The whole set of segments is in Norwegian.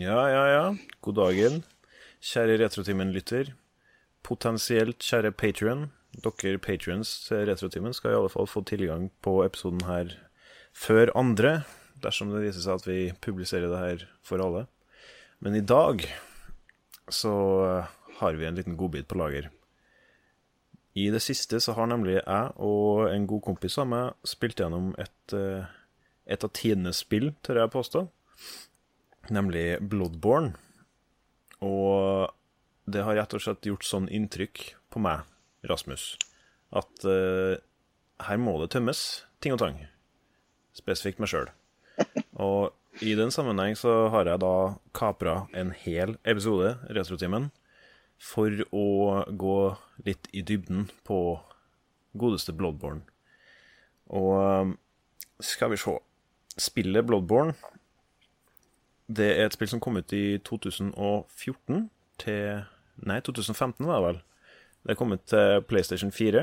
Ja, ja, ja. God dagen, kjære Retrotimen-lytter. Potensielt kjære Patrion. Dere patrions til Retrotimen skal i alle fall få tilgang på episoden her før andre, dersom det viser seg at vi publiserer det her for alle. Men i dag så har vi en liten godbit på lager. I det siste så har nemlig jeg og en god kompis av meg spilt gjennom et, eh, et av tidenes spill, tør jeg påstå, nemlig Bloodborne. Og det har rett og slett gjort sånn inntrykk på meg, Rasmus, at uh, her må det tømmes ting og tang. Spesifikt meg sjøl. Og i den sammenheng så har jeg da kapra en hel episode, Retrotimen, for å gå litt i dybden på godeste Bloodborne. Og um, skal vi se Spillet Bloodborne det er et spill som kom ut i 2014 til Nei, 2015 var det vel. Det kom ut til PlayStation 4.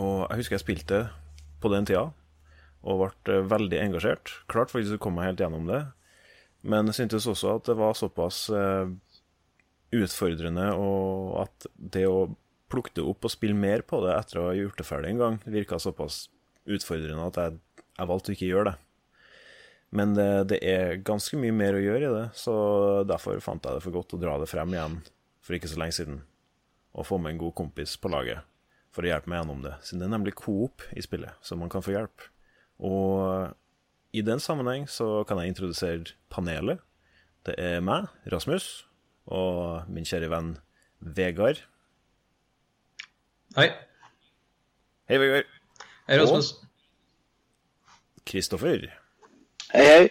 Og jeg husker jeg spilte på den tida og ble veldig engasjert. Klart faktisk å komme meg helt gjennom det, men jeg syntes også at det var såpass eh, utfordrende, og at det å plukke det opp og spille mer på det etter å ha gjort det ferdig en gang, virka såpass utfordrende at jeg, jeg valgte å ikke gjøre det. Men det, det, er ganske mye mer å gjøre i det, så derfor fant jeg det for godt å dra det frem igjen for ikke så lenge siden. Og få med en god kompis på laget for å hjelpe meg gjennom det. Siden det er nemlig coop i spillet, så man kan få hjelp. Og i den sammenheng så kan jeg introdusere panelet. Det er meg, Rasmus, og min kjære venn Vegard. Hei. Hei, Vegard. Hei, Rasmus. Og Kristoffer. Hei, hei.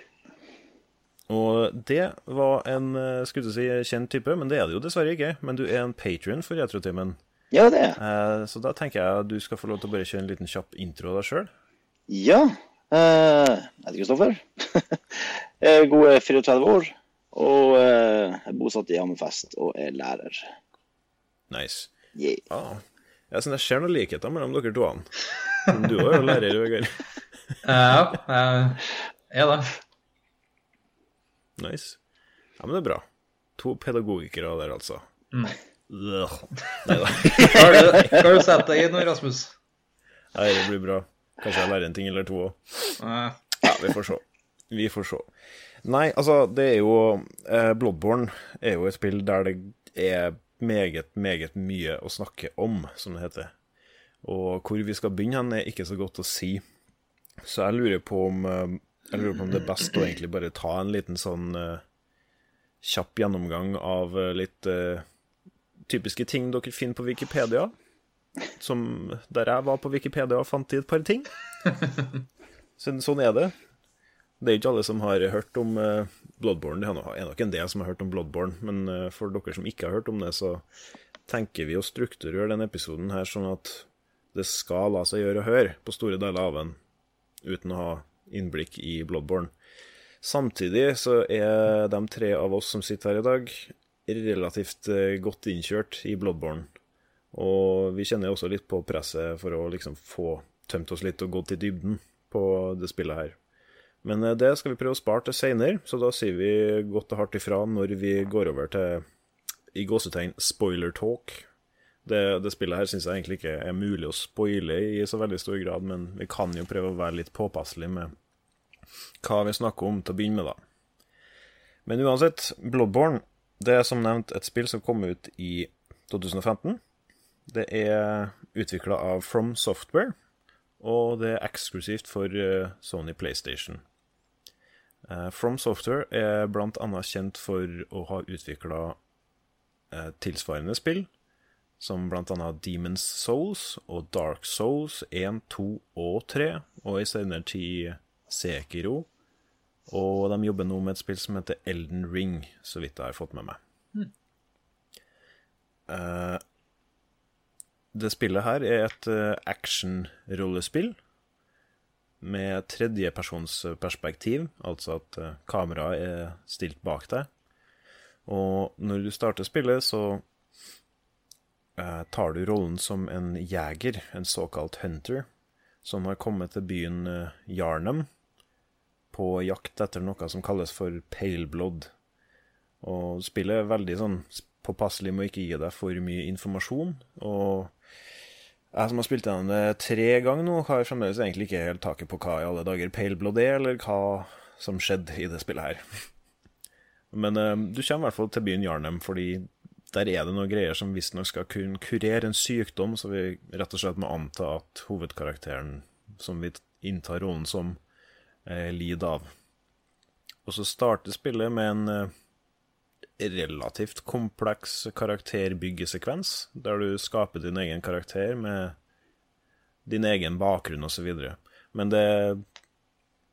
Og det var en eh, skulle du si, kjent type, men det er det jo dessverre ikke. Men du er en patrion for Retrotimen. Ja, det er eh, Så da tenker jeg at du skal få lov til å bare kjøre en liten kjapp intro av deg sjøl. Ja. Eh, jeg heter Kristoffer. jeg er gode 34 år. Og eh, er bosatt i Hammerfest og er lærer. Nice. Yeah. Ah. Jeg synes jeg ser noen likheter mellom dere to. Du er jo lærer, Vegard. ja, jeg er det. Nice. Ja, men det er bra. To pedagogikere der, altså. Mm. Nei da. Har du, sette har du sett deg i nå, Rasmus? Nei, det blir bra. Kanskje jeg lærer en ting eller to òg. Ja, vi får se. Vi får se. Nei, altså, det er jo eh, Bloodborne er jo et spill der det er meget, meget mye å snakke om, som det heter. Og hvor vi skal begynne hen, er ikke så godt å si. Så jeg lurer på om eh, Jeg lurer på om det er best å egentlig bare ta en liten sånn uh, kjapp gjennomgang av uh, litt uh, typiske ting dere finner på Wikipedia. Som der jeg var på Wikipedia fant i et par ting. Så, sånn er det. Det er ikke alle som har hørt om Bloodborne. Det er nok- en del som har hørt om Bloodborne, men for dere som ikke har hørt om det, så tenker vi å strukturere denne episoden her sånn at det skal la seg gjøre å høre på store deler av den uten å ha innblikk i Bloodborne. Samtidig så er de tre av oss som sitter her i dag, relativt eh, godt innkjørt i Bloodborne. Og vi kjenner også litt på presset for å liksom få tømt oss litt og gått i dybden på det spillet her. Men eh, det skal vi prøve å spare til seinere, så da sier vi godt og hardt ifra når vi går over til i gåsetegn spoiler talk. Det, det spillet her syns jeg egentlig ikke er mulig å spoile i så veldig stor grad, men vi kan jo prøve å være litt påpasselige med hva vi snakker om til å begynne med, da. Men uansett, Bloodborne det er som nevnt et spill som kom ut i 2015. Det er utvikla av From Software, og det er eksklusivt for eh, Sony PlayStation. Eh, From Software er blant annet kjent for å ha utvikla tilsvarende spill, som annet Demon's Souls og Dark Souls 1, 2 og 3, og i senere tid Sekiro. Og de jobber nå med et spill som heter Elden Ring, så vidt jeg har fått med meg. Eh, det spillet her er et uh, action-rollespill med tredjepersonsperspektiv, altså at kameraet er stilt bak deg. Og når du starter spillet, så tar du rollen som en jeger, en såkalt hunter, som har kommet til byen uh, Yarnum på jakt etter noe som kalles for pale blood, Og spillet er veldig sånn påpasselig med å ikke gi deg for mye informasjon. Og jeg som har spilt gjennom det tre ganger nå, har fremdeles egentlig ikke helt taket på hva i alle dager pale blood er, eller hva som skjedde i det spillet her. Men uh, du kommer i hvert fall til byen Jarnhem, fordi der er det noen greier som visstnok skal kunne kurere en sykdom, så vi rett og slett må anta at hovedkarakteren som vi inntar rollen som, eh, lider av. Og så starter spillet med en eh, relativt kompleks karakterbyggesekvens, der du skaper din egen karakter med din egen bakgrunn osv. Men det er,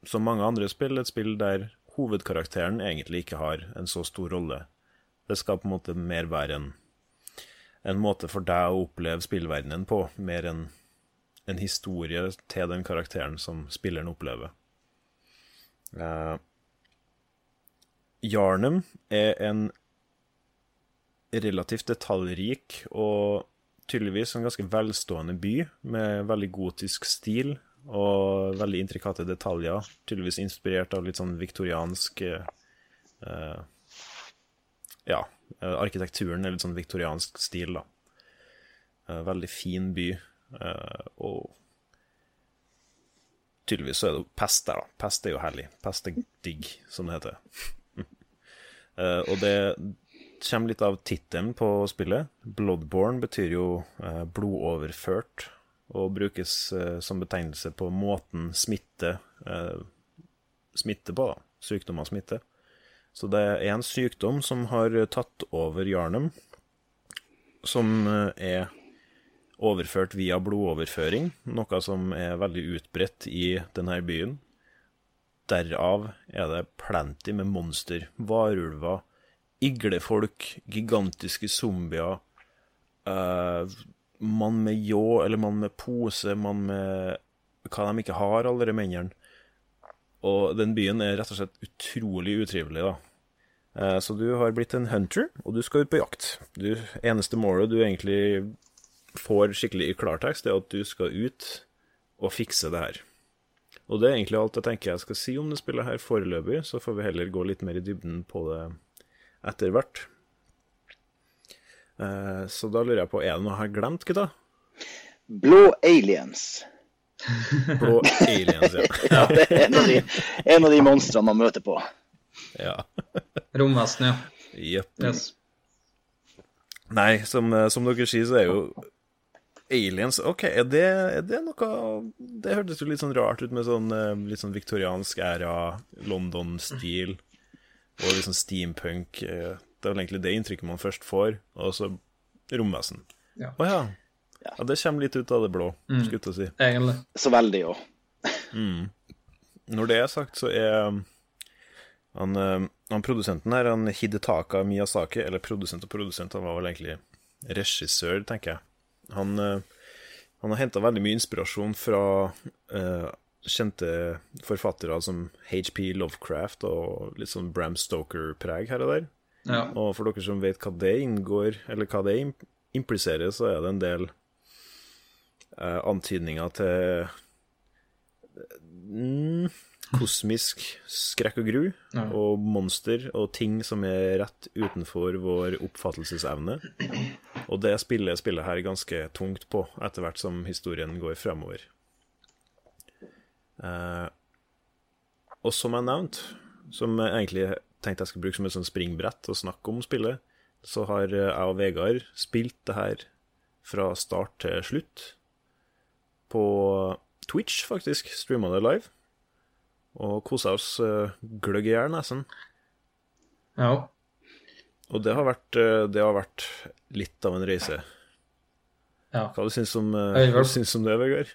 som mange andre spill, et spill der hovedkarakteren egentlig ikke har en så stor rolle. Det skal på en måte mer være en, en måte for deg å oppleve spillverdenen på, mer enn en historie til den karakteren som spilleren opplever. Uh, Jarnum er en relativt detaljrik og tydeligvis en ganske velstående by med veldig gotisk stil og veldig intrikate detaljer. Tydeligvis inspirert av litt sånn viktoriansk uh, Ja, arkitekturen er litt sånn viktoriansk stil, da. Uh, veldig fin by. Uh, og tydeligvis så er det pest der, da. Pest er jo herlig. Pest er digg, som det heter. og det kommer litt av tittelen på spillet. Bloodborne betyr jo blodoverført, og brukes som betegnelse på måten smitte smitter på, da. Sykdommer smitter. Så det er en sykdom som har tatt over Jarnum, som er overført via blodoverføring, noe som er veldig utbredt i denne byen. Derav er det plenty med monster, varulver, iglefolk, gigantiske zombier, uh, mann med ljå eller mann med pose, mann med hva de ikke har, alle de mennene. Og den byen er rett og slett utrolig utrivelig, da. Uh, så du har blitt en hunter, og du skal ut på jakt. Du, eneste målet du egentlig får skikkelig i klartekst, er at du skal ut og fikse det her. Og det er egentlig alt jeg tenker jeg skal si om det spillet her foreløpig, så får vi heller gå litt mer i dybden på det etter hvert. Eh, så da lurer jeg på, er det noe jeg har glemt, gutta? Blå aliens. Blå aliens, ja. ja det er en av de, en av de monstrene man møter på. Ja. Romvesen, ja. Jepp. Yes. Nei, som, som, dere sier, så er jo aliens OK, er det, er det, noe Det hørtes jo litt sånn rart ut med sånn litt sånn viktoriansk æra, London-stil og litt sånn steampunk. Det er vel egentlig det inntrykket man først får, og så romvesen. Å Ja. oh, ja. Ja. Det kommer litt ut av det blå, Mm. skulle jeg si. Egentlig. Så veldig, jo. Mm. Når det er sagt, så er han, eh, han produsenten her, han Hidetaka Miyazaki, eller produsent og produsent, han var vel egentlig regissør, tenker jeg. Han, eh, han har henta veldig mye inspirasjon fra uh, kjente forfattere som HP Lovecraft og litt sånn Bram Stoker-preg her og der. Ja. Og for dere som vet hva det inngår, eller hva det impliserer, så er det en del uh, antydninger til mm, kosmisk skrekk og gru, Ja. og monster og ting som er rett utenfor vår oppfattelsesevne. Og det spiller spillet her ganske tungt på, etter hvert som historien går fremover. Uh, og som jeg nevnte, som jeg egentlig tenkte jeg skulle bruke som et sånn springbrett og snakke om spillet, så har jeg og Vegard spilt det her fra start til slutt. På Twitch, faktisk. Streama det live. Og kosa oss uh, gløgg i hjel, nesen. ja. Og det har, vært, eh, det har vært litt av en reise. ja. Hva du syns om, hva du syns om det, Vegard?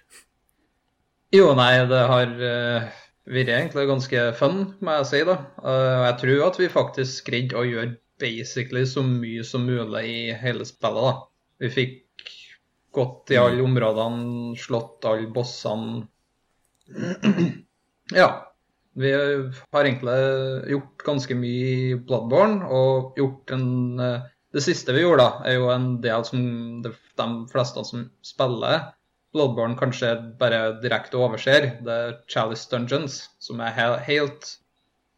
Jo, nei, det har uh, vært egentlig ganske fun, må jeg si. da. Uh, jeg tror at vi faktisk greide å gjøre basically så mye som mulig i hele spillet. da. Vi fikk gått i alle områdene, slått alle bossene. ja. Vi har egentlig gjort ganske mye i Bloodborne, og gjort en uh, Det siste vi gjorde, da, er jo en del som de, de fleste som spiller Bloodborne kanskje bare direkte overser. Det er Chalice Dungeons, som er he helt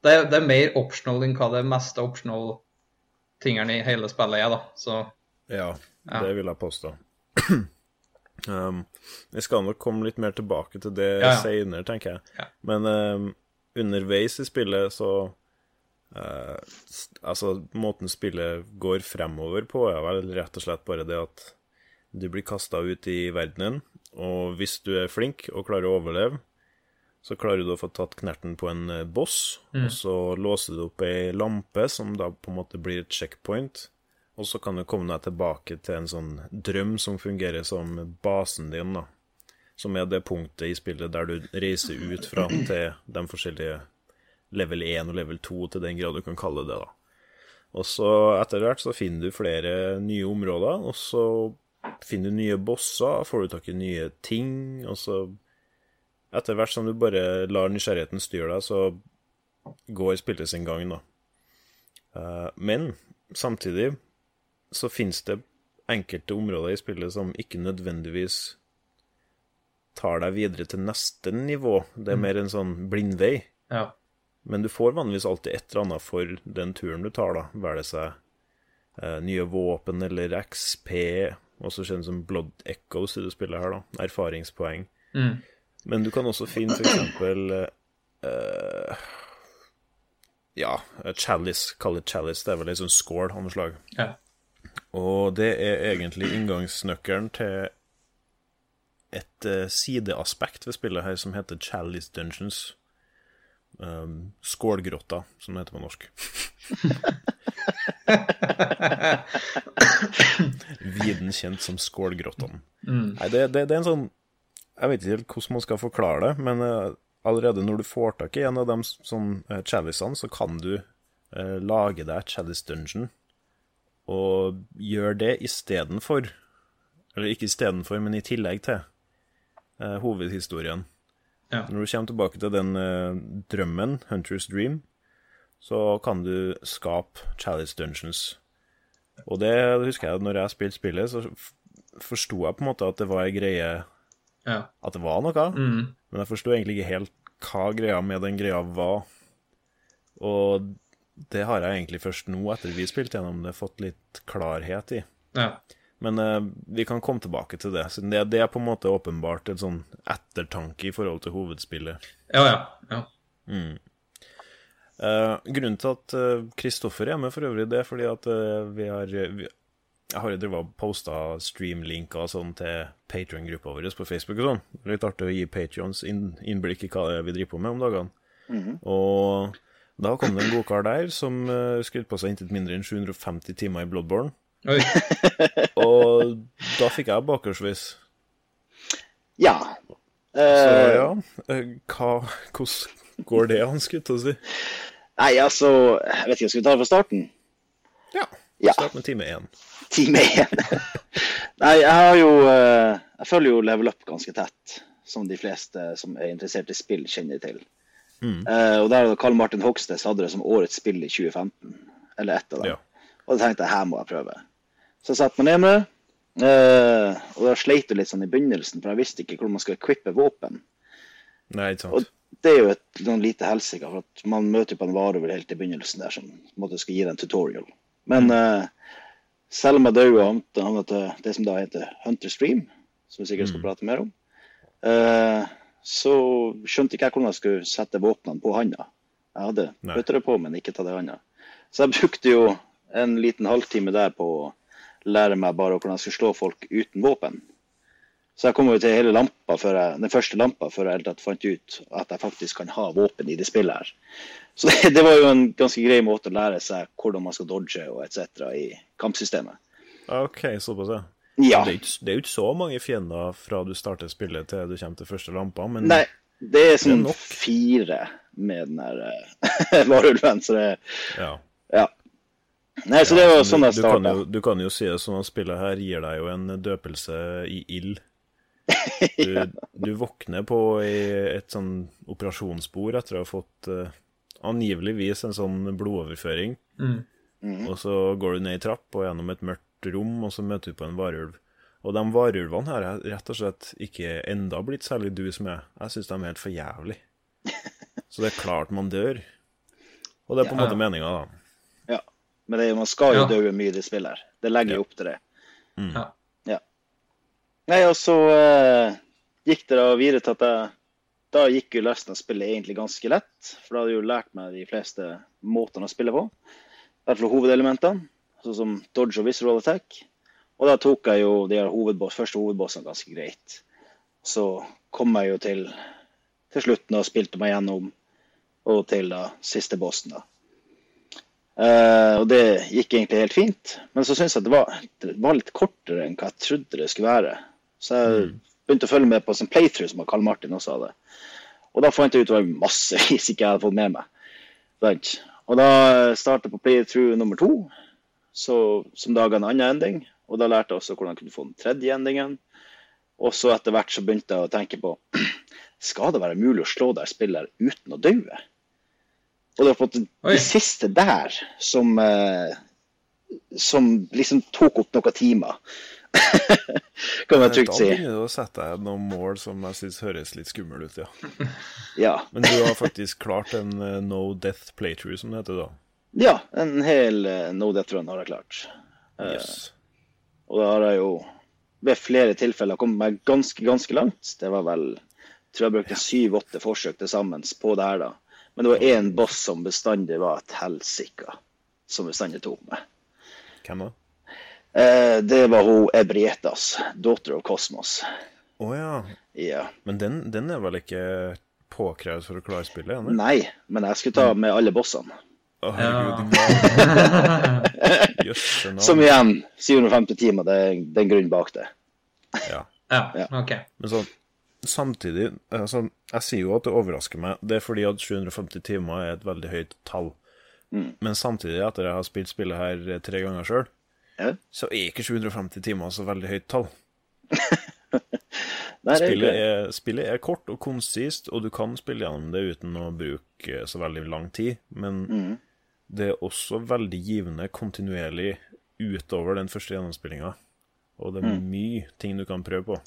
det, det, er mer optional enn hva det meste optional tingene i hele spillet er, da. Så Ja, Ja. det vil jeg påstå. um, vi skal nok komme litt mer tilbake til det Ja, ja. senere, tenker jeg. Ja. Men um, underveis i spillet så uh, Altså, måten spillet går fremover på, er vel rett og slett bare det at du blir kasta ut i verdenen, og hvis du er flink og klarer å overleve, så klarer du å få tatt knerten på en boss, boss, og så låser du opp ei lampe som da på en måte blir et checkpoint. Og så kan du komme deg tilbake til en sånn drøm som fungerer som basen din, da. Som er det punktet i spillet der du reiser ut fra til de forskjellige level 1 og level 2, til den grad du kan kalle det, da. Og så etter hvert så finner du flere nye områder, og så finner du nye bosser, får du tak i nye ting, og så etter hvert som du bare lar nysgjerrigheten styre deg, så går spillet sin gang, da. Eh, Men samtidig så finnes det enkelte områder i spillet som ikke nødvendigvis tar deg videre til neste nivå. Det er mer en sånn blindvei. ja. Men du får vanligvis alltid et eller annet for den turen du tar, da. Være det seg eh, nye våpen eller XP, også kjent som Blood Echoes i det spillet her, da. Erfaringspoeng. Mm. Men du kan også finne f.eks. eh, Ja, chalice. Kall det chalice. Det er vel ei sånn skål av noe slag. ja. Og det er egentlig inngangsnøkkelen til et eh, sideaspekt ved spillet her som heter Chalice Dungeons. Um, skålgrotta, som det heter på norsk. Viden kjent som Skålgrottene. Nei, det, det, det er en sånn Jeg vet ikke helt hvordan man skal forklare det, men uh, allerede når du får tak i en av de sånn uh, chalicene, så kan du uh, lage deg chalice dungeon og gjør det istedenfor Eller ikke istedenfor, men i tillegg til eh, hovedhistorien. Ja. Når du kommer tilbake til den eh, drømmen, Hunter's Dream, så kan du skape Chalice Dungeons. Og det husker jeg når jeg spilte spillet, så forsto jeg på en måte at det var ei greie ja. At det var noe. Mm. Men jeg forsto egentlig ikke helt hva greia med den greia var. Og det har jeg egentlig først nå, etter vi spilte gjennom det, fått litt klarhet i. ja. Men uh, vi kan komme tilbake til det. siden det, det er på en måte åpenbart en sånn ettertanke i forhold til hovedspillet. Ja, ja. ja. Eh, grunnen til at Kristoffer er med for øvrig, det er fordi at eh, vi har vi, Jeg har jo drevet posta streamlinker og sånn til Patrion-gruppa vår på Facebook og sånn. Litt artig å gi Patrions inn, innblikk i hva det er vi driver på med om dagene. Og da kom det en godkar der som uh, skrytte på seg intet mindre enn 750 timer i Bloodborne. Oi. Og da fikk jeg bakoversveis. Ja. Så Eh, ja, eh, hva, hvordan går det, an, skulle til å si? Nei, altså Jeg vet ikke, skal vi ta det fra starten? Ja. Ja. Start med time én. Time én. Nei, jeg har jo eh, Jeg følger jo Level Up ganske tett, som de fleste som er interessert i spill, kjenner til. Eh, og der Karl Martin Hogsnes hadde det som årets spill i 2015, eller ett av dem. Ja. Og da tenkte jeg her må jeg prøve. Så jeg satte meg ned med det. eh, og da sleit det litt sånn i begynnelsen, for jeg visste ikke hvordan man skal equippe våpen. Nei, ikke sant. Og det er jo et noen lite helsike, for at man møter på en varulv helt i begynnelsen der som måte skal gi deg en tutorial. Men eh, selv om jeg havnet- havnet til det som da heter Hunter Stream, som vi sikkert skal prate mer om, eh, så skjønte ikke jeg hvordan jeg skulle sette våpnene på handa. Jeg hadde bøtter på, men ikke tatt det i handa. Så jeg brukte jo en liten halvtime der på å lære meg bare hvordan jeg skulle slå folk uten våpen. Så jeg kom jo til hele lampa jeg, den første lampa før jeg helt fant ut at jeg faktisk kan ha våpen i det spillet her. Så det, det var jo en ganske grei måte å lære seg hvordan man skal dodge og etc. i kampsystemet. OK, såpass, ja. Ja. Det er, ikke, det er jo ikke så mange fiender fra du starter spillet til du kommer til første lampa, men Nei, det er sånn nok. fire med den der eh, varulven, så det ja. Ja. Nei, så det var sånn jeg starta. du, kan jo, du kan jo si det sånn at spillet her gir deg jo en døpelse i ild. Du, du våkner på i et sånn operasjonsbord etter å ha fått uh, angiveligvis en sånn blodoverføring. Mm. Og så går du ned i trapp og gjennom et mørkt rom, og så møter du på en varulv. Og de varulvene her er rett og slett ikke enda blitt særlig dus med. Jeg syns de er helt for jævlig. Så det er klart man dør. Og det er på en Ja. måte meninga, da. Ja. Men det, man skal jo Ja. dø mye i det spillet her. Det legger jo opp til det. Mm. Ja. Nei, og så uh, gikk det da videre til at jeg Da gikk jo resten av spillet egentlig ganske lett. For da hadde jeg jo lært meg de fleste måtene å spille på. I hvert fall hovedelementene, sånn som dodge og visceral attack. Og da tok jeg jo de hovedboss, første hovedbossene ganske greit. Så kom jeg jo til, til slutten og spilte meg gjennom, og til da siste bossen, da. Eh, og det gikk egentlig helt fint. Men så syns jeg det var, det var litt kortere enn hva jeg trodde det skulle være. Så jeg begynte å følge med på en sånn playthrough som Karl Martin også hadde. Og da fant jeg ut det var masse hvis ikke jeg hadde fått med meg. Og da starta jeg på playthrough nummer to, så, som laga en annen ending. Og da lærte jeg også hvordan jeg kunne få den tredje endingen. Og så etter hvert så begynte jeg å tenke på skal det være mulig å slå der spiller uten å daue? Og det var på en måte det siste der som, eh, som liksom tok opp noen timer. kan man trygt Da si. begynner du å sette deg noen mål som jeg syns høres litt skummel ut, ja. Ja. Men du har faktisk klart en eh, no death playthrough, som det heter da. Ja, en hel uh, no death run har jeg klart. Eh, Yes. Og da har jeg jo ved flere tilfeller kommet meg ganske, ganske langt. Det var vel tror jeg brukte syv-åtte forsøk til sammen på det her, da. Men det var én boss som bestandig var et helsike, som bestandig tok meg. Hvem da? Uh, det var hun Ebrietas, daughter of Cosmos. Å ja. Ja. Men den, den er vel ikke påkrevd for å klare spillet? Eller? Nei, men jeg skulle ta med alle bossene. Å, Ja. Som igjen, 750 timer, det er det er en grunn bak det. Ja. Ja, Ja. OK. Men sånn, samtidig altså, Jeg sier jo at det overrasker meg. Det er fordi at 750 timer er et veldig høyt tall. Mm. Men samtidig, etter jeg har spilt spillet her eh, tre ganger sjøl, Ja. så er ikke 750 timer så veldig høyt tall. Nei, er Spillet er, spillet er kort og konsist, og du kan spille gjennom det uten å bruke så veldig lang tid. Men Mm. Det er også veldig givende kontinuerlig utover den første gjennomspillinga. Og det er Mm. mye ting du kan prøve på.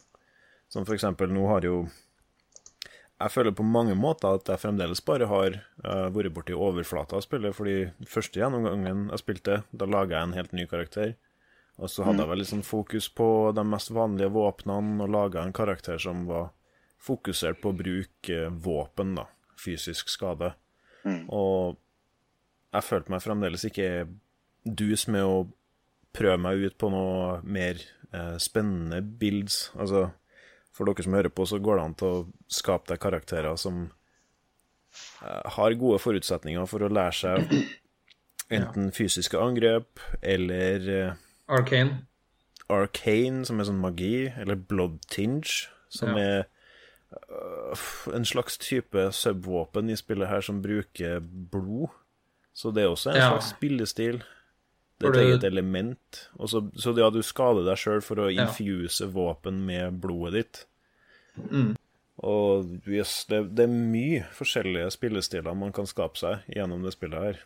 Som for eksempel, nå har jo Jeg føler på mange måter at jeg fremdeles bare har uh, vært borti overflata av spillet, fordi første gjennomgangen jeg spilte, da laga jeg en helt ny karakter. Og så hadde jeg litt sånn fokus på de mest vanlige våpnene, og laga en karakter som var fokusert på å bruke våpen, da. Fysisk skade. Og jeg følte meg fremdeles ikke dus med å prøve meg ut på noe mer eh, spennende builds. Altså, for dere som hører på, så går det an til å skape deg karakterer som eh, har gode forutsetninger for å lære seg enten fysiske angrep eller eh, Arcane. arcane, som er sånn magi, eller blood tinge, som Ja. er øh, en slags type subvåpen i spillet her som bruker blod. Så det er også en Ja. slags spillestil. Det er et element. Også, så, så ja, du skader deg sjøl for å infuse våpen med blodet ditt. Mm. Og yes, det, det er mye forskjellige spillestiler man kan skape seg gjennom det spillet her.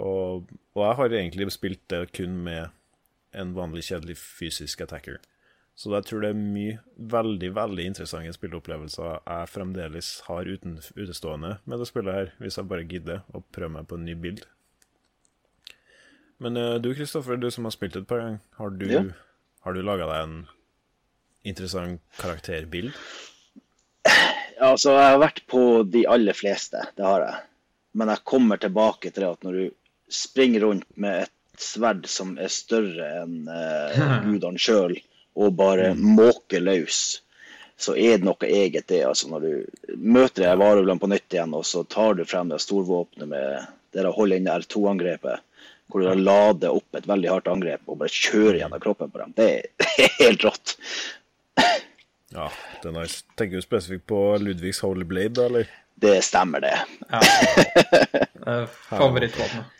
Og, og jeg har egentlig spilt det kun med en vanlig kjedelig fysisk attacker. Så jeg tror det er mye veldig veldig interessante spilleopplevelser jeg fremdeles har uten, utestående med det spillet her, hvis jeg bare gidder å prøve meg på en ny bild. Men uh, du Kristoffer, du som har spilt et par ganger, har du, Ja. har du laga deg en interessant karakterbild? Ja, altså, jeg har vært på de aller fleste, det har jeg. Men jeg kommer tilbake til det at når du springer rundt med et sverd som er større enn uh, gudene sjøl, og bare måker løs, så er det noe eget det. altså Når du møter deg her varulvene på nytt igjen, og så tar du frem det storvåpenet med det å holder inn R2-angrepet, hvor du da lader opp et veldig hardt angrep og bare kjører gjennom kroppen på dem. Det er helt rått. Ja, det er nice. Tenker du spesifikt på Ludvigs Holy Blade, da, eller? Det stemmer, det. Ja. Eh, Favorittvåpenet.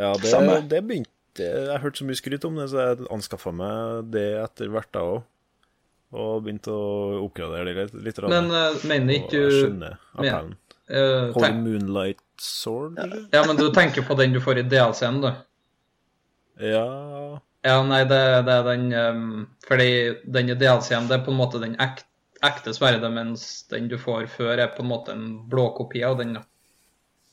Ja, det, det begynte Jeg har hørt så mye skryt om det, så jeg anskaffa meg det etter hvert, da òg. Og begynte å oppgradere det litt. litt Men uh, mener ikke jeg du skjønner appellen. eh, Holy tenk, Moonlight Sword? Ja, men du tenker på den du får i DLC-en, du? Ja Ja, nei, det, det er den um, Fordi den i DLC-en, det er på en måte den ek, ekte sverdet, mens den du får før, er på en måte en blå kopi av den.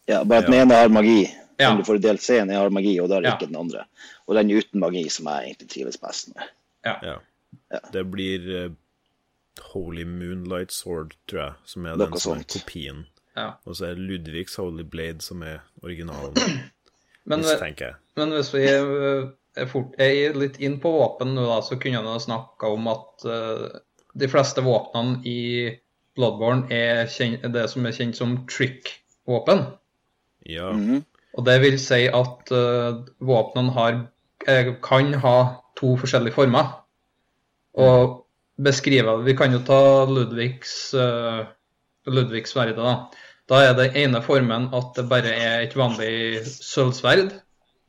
Ja, bare at den Ja. ene har magi. Ja. Om du får delt DLC-en, jeg har magi, og da er det Ja. ikke den andre. Og den uten magi som jeg egentlig trives best med. Ja. Det blir uh, Holy Moonlight Sword, tror jeg, som er Noe den som er kopien. Ja. Og så er det Ludvigs Holy Blade som er originalen, Men, mistenker jeg. men hvis vi eh, er, fort, er litt inn på våpen nå, da, så kunne jeg snakka om at uh, de fleste våpnene i Bloodborne er kjent, det som er kjent som trick-våpen. Ja. Mhm. Og det vil si at uh, våpnene har, eh, kan ha to forskjellige former. Og beskrive Vi kan jo ta Ludvigs, uh, Ludvigs sverd, da. Da er det ene formen at det bare er et vanlig sølvsverd.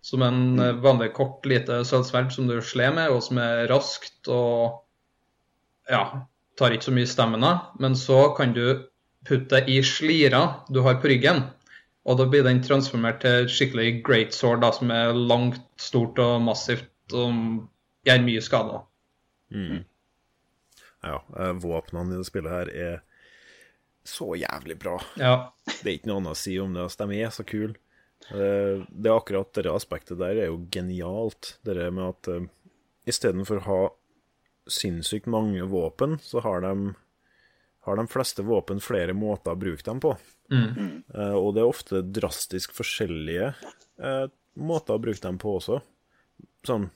Som en vanlig kort, lite sølvsverd som du slår med, og som er raskt og ja, tar ikke så mye stamina. Men så kan du putte i slira du har på ryggen. Og da blir den transformert til skikkelig great sword, da, som er langt, stort og massivt og gjør mye skader. ja. eh, Våpnene i det spillet her er så jævlig bra. Ja. Det er ikke noe annet å si om det. Altså, de er så kule. Eh, Det er akkurat det aspektet der er jo genialt. Det med at uh, istedenfor å ha sinnssykt mange våpen, så har de, har de fleste våpen flere måter å bruke dem på. Eh, og det er ofte drastisk forskjellige uh, måter å bruke dem på også. Sånn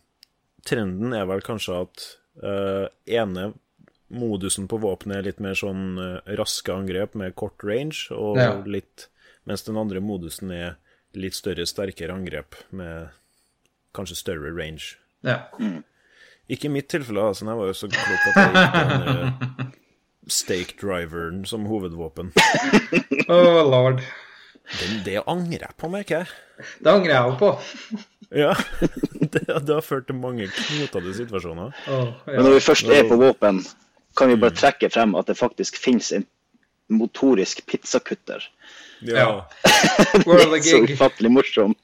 Trenden er vel kanskje at uh, ene modusen på våpenet er litt mer sånn raske angrep med kort range, og Ja. litt Mens den andre modusen er litt større, sterkere angrep med kanskje større range. ja. Ikke i mitt tilfelle, altså. Jeg var jo så klok at jeg gikk den der stake driveren som hovedvåpen. Oh lord. Den, det angrer jeg på, merker jeg. Det angrer jeg òg på. Ja. Det, det har ført til mange knotete situasjoner. Åh, Men når vi først er på våpen, kan vi bare trekke frem at det faktisk finnes en motorisk pizzakutter. Ja. World of Så gig. ufattelig morsom.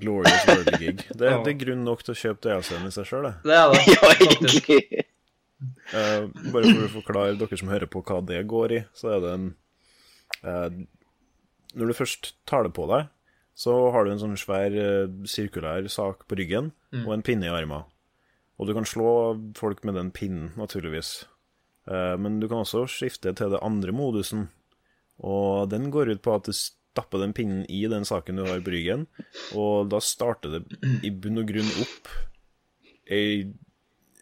Glorious World of Gig. Det, det er grunn nok til å kjøpe DLC-en i seg sjøl, det. Det er det. Ja, egentlig. Eh, bare for å forklare dere som hører på hva det går i, så er det en uh, Når du først tar det på deg, så har du en sånn svær uh, sirkulær sak på ryggen og en pinne i armen. Og du kan slå folk med den pinnen, naturligvis. Men du kan også skifte til det andre modusen, og den går ut på at du stapper den pinnen i den saken du har på ryggen, og da starter det i bunn og grunn opp ei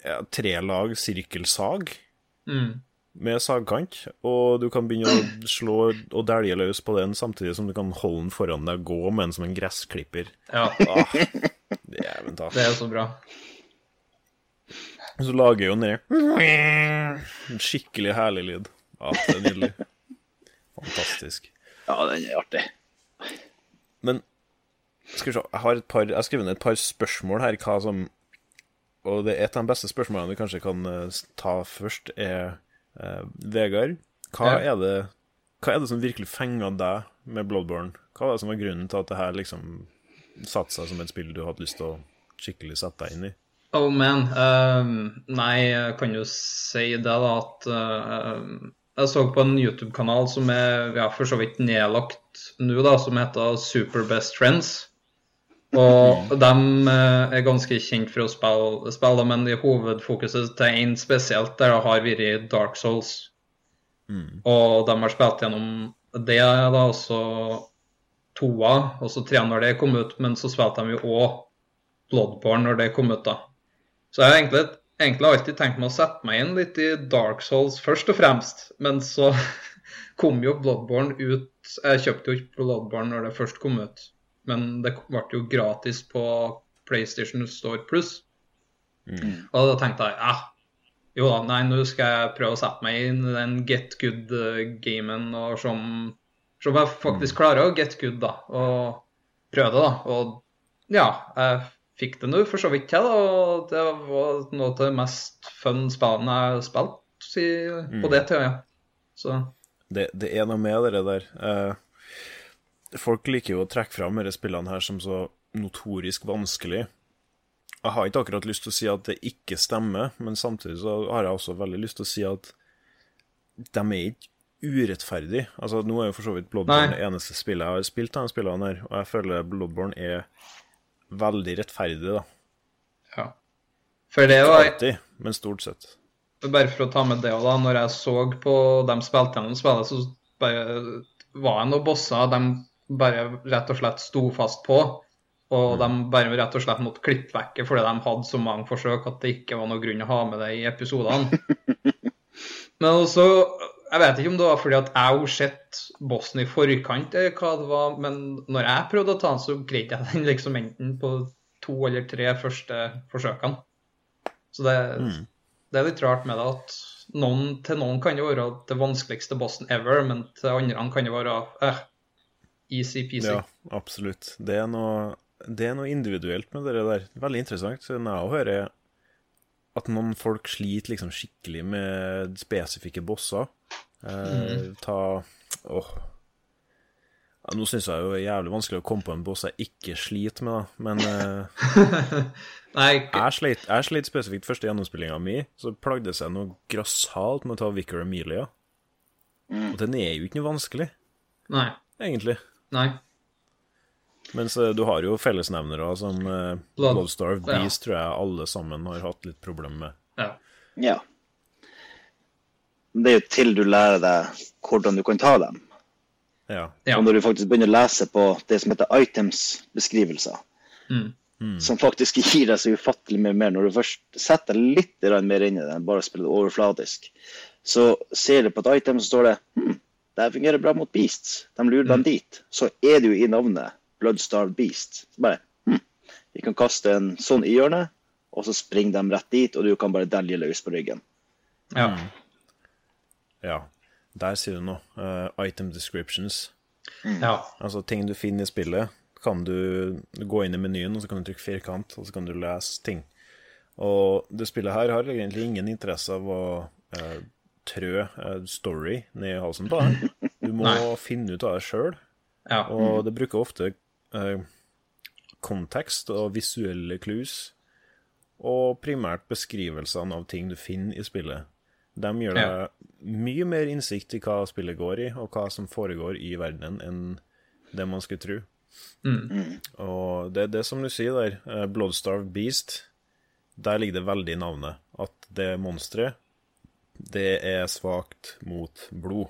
ja, tre lag sirkelsag Mm. med sagkant, og du kan begynne å slå og dælje løs på den samtidig som du kan holde den foran deg og gå med den som en gressklipper. Ja, Ah, ta. det er så bra. Så lager jo ned en skikkelig herlig lyd. Ja, det er nydelig. Fantastisk. Ja, den er artig. Men skal vi se, jeg har, et par, jeg har skrevet ned et par spørsmål her. Hva som Og det er et av de beste spørsmålene vi kanskje kan eh, ta først, er eh, Vegard. Hva, Ja. er det, hva er det som virkelig fenga deg med Bloodborne? Hva var det som var grunnen til at det her liksom satte seg som et spill du hadde lyst til å skikkelig sette deg inn i? Oh man. Uh, nei, jeg kan jo si det, da, at uh, Jeg så på en YouTube-kanal som er ja, for så vidt nedlagt nå, da, som heter Super Best Friends. Og de eh, er ganske kjent for å spille, spille men i hovedfokuset til én spesielt, der det har vært Dark Souls. Og de har spilt gjennom det, da, også toa, og så trea når det kom ut, men så spilte de jo òg Bloodborne når det kom ut, da. Så jeg har egentlig, egentlig alltid tenkt meg å sette meg inn litt i Dark Souls først og fremst, men så kom jo Bloodborne ut Jeg kjøpte jo ikke Bloodborne når det først kom ut, men det ble jo gratis på PlayStation Store Plus. Og da tenkte jeg ja, jo da, nei, nå skal jeg prøve å sette meg inn i den get good-gamen og se om jeg faktisk klarer å get good, da. Og prøve det, da. Og ja, jeg fikk det nå for så vidt til. Og det var noe av det mest fun spillene jeg har spilt på det tida. Ja. Så Det, det er noe med det der. Eh, folk liker jo å trekke fram disse spillene her som så notorisk vanskelig. Jeg har ikke akkurat lyst til å si at det ikke stemmer, men samtidig så har jeg også veldig lyst til å si at de er ikke urettferdig. Altså, Nå er jo for så vidt Bloodborne det eneste spillet jeg har spilt av de spillene her, og jeg føler Bloodborne er veldig rettferdig, da. Ja. For det var Alltid, men stort sett. Bare for å ta med det òg, da. Når jeg så på de spilte gjennom spillet, så var jeg noen bosser de bare rett og slett sto fast på. Og de bare rett og slett måtte klippe vekk fordi de hadde så mange forsøk at det ikke var noe grunn å ha med det i episodene. Men også Jeg vet ikke om det var fordi at jeg har sett bossen i forkant, eller hva det var, men når jeg prøvde å ta den, så greide jeg den liksom enten på to eller tre første forsøkene. Så det, Mm. det er litt rart med det at noen, til noen kan det være det vanskeligste bossen ever, men til andre kan det være eh, easy-peasy. Ja, absolutt. Det er noe, det er noe individuelt med det der. Veldig interessant. Så når jeg hører at noen folk sliter liksom skikkelig med spesifikke bosser eh, Ta Åh. Ja, nå syns jeg jo det er jævlig vanskelig å komme på en boss jeg ikke sliter med, da. Men eh, jeg sleit jeg slet spesifikt første gjennomspillinga mi. Så plagde seg noe grassat med å ta Vicar Amelia. Og den er jo ikke noe vanskelig, nei. egentlig. Nei. Mens du har jo fellesnevnere som uh, Blood- Bloodstarved ja. Beast, tror jeg alle sammen har hatt litt problemer med. Ja. Ja. Det er jo til du lærer deg hvordan du kan ta dem. Ja. Ja. Og når du faktisk begynner å lese på det som heter items-beskrivelser, Mm. som faktisk gir deg så ufattelig mye mer Når du først setter deg litt mer inn i det enn bare spiller det overfladisk, så ser du på et item, så står det hm, det her fungerer bra mot beasts. De lurer dem dit. Så er det jo i navnet Bloodstarved Beast. Så bare hm, vi kan kaste en sånn i hjørnet, og så springer de rett dit, og du kan bare delje løs på ryggen. ja. ja. Der sier du noe. Uh, item descriptions. ja. Altså ting du finner i spillet, kan du gå inn i menyen, og så kan du trykke firkant, og så kan du lese ting. Og det spillet her har egentlig ingen interesse av å eh, trø eh, story ned i halsen på deg. Du må finne ut av det sjøl. ja. Og det bruker ofte eh, kontekst og visuelle clues, og primært beskrivelsene av ting du finner i spillet. De gir deg Ja. mye mer innsikt i hva spillet går i, og hva som foregår i verdenen, enn det man skulle tro. Mm. Og det er det som du sier der, eh, Bloodstarved Beast, der ligger det veldig i navnet. At det monsteret, det er svakt mot blod,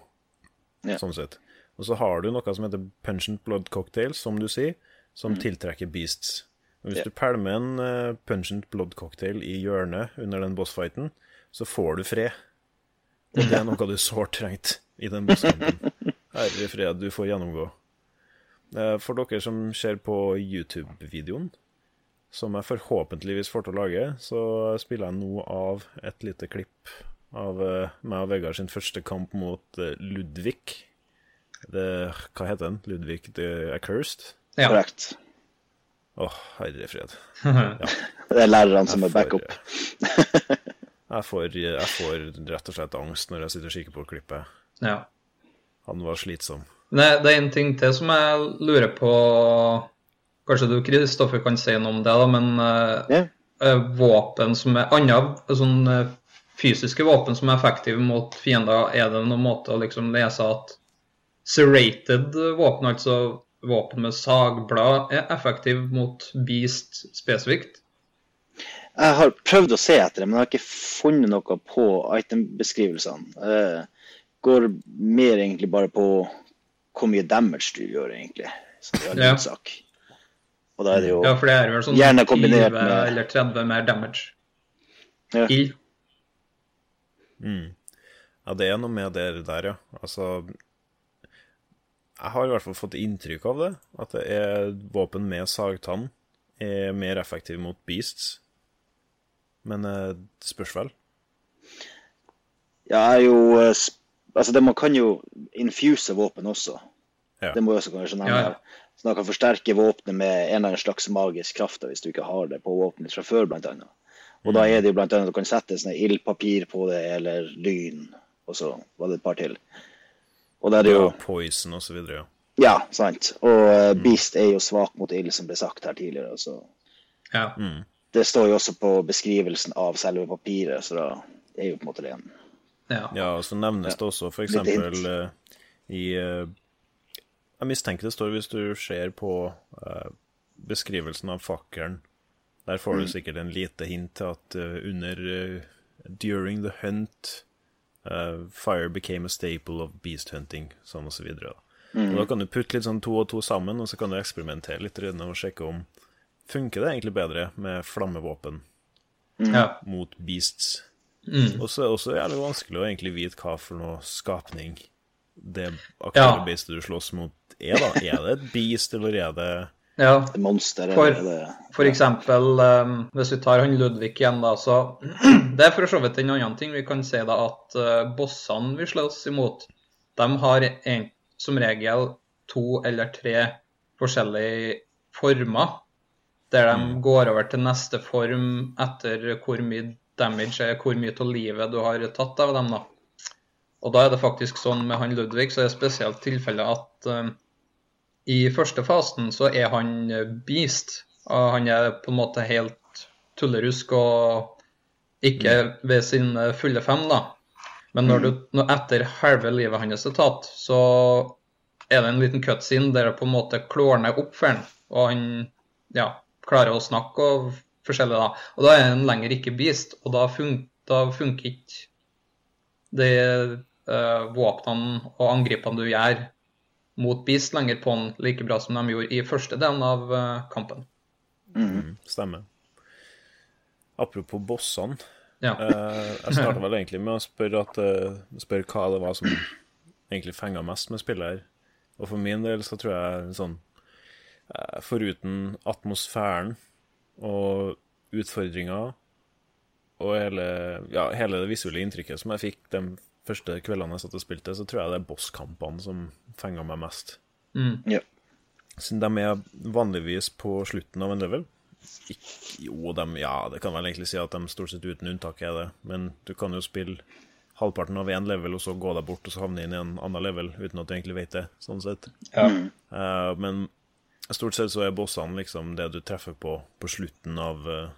Ja. sånn sett. Og så har du noe som heter Pungent Blood Cocktail, som du sier, som tiltrekker beasts. Og hvis Ja. du pælmer en uh, Pungent Blood Cocktail i hjørnet under den bossfighten, så får du fred. Og det er noe du sårt trengt i den bosskampen. Herre fred, du får gjennomgå. Eh, For dere som ser på YouTube-videoen, som jeg forhåpentligvis får til å lage, så spiller jeg nå av et lite klipp av uh, meg og Vegard sin første kamp mot uh, Ludvig. Det, hva heter den? Ludvig the Accursed? ja. Korrekt. Åh, herre fred. Det er lærerne som er backup. Jeg får, jeg får rett og slett angst når jeg sitter og kikker på klippet. ja. Han var slitsom. Det, det er en ting til som jeg lurer på Kanskje du, Kristoffer, kan si noe om det, da, men uh, Ja. eh, våpen som er andre sånn eh, fysiske våpen som er effektive mot fiender, er det noen måte å liksom lese at serrated våpen, altså våpen med sagblad, er effektiv mot beast spesifikt? Jeg har prøvd å se etter det, men jeg har ikke funnet noe på itembeskrivelsene. Eh, går mer egentlig bare på hvor mye damage du gjør, egentlig. Så det er Ja. en sak. Og da er det jo Ja, for det er vel sånn Gjerne kombinert 20 med- eller 30 mer damage. Ja. Ild. Mm. Ja, det er noe med det der, ja. Altså Jeg har i hvert fall fått inntrykk av det. At det er våpen med sagtann er mer effektiv mot beasts. Men eh, det spørs vel. Ja, jeg er jo eh, Altså, det, man kan jo infuse våpen også. Ja. Det må jo også kanskje nevne. Ja, ja. Så man kan forsterke våpenet med en eller annen slags magisk kraft hvis du ikke har det på våpenet fra før, blant annet. Og da er det jo blant annet at du kan sette sånne ildpapir på det, eller lyn, og så var det et par til. Og da er det jo Ja, poison og så videre, ja. Ja, sant. Og mm. Beast er jo svak mot ild, som ble sagt her tidligere. Så Ja. Mm. det står jo også på beskrivelsen av selve papiret, så da er jo på en måte det en Ja. Ja, og så nevnes det også Litt eksempel eh, i eh, Jeg mistenker det står hvis du ser på eh, beskrivelsen av fakkelen. Der får du sikkert en lite hint til at eh, under eh, During the hunt uh, Fire became a staple of beast hunting, sånn og så videre. Da. Kan du putte litt sånn to og to sammen, og så kan du eksperimentere litt rundt og sjekke om Funker det egentlig bedre med flammevåpen ja. mot beasts? Mm. Og så er det også jævlig vanskelig å egentlig vite hva for noe skapning det aktuelle Ja. beastet du slåss mot, er. da. Er det et beast, eller er det ja. Monster For- eller For eksempel, um, hvis vi tar han Ludvig igjen, da, så Det er for så vidt en annen ting. Vi kan si da at uh, bossene vi slåss imot, de har en, som regel to eller tre forskjellige former. Der de går over til neste form etter hvor mye damage er, hvor mye av livet du har tatt av dem. da. Og da er det faktisk sånn med han Ludvig, så er det spesielt tilfelle at um, i første fasen så er han eh, beast. Og han er på en måte helt tullerusk og ikke ved sin eh, fulle fem, da. Men når du, når etter halve livet hans er tatt, så er det en liten cutscene der det på en måte klårner opp for han, og han ja, klarer å snakke og forskjellig, da. Og da er han lenger ikke beast, og da, fun da funker ikke de uh, våpnene og angripene du gjør mot beast lenger på han like bra som de gjorde i første delen av eh, kampen. mm, Stemmer. Apropos bossene. Ja. Eh, jeg starta vel egentlig med å spørre, at, eh, spørre hva det var som egentlig fenga mest med spillet her. Og for min del så tror jeg sånn eh, Foruten atmosfæren og utfordringer og hele, ja, hele det visuelle inntrykket som jeg fikk de første kveldene jeg satt og spilte, så tror jeg det er bosskampene som fenga meg mest. Mm. Ja. Siden de er vanligvis på slutten av en level. Ikk, jo, de, ja, det kan vel egentlig si at de stort sett uten unntak er det. Men du kan jo spille halvparten av én level, og så gå deg bort og så havne inn i en annen level uten at du egentlig vet det, sånn sett. Ja. Uh, men stort sett så er bossene liksom det du treffer på på slutten av uh,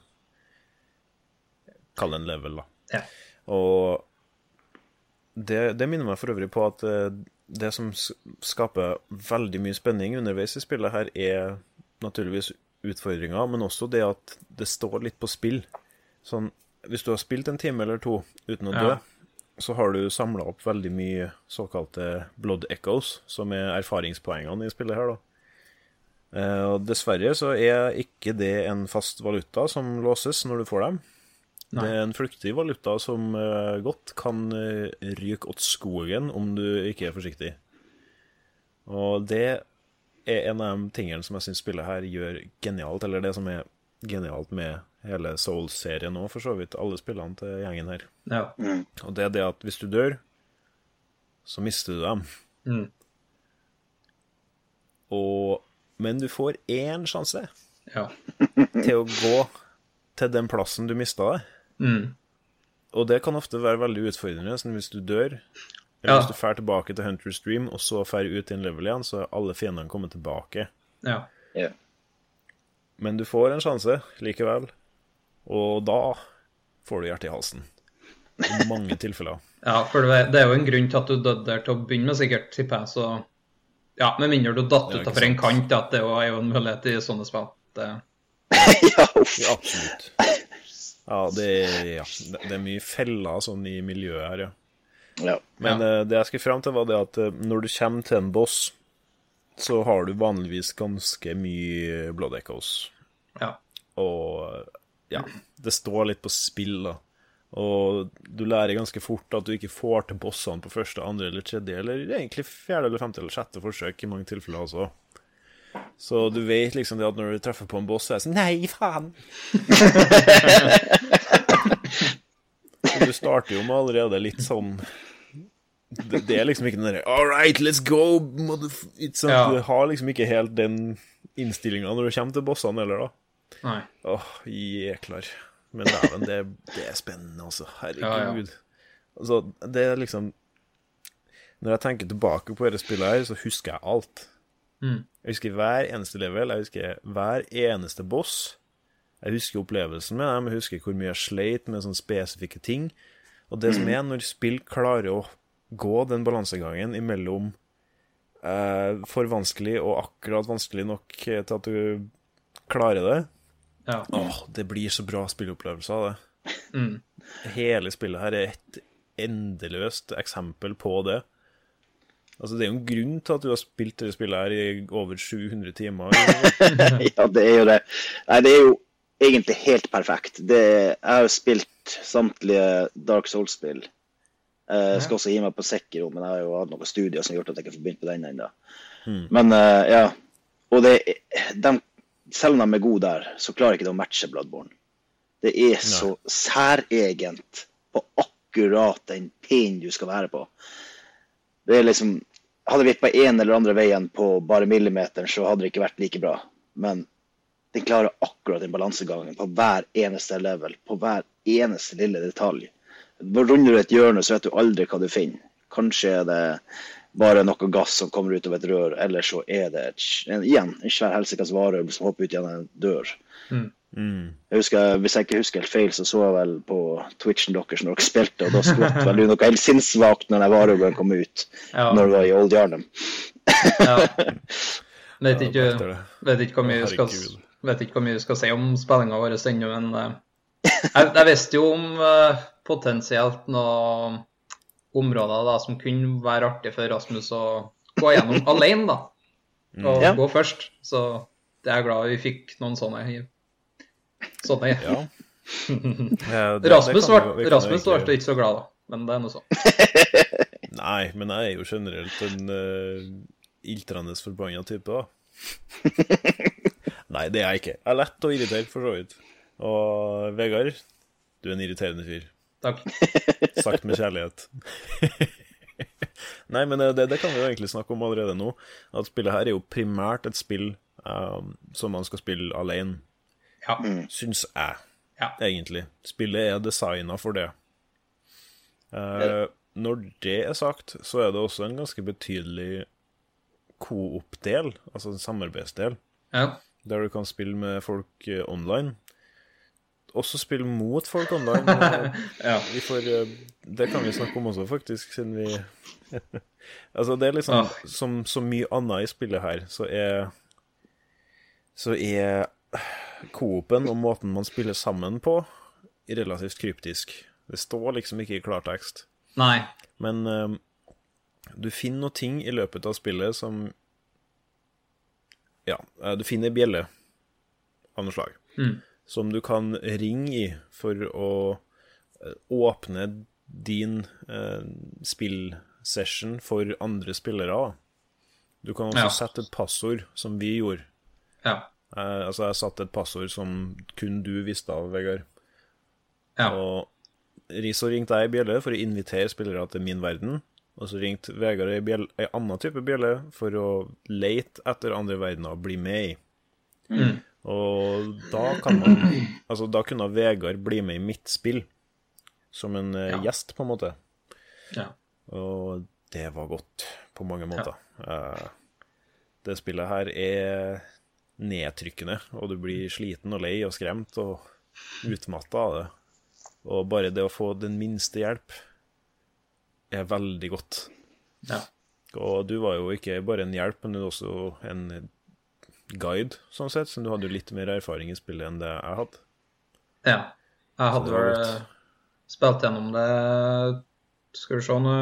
Kall det en level, da. Ja. Og det, det minner meg for øvrig på at eh, det som skaper veldig mye spenning underveis i spillet her, er naturligvis utfordringer, men også det at det står litt på spill. Sånn, hvis du har spilt en time eller to uten å dø, Ja. så har du samla opp veldig mye såkalte blood echoes, som er erfaringspoengene i spillet her, da. Eh, Og dessverre så er ikke det en fast valuta som låses når du får dem. Nei. Det er en flyktig valuta som eh, godt kan eh, ryke åt skogen om du ikke er forsiktig. Og det er en av de tingene som jeg syns spillet her gjør genialt, eller det som er genialt med hele Souls-serien òg, for så vidt. Alle spillene til gjengen her. Ja. Og det er det at hvis du dør, så mister du dem. Mm. Og, men du får én sjanse ja. til å gå til den plassen du mista det. Mm. Og det kan ofte være veldig utfordrende. Sånn hvis du dør, eller Ja. hvis du drar tilbake til Hunter's Dream, og så drar ut i en level igjen, så er alle fiendene kommet tilbake. ja. Yeah. Men du får en sjanse likevel, og da får du hjertet i halsen. I mange tilfeller. Ja, for det er jo en grunn til at du døde der til å begynne med, sikkert, tipper jeg. Så ja, med mindre du datt utafor en kant, at det er jo en mulighet i sånne spill. Det. Ja, absolutt. Ja, det er, ja, det er mye feller sånn i miljøet her, ja. Ja. Men eh, det jeg skal fram til, var det at eh, når du kommer til en boss, så har du vanligvis ganske mye blood echoes. ja. Og ja, det står litt på spill, da. Og du lærer ganske fort at du ikke får til bossene på første, andre eller tredje, eller egentlig fjerde eller femte eller sjette forsøk i mange tilfeller også. Så du vet liksom det at når du treffer på en boss, så er det sånn Nei, faen! Du starter jo med allerede litt sånn det, det er liksom ikke den derre All right, let's go! motherf-" Ja. Du har liksom ikke helt den innstillinga når du kommer til bossene heller, da. Nei. Åh, jeklar. Men dæven, det, det er spennende, altså. Herregud. Altså, det er liksom Når jeg tenker tilbake på dette spillet her, så husker jeg alt. Mm. Jeg husker hver eneste level, jeg husker hver eneste boss. Jeg husker opplevelsen med dem, jeg husker hvor mye jeg sleit med sånne spesifikke ting. Og det som er når spill klarer å gå den balansegangen imellom eh, for vanskelig og akkurat vanskelig nok til at du klarer det Ja. Åh, det blir så bra spillopplevelser av det. Mm. Hele spillet her er et endeløst eksempel på det. Altså, det er jo en grunn til at du har spilt dette spillet her i over 700 timer. ja, det er jo det. Nei, det er jo egentlig helt perfekt. Det, jeg har jo spilt samtlige Dark Souls-spill. Jeg skal også gi meg på Sekiro, men jeg har jo hatt noen studier som har gjort at jeg ikke får begynt på den ennå. Men eh, ja. Og det, de, selv om de er gode der, så klarer ikke de å matche Bloodborne. Det er så særegent på akkurat den pinnen du skal være på. Det er liksom Hadde vi på en eller andre veien på bare millimeteren, så hadde det ikke vært like bra. Men den klarer akkurat den balansegangen på hver eneste level, på hver eneste lille detalj. Runder du et hjørne, så vet du aldri hva du finner. Kanskje er det bare noe gass som kommer ut av et rør, eller så er det et, en, igjen en svær helsikas varulv som hopper ut gjennom en dør. Mm. Jeg husker, Hvis jeg ikke husker helt feil, så så jeg vel på Twitchen deres når dere spilte, og da skvatt vel du noe helt sinnssvakt når den varulven kom ut, Ja. når det var i Old Yarnum. ja. Vet ikke, vet ikke hvor mye vi skal, vet ikke hvor mye vi skal si om spillinga vår ennå, men eh, jeg, jeg visste jo om eh, potensielt noen områder da, som kunne være artig for Rasmus å gå gjennom alene, da. Og Ja. gå først. Så det er jeg glad vi fikk noen sånne. Sånne. Ja. Eh, Rasmus det vi- vi Rasmus egentlig- ble ikke så glad, da. Men det er noe sånn. Nei, men jeg er jo generelt en uh, iltrende forbanna type, da. Nei, det er jeg ikke. Jeg er lett å irritere, for så vidt. Og Vegard, du er en irriterende fyr. Takk. Sagt med kjærlighet. Nei, men det, det kan vi jo egentlig snakke om allerede nå. At spillet her er jo primært et spill um, som man skal spille alene, Ja. syns jeg, Ja. egentlig. Spillet er designa for det. Eh, når det er sagt, så er det også en ganske betydelig co-op-del, altså en samarbeidsdel, ja. der du kan spille med folk eh, online. Også spille mot folk online. ja. vi får, eh, det kan vi snakke om også, faktisk, siden vi Altså, det er liksom Ah. Som så mye annet i spillet her, så er Så er Coop-en og måten man spiller sammen på, relativt kryptisk. Det står liksom ikke i klartekst. Nei. Men eh, du finner noe ting i løpet av spillet som Ja, eh, du finner ei bjelle av noe slag. Mm. Som du kan ringe i for å eh, åpne din eh, spillsession for andre spillere. Du kan også Ja. sette et passord, som vi gjorde. Ja. Eh, altså, jeg satte et passord som kun du visste av, Vegard. Ja. Og så ringte jeg ei bjelle for å invitere spillere til min verden. Og så ringte Vegard ei, bjelle, ei annen type bjelle for å lete etter andre verdener og bli med i. Mm. Og da kan man Altså, da kunne Vegard bli med i mitt spill. Som en eh, Ja. gjest, på en måte. ja. Og det var godt på mange måter. Eh, det spillet her er nedtrykkende, og du blir sliten og lei og skremt og utmatta av det. Og bare det å få den minste hjelp er veldig godt. ja. Og du var jo ikke bare en hjelp, men også en guide, sånn sett, så du hadde jo litt mer erfaring i spillet enn det jeg hadde. Ja. Jeg hadde vel spilt gjennom det Skal vi se nå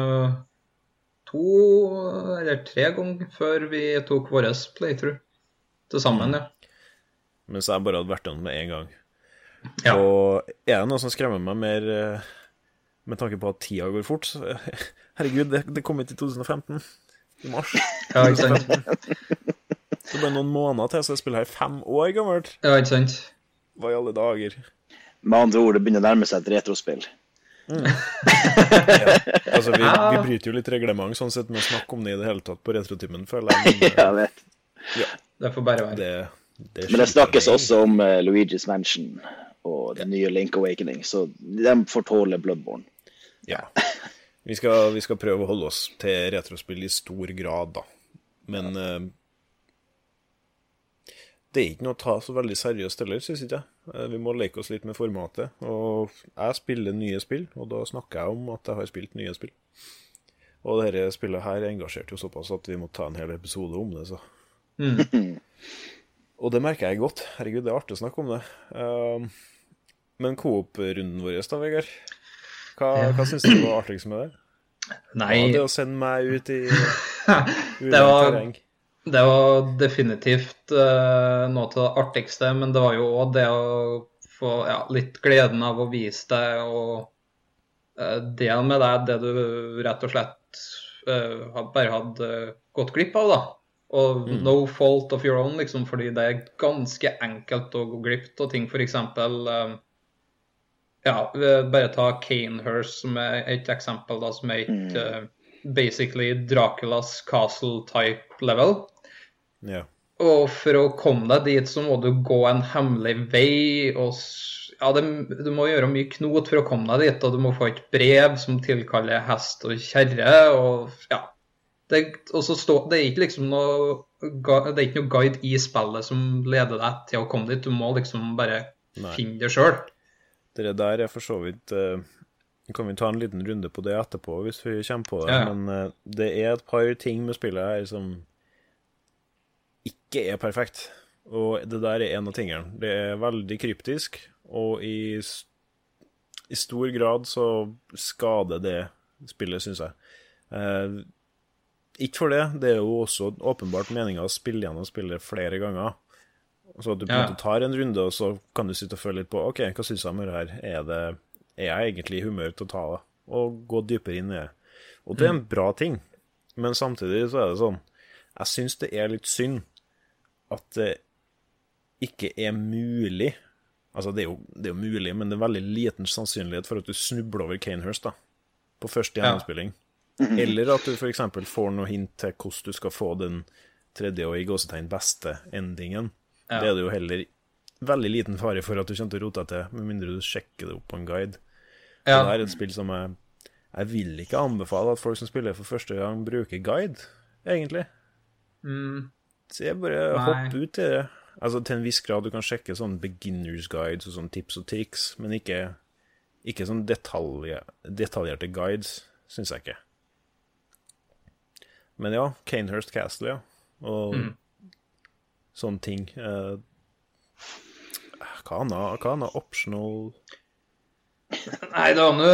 To eller tre ganger før vi tok vår playthrough til sammen, ja. Mens jeg bare hadde vært gjennom med én gang. Ja. Og er det noe som skremmer meg mer eh, med tanke på at tida går fort? Så, herregud, det, det kom ut i 2015. I mars. Ja, ikke sant? Det er bare noen måneder til, så jeg spiller her fem år gammelt. Ja, ikke sant? Hva i alle dager? Med andre ord, det begynner å nærme seg et retrospill. Ja Altså, vi, vi bryter jo litt reglement sånn sett med å snakke om det i det hele tatt på retrotimen, føler jeg. Men Jeg vet. eh, Det får bare være. det, det Men det snakkes også om uh, Luigi's Mansion og den nye Link Awakening, så de får tåle Bloodborne. Ja. Vi skal, vi skal prøve å holde oss til retrospill i stor grad, da. Men uh, det er ikke noe å ta så veldig seriøst heller, syns ikke jeg. Uh, Vi må leke oss litt med formatet. Og jeg spiller nye spill, og da snakker jeg om at jeg har spilt nye spill. Og dette spillet her engasjerte jo såpass at vi måtte ta en hel episode om det, så. Mm. Og det merker jeg godt. Herregud, det er artig å snakke om det. Um, men coop-runden vår da, Vegard? Hva, hva syns du var artigst med det? Nei, Ja, det å sende meg ut i det var, terreng. det var definitivt uh, noe av det artigste, men det var jo òg det å få ja, litt gleden av å vise deg og uh, dele med deg det du rett og slett eh, bare hadde gått glipp av, da. Og Mm. no fault of your own, liksom, fordi det er ganske enkelt å gå glipp av ting. F.eks. Um, ja, bare ta Kanehurst som er et eksempel, da, som er et eh, basically Draculas castle-type level. Yeah. Og for å komme deg dit, så må du gå en hemmelig vei. og ja, det, Du må gjøre mye knot for å komme deg dit, og du må få et brev som tilkaller hest og kjerre. og ja. Det, og så stå, det er ikke liksom noe det er ikke noe guide i spillet som leder deg til å komme dit. Du må liksom bare Nei. finne det sjøl. Det der er for så vidt eh, Kan vi ta en liten runde på det etterpå, hvis vi kommer på det. Ja, ja. Men eh, det er et par ting med spillet her som ikke er perfekt. Og det der er en av tingene. Det er veldig kryptisk, og i, i stor grad så skader det spillet, syns jeg. Ikke for det, det er jo også åpenbart meninga å spille gjennom spillet flere ganger. Så at du på en Ja. måte tar en runde, og så kan du sitte og føle litt på OK, hva syns jeg om det her? Er, det, er jeg egentlig i humør til å ta det? Og gå dypere inn i det. Og det er en bra ting, men samtidig så er det sånn Jeg syns det er litt synd at det ikke er mulig Altså, det er, jo, det er jo mulig, men det er veldig liten sannsynlighet for at du snubler over Kanehurst da, på første Ja. Gjennomspilling. Eller at du f.eks. får noe hint til hvordan du skal få den tredje og i gåsetegn beste endingen. Ja. Det er det jo heller veldig liten fare for at du kommer til å rote til, med mindre du sjekker det opp på en guide. Ja. Det er et spill som jeg Jeg vil ikke anbefale at folk som spiller for første gang, bruker guide, egentlig. Mm, Så jeg bare Nei. hopp ut i det. Altså Til en viss grad du kan sjekke sånn beginners guides og sånn tips og triks, men ikke, ikke sånn detaljerte guides, syns jeg ikke. Men ja, Kanehurst Castle, ja. Og Mm. sånne ting. Eh, hva annet hva annet optional Nei, det var nå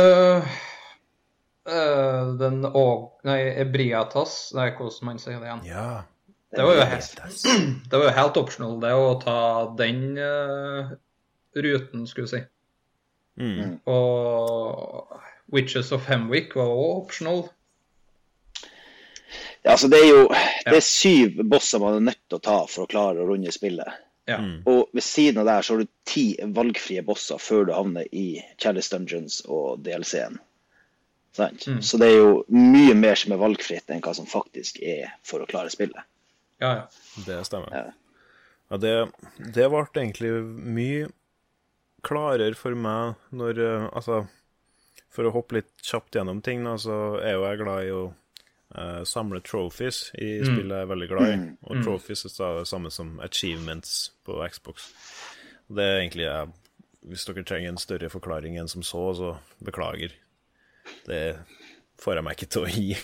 uh, den og, Nei, Ebriatas Nei, hvordan man sier det igjen. Ja. Det var helt, det var jo helt optional, det å ta den uh, ruten, skulle vi si. Mm. Og Witches of Hemwick var også optional. Ja, altså det er jo det er syv bosser man er nødt til å ta for å klare å runde spillet. Ja. Mm. Og ved siden av der så har du ti valgfrie bosser før du havner i Chalice Dungeons og DLC-en. Mm. Så det er jo mye mer som er valgfritt enn hva som faktisk er for å klare spillet. Ja, ja. Det stemmer. Ja. Ja, det, det ble egentlig mye klarere for meg når eh, Altså, for å hoppe litt kjapt gjennom ting, da, så er jo jeg glad i å eh, samle trophies i Mm. spillet jeg er veldig glad i. Mm. Og trophies er det samme som achievements på Xbox. Det er egentlig jeg Hvis dere trenger en større forklaring enn som så, så beklager. Det får jeg meg ikke til å gi.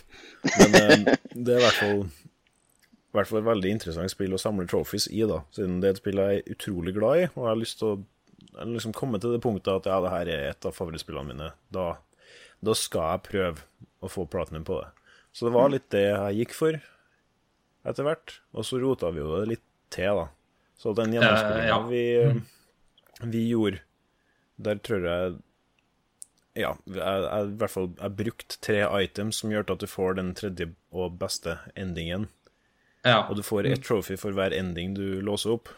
Men uh, det er i hvert fall i hvert fall et veldig interessant spill å samle trophies i, da. Siden det er et spill jeg er utrolig glad i, og jeg har lyst til å har liksom komme til det punktet at ja, det her er et av favorittspillene mine. Da, da skal jeg prøve å få platinum på det. Så det var litt det jeg gikk for etter hvert. Og så rota vi jo det litt til, da. Så den gjennomspillinga ja. vi, vi gjorde, der tror jeg ja, jeg, jeg, i hvert fall jeg brukte tre items som gjør at du får den tredje og beste endingen. ja. Og du får ett trophy for hver ending du låser opp.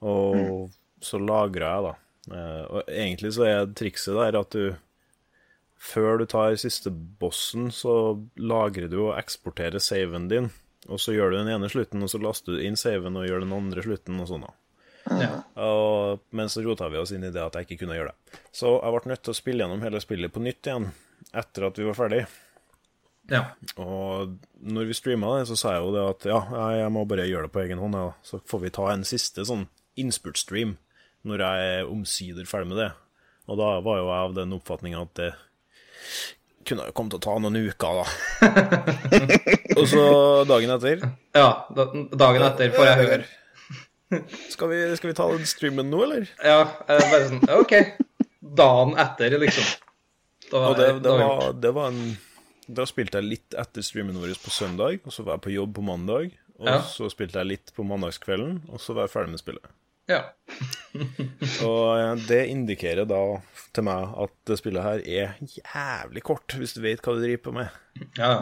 Og så lagra jeg, da. Eh, Og egentlig så er trikset der at du Før du tar siste bossen, så lagrer du og eksporterer saven din. Og så gjør du den ene slutten, og så laster du inn saven og gjør den andre slutten, og sånn. ja. Og, men så rota vi oss inn i det at jeg ikke kunne gjøre det. Så jeg ble nødt til å spille gjennom hele spillet på nytt igjen etter at vi var ferdig. Ja. Og når vi streama det, så sa jeg jo det at ja, jeg må bare gjøre det på egen hånd, ja. så får vi ta en siste sånn innspurtstream når jeg er omsider ferdig med det. Og da var jo jeg av den oppfatninga at det kunne jo kommet til å ta noen uker, da. og så dagen etter ja. da- Dagen etter får jeg høre. Skal vi, skal vi ta den streamen nå, eller? Ja, bare sånn OK. Dagen etter, liksom. Da Og det, det, var, det var en Da spilte jeg litt etter streamen vår på søndag, og så var jeg på jobb på mandag. Og Ja. så spilte jeg litt på mandagskvelden, og så var jeg ferdig med spillet. Ja. Og eh, det indikerer da til meg at det spillet her er jævlig kort, hvis du vet hva du driver på med. ja.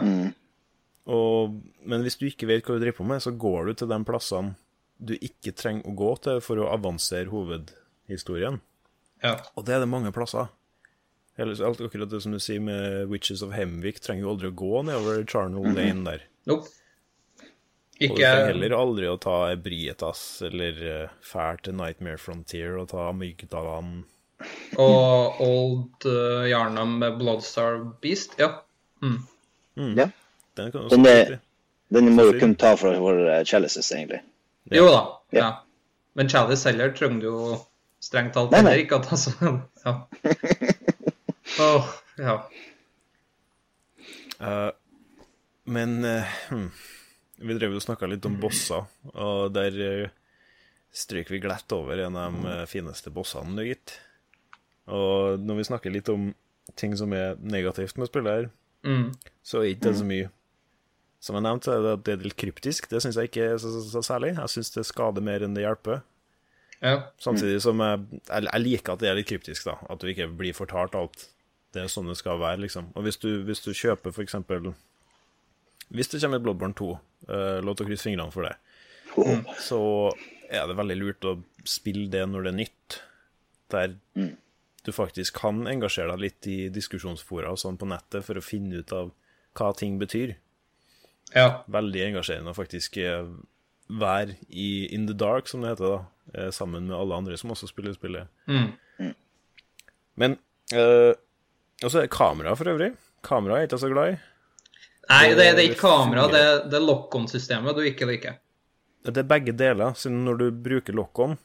Og, men hvis du ikke vet hva du driver på med, så går du til de plassene du ikke trenger å gå til for å avansere hovedhistorien. ja. Og det er det mange plasser. Ellers, alt akkurat det som du sier med Witches of Hemvik, trenger jo aldri å gå nedover Charnel Lane der. Nope. Og du Ikke trenger heller aldri å ta Ebrietas eller uh, fær til Nightmare Frontier og ta Amygdalan. Og Old uh, Yarnam med Bloodstar Beast. Ja. Ja. Den kan også Den. Den må du kun ta for våre chalices, egentlig. Jo da. Ja. Ja. Men Chalice heller trenger du jo strengt talt Nei, nei. heller ikke at altså Ja. Åh, ja. Uh, men uh, hm, vi drev og snakka litt om bosser, og der uh, stryker vi glatt over en av de eh, fineste bossene, gitt. Og når vi snakker litt om ting som er negativt med spillet her, Mm. så er ikke det så mye. Som jeg nevnte, er det at det er litt kryptisk. Det syns jeg ikke er så, så, så særlig. Jeg syns det skader mer enn det hjelper. ja. Samtidig som jeg, jeg, jeg liker at det er litt kryptisk, da. At du ikke blir fortalt alt. Det er sånn det skal være, liksom. Og hvis du, hvis du kjøper eksempel Hvis det kommer et Bloodborne 2, uh, lov til å krysse fingrene for det, Oh. så er det veldig lurt å spille det når det er nytt. Der du faktisk kan engasjere deg litt i diskusjonsfora og sånn på nettet for å finne ut av hva ting betyr. ja. Veldig engasjerende å faktisk eh, være i in the dark, som det heter, da. eh, Sammen med alle andre som også spiller spillet. Mm. Men eh, Og så er det kamera, for øvrig. Kamera er jeg ikke så glad i. Nei, det, det er ikke kamera, det, det er lock-on-systemet du ikke liker. Det er begge deler, siden når du bruker lock-on,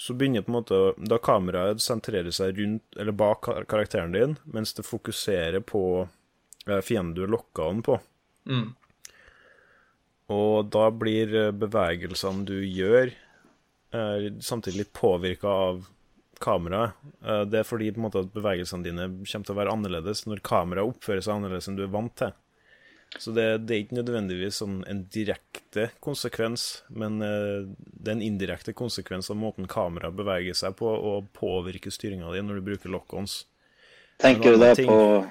så begynner på en måte Da kameraet sentrerer seg rundt, eller bak karakteren din, mens det fokuserer på eh, fienden du lokka den på. Mm. Og da blir eh, bevegelsene du gjør, eh, samtidig litt påvirka av kameraet. Det er fordi på en måte, at bevegelsene dine kommer til å være annerledes når kameraet oppfører seg annerledes enn du er vant til. Så det, det er ikke nødvendigvis sånn en direkte konsekvens, men eh, det er en indirekte konsekvens av måten kameraet beveger seg på, og påvirker styringa di når du bruker lock-ons. Tenker du da ting- på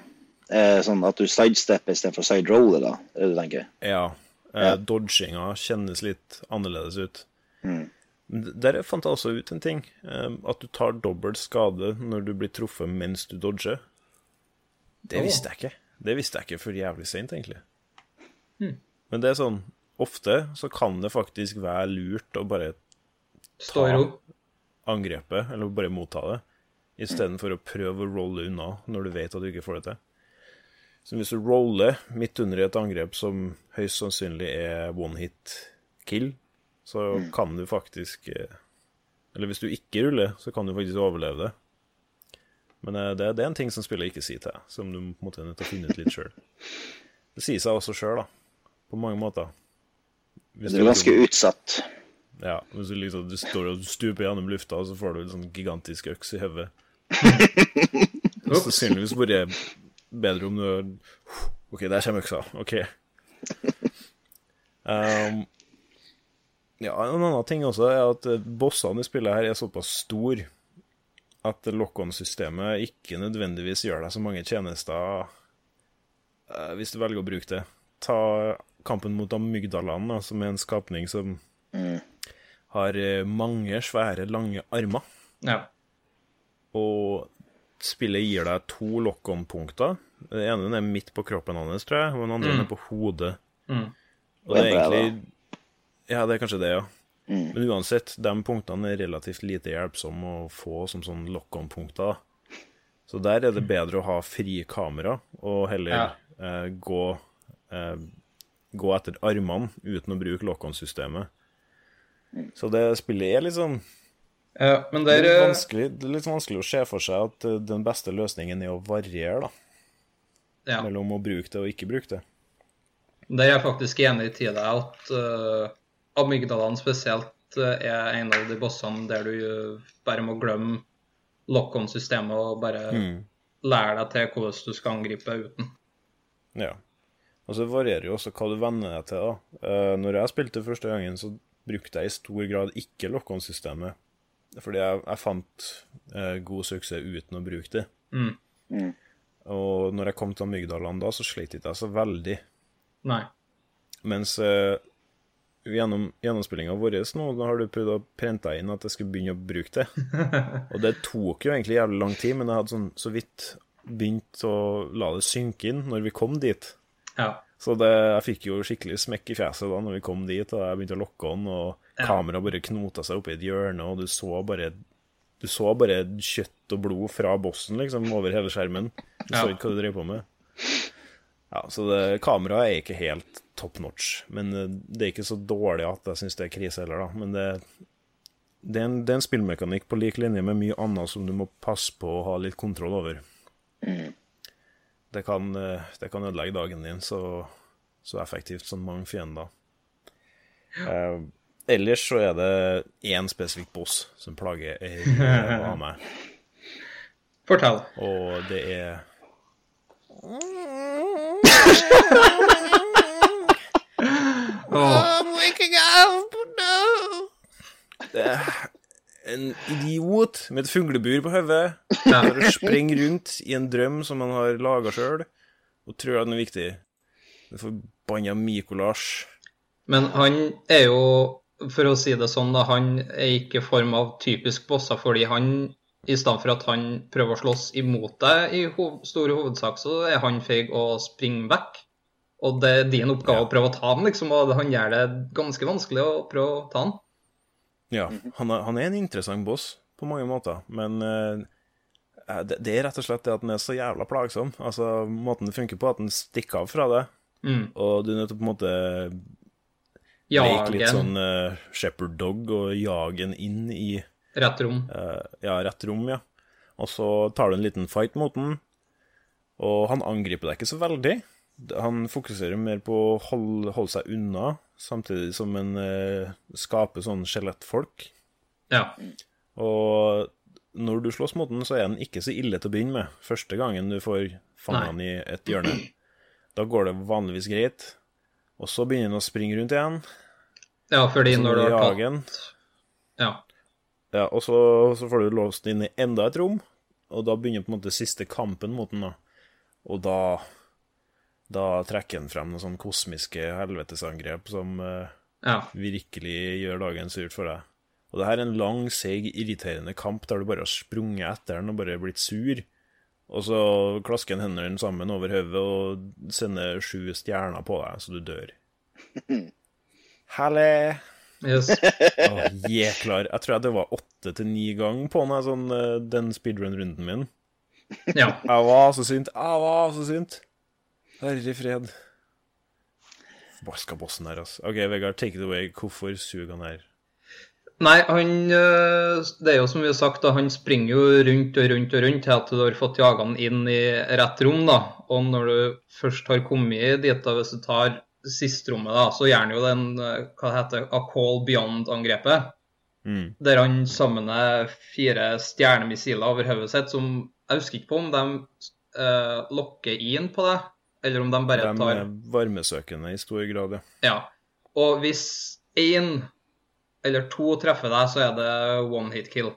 eh, sånn at du sidestepper istedenfor side-roller, da? Er det du tenker? Ja. Eh. Dodginga kjennes litt annerledes ut. Mm. Der fant jeg også ut en ting. eh, At du tar dobbelt skade når du blir truffet mens du dodger. Det visste jeg ikke. Det visste jeg ikke før jævlig seint, egentlig. Hmm. Men det er sånn Ofte så kan det faktisk være lurt å bare ta angrepet, eller bare motta det, istedenfor å prøve å rolle unna når du vet at du ikke får det til. Så hvis du roller midt under et angrep som høyst sannsynlig er one hit kill, så kan du faktisk eh, Eller hvis du ikke ruller, så kan du faktisk overleve det. Men eh, det, det er en ting som spillet ikke sier til deg, som du på en måte er nødt til å finne ut litt sjøl. Det sier seg også sjøl, da. På mange måter. Hvis Du er ganske du, utsatt. ja, hvis du liksom du står og stuper gjennom lufta, og så får du en sånn gigantisk øks i hodet. Det sannsynligvis bare bedre om du OK, der kommer øksa. OK. Um, ja, en annen ting også er at bossene i spillet her er såpass store at lock-on-systemet ikke nødvendigvis gjør deg så mange tjenester uh, hvis du velger å bruke det. Ta kampen mot Amygdalaen, da, som er en skapning som har eh, mange svære, lange armer. Ja. Og spillet gir deg to lock-on-punkter. Den ene er midt på kroppen hans, tror jeg, og den andre Mm. er på hodet. Mm. Og det er egentlig Ja, det er kanskje det, ja. Mm. Men uansett, de punktene er relativt lite hjelpsomme å få som sånn lock-on-punkter. Så der er det bedre å ha fri kamera, og heller Ja. eh, gå, eh, gå etter armene uten å bruke lock-on-systemet. Så det spillet er litt sånn Ja, men det er, litt eh, er litt vanskelig å se for seg at eh, den beste løsningen er å variere da, ja. mellom å bruke det og ikke bruke det. Der er jeg faktisk enig i deg at uh, amygdalaen spesielt er en av de bossene der du bare må glemme lock-on-systemet og bare Mm. lære deg til hvordan du skal angripe uten. Ja. Og så varierer jo også hva du venner deg til. da. Eh, når jeg spilte første gangen, så brukte jeg i stor grad ikke lock-on-systemet. Fordi jeg, jeg fant eh, god suksess uten å bruke det. Mm. Mm. Og når jeg kom til Amygdalaen da, så slet ikke jeg så veldig. Nei. Mens eh, gjennom gjennomspillinga vår nå, da har du prøvd å prente inn at jeg skulle begynne å bruke det. Og det tok jo egentlig jævlig lang tid, men jeg hadde sånn så vidt begynt å la det synke inn når vi kom dit. Ja. Så det, jeg fikk jo skikkelig smekk i fjeset da når vi kom dit, og jeg begynte å lokke han, og Ja. kameraet bare knota seg oppi et hjørne, og du så bare Du så bare kjøtt og blod fra bossen, liksom, over hele skjermen. Du så Ja. ikke hva du drev på med. Ja, så det, kameraet er ikke helt top notch, men eh, det er ikke så dårlig at jeg syns det er krise heller, da. Men det, det, er en, det er en spillmekanikk på lik linje med mye annet som du må passe på å ha litt kontroll over. Det kan, eh, det kan ødelegge dagen din så, så effektivt som mange fiender. Eh, ellers så er det én spesifikk boss som plager av meg, Fortell. og det er Det er en idiot med et fuglebur på hodet. Ja. Springe rundt i en drøm som han har laga sjøl, og tror at den er viktig. Den forbanna Mikolas. Men han er jo, for å si det sånn, da, han er ikke form av typisk bosser, fordi han, i stedet for at han prøver å slåss imot deg i hov store hovedsak, så er han feig og springer vekk. Og det er din oppgave Ja. å prøve å ta han, liksom, og han gjør det ganske vanskelig å prøve å ta han. Ja, han er, han er en interessant boss på mange måter, men uh, det, det er rett og slett det at den er så jævla plagsom. Altså, måten det funker på, at den stikker av fra deg, Mm. og du er nødt til å på en måte Jage. litt sånn uh, shepherd dog og jage den inn i rett rom. Uh, ja, rett rom, ja. Og så tar du en liten fight mot den, og han angriper deg ikke så veldig. Han fokuserer mer på å hold, holde seg unna, samtidig som en eh, skaper sånn skjelettfolk. Ja. Og når du slåss mot den, så er den ikke så ille til å begynne med. Første gangen du får fanget den i et hjørne. Da går det vanligvis greit. Og så begynner den å springe rundt igjen. ja, fordi når du har jage tatt. Ja. Ja, og så, så får du låst den inn i enda et rom, og da begynner på en måte siste kampen mot den. da. Og da da trekker han frem noen sånne kosmiske helvetesangrep som uh, ja. virkelig gjør dagen surt for deg. Og det her er en lang, seig, irriterende kamp der du bare har sprunget etter den og bare blitt sur. Og så klasker han hendene sammen over hodet og sender sju stjerner på deg, så du dør. Halle! Yes. oh, Jeklar. Jeg tror jeg det var åtte til ni ganger på den, sånn, eh, den speedrun-runden min. Ja. Jeg var så sint. Jeg var så sint. Herre fred. Baska bossen her, altså. OK, Vegard, take it away. Hvorfor suger han her? Nei, han øh, Det er jo som vi har sagt, da, han springer jo rundt og rundt og rundt til at du har fått jaga han inn i rett rom. da. Og når du først har kommet dit, da, hvis du tar sistrommet, da, så gjør han jo den øh, hva det heter, A Call Beyond-angrepet. Mm. Der han sammener fire stjernemissiler over hodet sitt, som jeg husker ikke på om de øh, lokker inn på det, eller om de bare De tar er varmesøkende i stor grad, ja. Ja. Og hvis én eller to treffer deg, så er det one hit kill.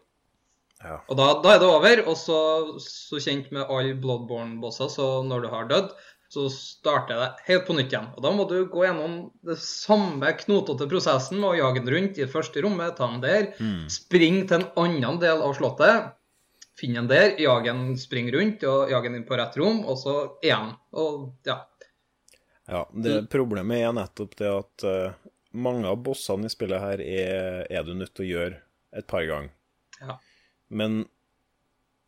ja. Og da, da er det over. Og så, så kjent med alle Bloodborne-bosser, så når du har dødd, så starter det helt på nytt igjen. Og da må du gå gjennom det samme knotete prosessen med å jage den rundt i det første rommet, ta den der, Mm. spring til en annen del av slottet, finne han der, jage han, spring rundt og jage han inn på rett rom, og så igjen. Og ja. ja det problemet er nettopp det at uh, mange av bossene i spillet her er, er du nødt til å gjøre et par ganger. Ja. Men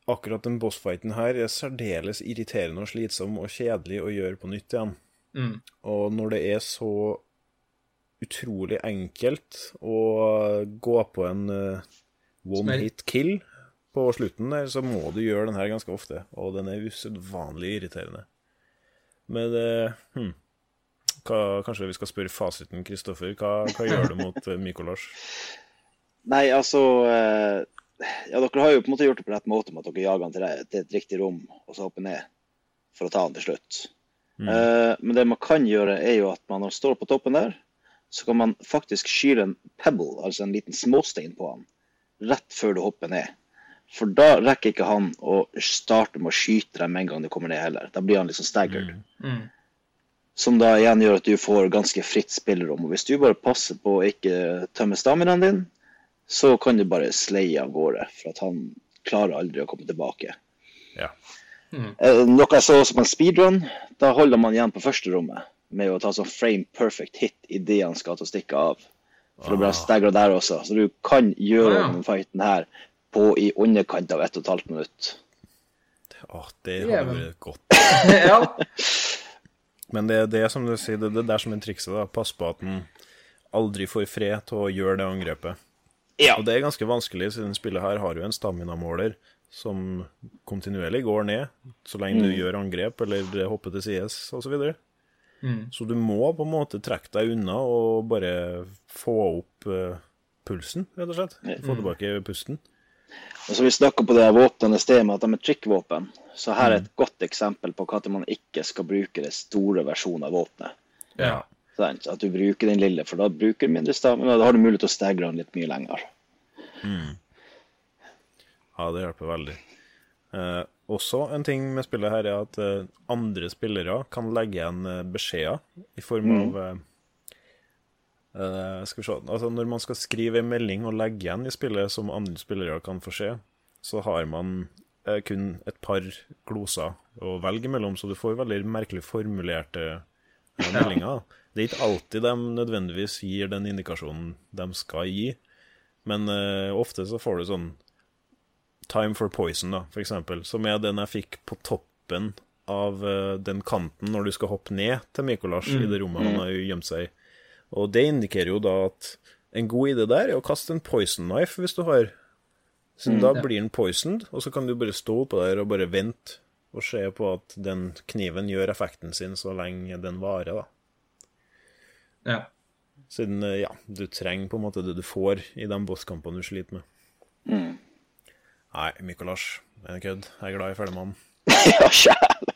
akkurat den bossfighten her er særdeles irriterende og slitsom og kjedelig å gjøre på nytt igjen. Mm. Og når det er så utrolig enkelt å gå på en uh, one Smell. hit kill på slutten der, så må du gjøre den her ganske ofte, og den er usedvanlig irriterende. Men eh, hm. hva, Kanskje vi skal spørre fasiten, Kristoffer. Hva, hva gjør du mot uh, Mikolas? Nei, altså eh, Ja, dere har jo på en måte gjort det på rett måte med at dere jager han til, til et riktig rom og så hopper ned for å ta han til slutt. Eh, men det man kan gjøre, er jo at man når man står på toppen der, så kan man faktisk skyre en pebble, altså en liten småstein på han, rett før du hopper ned. For da rekker ikke han å starte med å skyte dem med en gang du kommer ned heller. Da blir han liksom staggered. Mm. Som da igjen gjør at du får ganske fritt spillerom. Og hvis du bare passer på å ikke tømme staminaen din, så kan du bare sleie av gårde. For at han klarer aldri å komme tilbake. Ja. Mm. Noe jeg så på en speedrun, da holder man igjen på første rommet med å ta sånn frame perfect hit idet han skal til å stikke av. For å bli staggra der også. Så du kan gjøre Ah, ja. den fighten her på i underkant av 1 12 minutt. Åh, det hadde vært godt. ja. Men det er det som du sier, det, det der som er trikset. da. Pass på at den aldri får fred til å gjøre det angrepet. Ja. Og det er ganske vanskelig, siden spillet her har jo en stamina-måler som kontinuerlig går ned så lenge du gjør angrep eller hopper til sides osv. Så. Mm. så du må på en måte trekke deg unna og bare få opp uh, pulsen, rett og slett. Få tilbake pusten. Og så Vi snakka på det her våpnene i sted med at de er trikkvåpen. Så her er et godt eksempel på når man ikke skal bruke det store versjonen av våpenet. ja. At du bruker den lille, for da bruker du mindre stamina. Da har du mulighet til å stegre den litt mye lenger. Ja, det hjelper veldig. Eh, også en ting med spillet her er at eh, andre spillere kan legge igjen eh, beskjeder i form av eh, eh, Skal vi se Altså, når man skal skrive en melding og legge igjen i spillet som andre spillere kan få se, så har man uh, kun et par gloser å velge mellom, så du får veldig merkelig formulerte uh, meldinger. Det er ikke alltid de nødvendigvis gir den indikasjonen de skal gi, men ofte så får du sånn Time for Poison, da, for eksempel, som er den jeg fikk på toppen av den kanten når du skal hoppe ned til Mikolas i det rommet han har gjemt seg i. Og det indikerer jo da at en god idé der er å kaste en poison knife hvis du har. Så da blir den poisoned, og så kan du bare stå oppå der og bare vente og se på at den kniven gjør effekten sin så lenge den varer, da. ja. Siden, eh, ja, du trenger på en måte det du får i de bosskampene du sliter med. Nei, Mikolas, en kødd. Jeg er glad i Føllemannen. ja, sjæl.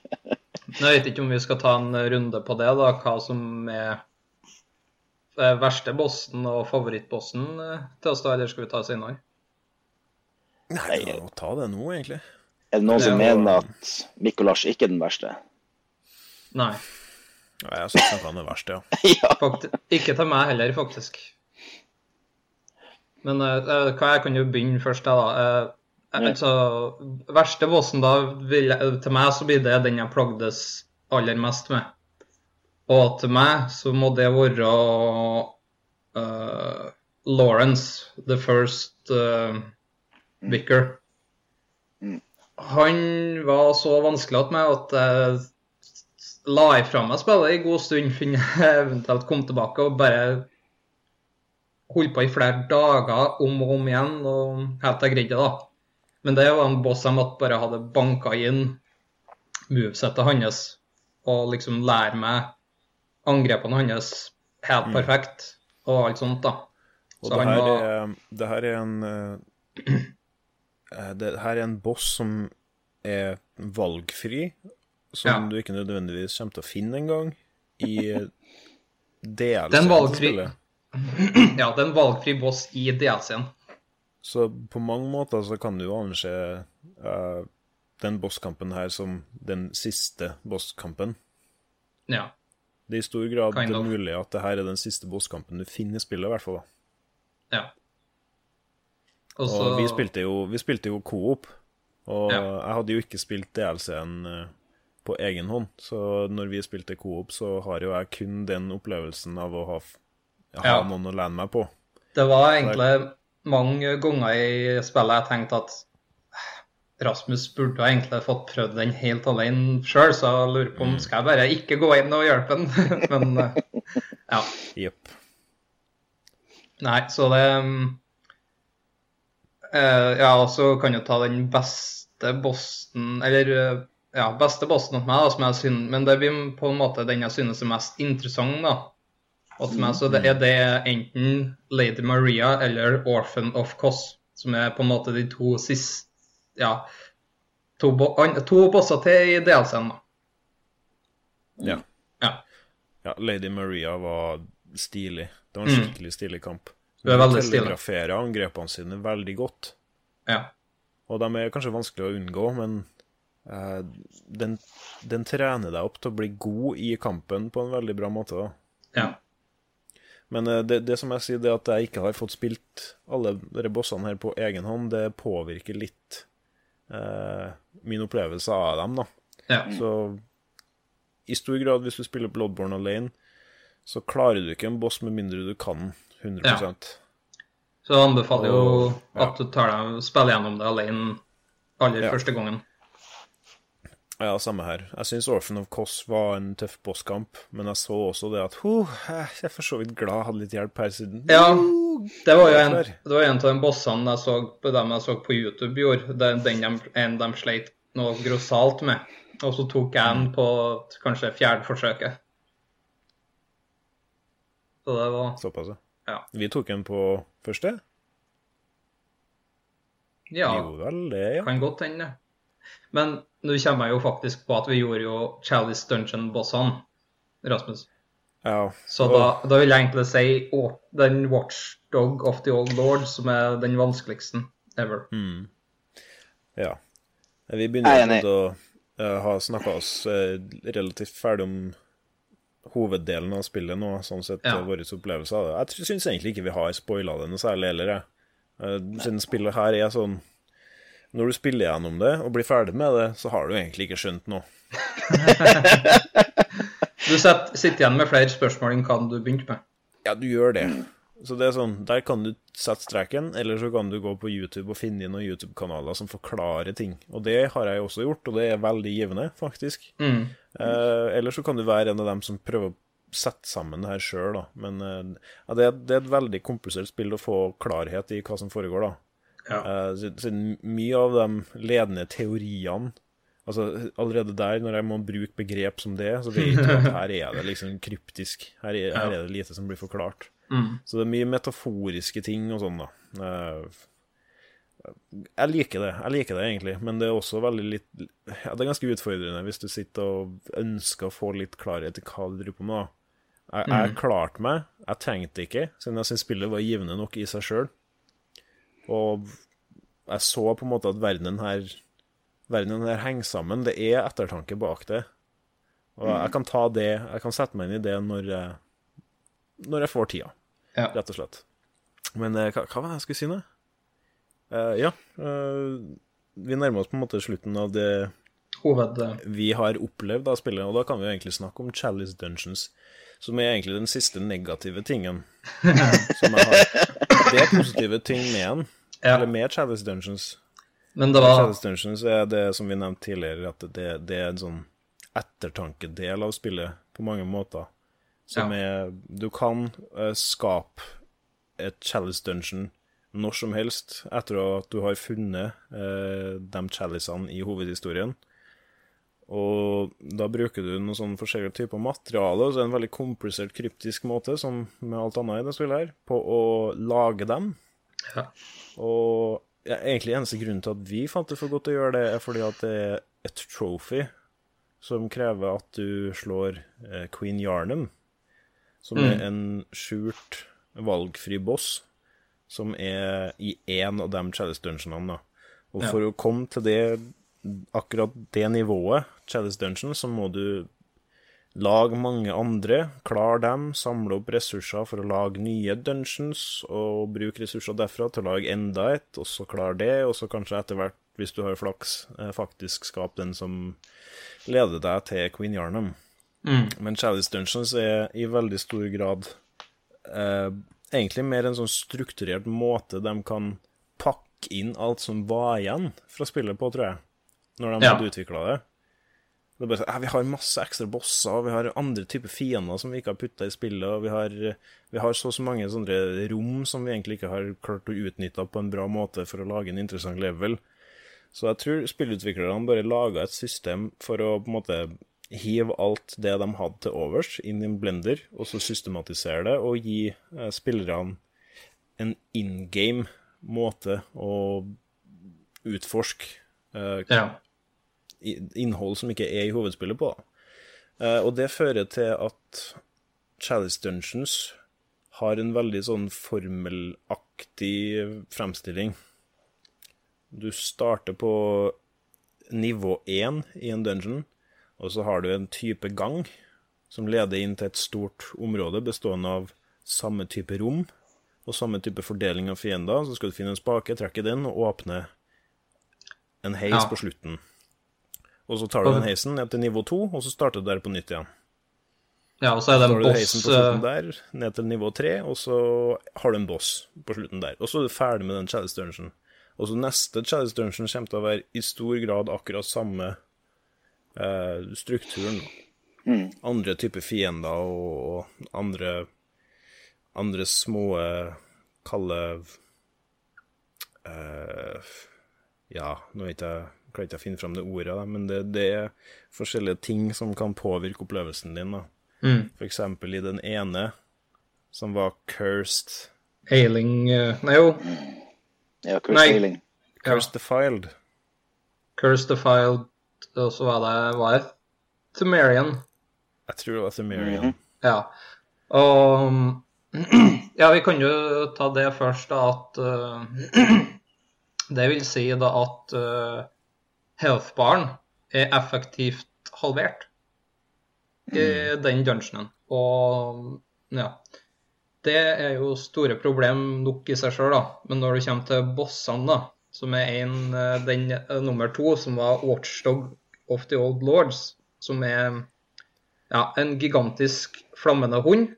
jeg vet ikke om vi skal ta en runde på det, da, hva som er verste bossen og favorittbossen eh, til oss, da, eller skal vi ta senere? Nei, vi kan ta det nå, egentlig. Er det noen som Ja. mener at Mikolas ikke er den verste? Nei. Ja, jeg syns han er verst, ja. ja. Fakti ikke til meg heller, faktisk. Men eh, eh, hva jeg kan jo begynne først, da. da. Eh, altså, verste bossen da, vil jeg, til meg så blir det den jeg plagdes aller mest med. Og til meg så må det være uh, Lawrence, the first uh, vicar. Han var så vanskelig at meg at jeg la ifra meg spillet i god stund, før jeg eventuelt kom tilbake og bare holdt på i flere dager om og om igjen, og helt til jeg greide det. da. Men det var en boss jeg måtte bare hadde banka inn movesettet hans og liksom lære meg angrepene hans helt perfekt og alt sånt, da. Og Så det han her, var- er, det her er en eh, eh, Det her er en boss som er valgfri, som Ja. du ikke nødvendigvis kommer til å finne engang i DLC. Den valgfri-. Ja, det er en valgfri boss i DLC-en. Så på mange måter så kan du jo anse uh, den bosskampen her som den siste bosskampen. Ja. Det er i stor grad Kind of. mulig at det her er den siste bosskampen du finner i spillet, i hvert fall. da. ja. Også... Og vi spilte jo, vi spilte jo Coop, og Ja. jeg hadde jo ikke spilt DLC-en eh, på egen hånd, så når vi spilte Coop, så har jo jeg kun den opplevelsen av å ha, ha Ja. noen å lene meg på. Det var egentlig mange ganger i spillet jeg tenkte at Rasmus burde egentlig fått prøvd den helt alene sjøl, så jeg lurer på om skal jeg bare ikke gå inn og hjelpe han. Men eh, ja. Yep. Nei, så det eh, Ja, og så kan jeg ta den beste bossen Eller eh, ja, beste bossen hos meg, da, som jeg synes, men det blir på en måte den jeg synes er mest interessant. da. Og til meg så det er det enten Lady Maria eller Orphan of Cos, som er på en måte de to siste Ja, to, bo to bosser til i DLC-en, da. Ja. Ja. ja. Lady Maria var stilig. Det var en Mm. skikkelig stilig kamp. Hun er veldig stilig. telegraferer angrepene sine veldig godt. Ja. Og de er kanskje vanskelig å unngå, men eh, den, den trener deg opp til å bli god i kampen på en veldig bra måte. da. ja. Men eh, det, det som jeg sier, det at jeg ikke har fått spilt alle dere bossene her på egen hånd, det påvirker litt min opplevelse av dem, da. ja. Så i stor grad, hvis du spiller Bloodborne alene, så klarer du ikke en boss med mindre du kan 100 Ja. Så jeg anbefaler jo at du tar deg, spiller gjennom det alene aller Ja. første gangen. Ja, samme her. Jeg syns Orphan of Koss var en tøff bosskamp, men jeg så også det at huh, jeg er for så vidt glad jeg hadde litt hjelp her siden. Ja, Det var jo en, det var en av de bossene jeg så på dem jeg så på YouTube i Det er den de, en de sleit noe grossalt med. Og så tok jeg den på kanskje fjerde forsøket. Så det var Såpass, ja. Vi tok en på første? Ja, Jo vel, det, ja. kan godt hende. Men nå kommer jeg jo faktisk på at vi gjorde jo Chalice Dungeon-bossene, Rasmus. Ja. Så da, da vil jeg egentlig si å, den Watchdog of the Old Lord, som er den vanskeligste ever. Mm. Ja. Vi er begynner å uh, ha snakka oss uh, relativt ferdig om hoveddelen av spillet nå, sånn sett Ja. eh, vår opplevelse av det. Jeg syns egentlig ikke vi har spoila det noe særlig heller, jeg. Uh, Siden spillet her er sånn Når du spiller gjennom det og blir ferdig med det, så har du egentlig ikke skjønt noe. Du sitter, sitter igjen med flere spørsmål enn hva du begynte med. Ja, du gjør det. Så det er sånn, Der kan du sette streken, eller så kan du gå på YouTube og finne noen YouTube-kanaler som forklarer ting. Og det har jeg også gjort, og det er veldig givende, faktisk. Mm. Eh, eller så kan du være en av dem som prøver å sette sammen det her sjøl, da. Men eh, det, er, det er et veldig komplisert spill å få klarhet i hva som foregår, da. Ja. Eh, så- så mye av de ledende teoriene Altså, Allerede der, når jeg må bruke begrep som det, så vet du at her er det liksom kryptisk. Her er, her er det lite som blir forklart. Mm. Så det er mye metaforiske ting og sånn, da. Eh, Jeg liker det, jeg liker det egentlig, men det er også veldig litt Ja, det er ganske utfordrende hvis du sitter og ønsker å få litt klarhet i hva du driver på med, da. Jeg, jeg klarte meg, jeg trengte ikke, siden jeg syntes spillet var givende nok i seg sjøl. Og jeg så på en måte at verdenen her Verdenen her henger sammen. Det er ettertanke bak det. Og jeg kan ta det Jeg kan sette meg inn i det når jeg, når jeg får tida Ja. rett og slett. Men eh, hva, hva var det jeg skulle si nå? Uh, ja. uh, vi nærmer oss på en måte slutten av det Hoved... vi har opplevd av spillet, og da kan vi jo egentlig snakke om Chalice Dungeons, som er egentlig den siste negative tingen som jeg har. Det er positive ting med den, Ja. eller med Chalice Dungeons. Men det var Dungeons er det som vi nevnte tidligere, at det, det er en sånn ettertankedel av spillet på mange måter. Som er Du kan uh, skape et Chalice Dungeon når som helst etter at du har funnet uh, de chalicene i hovedhistorien. Og da bruker du noen sånne forskjellige typer materiale, og så er det en veldig komplisert, kryptisk måte, som med alt annet i det spillet her, på å lage dem. Ja. Og ja, egentlig eneste grunnen til at vi fant det for godt å gjøre det, er fordi at det er et trophy som krever at du slår eh, Queen Yarnum, som er en skjult, valgfri boss, som er i én av de Chalice Dungeonene. da. Og Ja. for å komme til det, akkurat det nivået, Chalice Dungeon, så må du lage mange andre, klar dem, samle opp ressurser for å lage nye dungeons, og bruke ressurser derfra til å lage enda et, og så klar det, og så kanskje etter hvert, hvis du har flaks, eh, faktisk skape den som leder deg til Queen Yarnum. Mm. Men Chalice Dungeons er i veldig stor grad eh, egentlig mer en sånn strukturert måte de kan pakke inn alt som var igjen fra spillet på, tror jeg, når de Ja. hadde utvikla det. Det er bare sånn, «Ja, Vi har masse ekstra bosser, vi har andre typer fiender som vi ikke har putta i spillet, og vi har, vi har så så mange sånne rom som vi egentlig ikke har klart å utnytte på en bra måte for å lage en interessant level. Så jeg tror spillutviklerne bare laga et system for å på en måte hive alt det de hadde til overs, inn i en blender, og så systematisere det og gi eh, spillerne en in game måte å utforske eh. Innhold som ikke er i hovedspillet på. Eh, og det fører til at Chalice Dungeons har en veldig sånn formelaktig fremstilling. Du starter på nivå 1 i en dungeon, og så har du en type gang som leder inn til et stort område bestående av samme type rom og samme type fordeling av fiender. Så skal du finne en spake, trekke den og åpne en heis Ja. på slutten. Og så tar du den heisen ned til nivå 2, og så starter du der på nytt igjen. ja, og så er det Så en har du heisen på slutten eh, der, ned til nivå 3, og så har du en boss på slutten der. Og så er du ferdig med den challenge Dungeon. Og så neste challenge Dungeon kommer til å være i stor grad akkurat samme eh, strukturen. Andre typer fiender og, og andre andre små kalde eh, Ja, nå vet jeg klarer ikke å finne fram det ordet, da, men det, det er forskjellige ting som kan påvirke opplevelsen din. da. mm, For eksempel i den ene, som var cursed Ailing uh, Nei, jo. Ja, cursed Nei. Ailing. Cursed Defiled. Cursed Defiled, og så var det Var det Thumerian. Jeg tror det var Themerian. Ja. Og Ja, vi kan jo ta det først, da, at uh, Det vil si da at uh, health-baren er effektivt halvert i den dungeonen. Og ja. Det er jo store problem nok i seg sjøl, da. Men når det kommer til bossene, da, som er en, eh, den eh, nummer to, som var Watchdog of the Old Lords, som er ja, en gigantisk flammende hund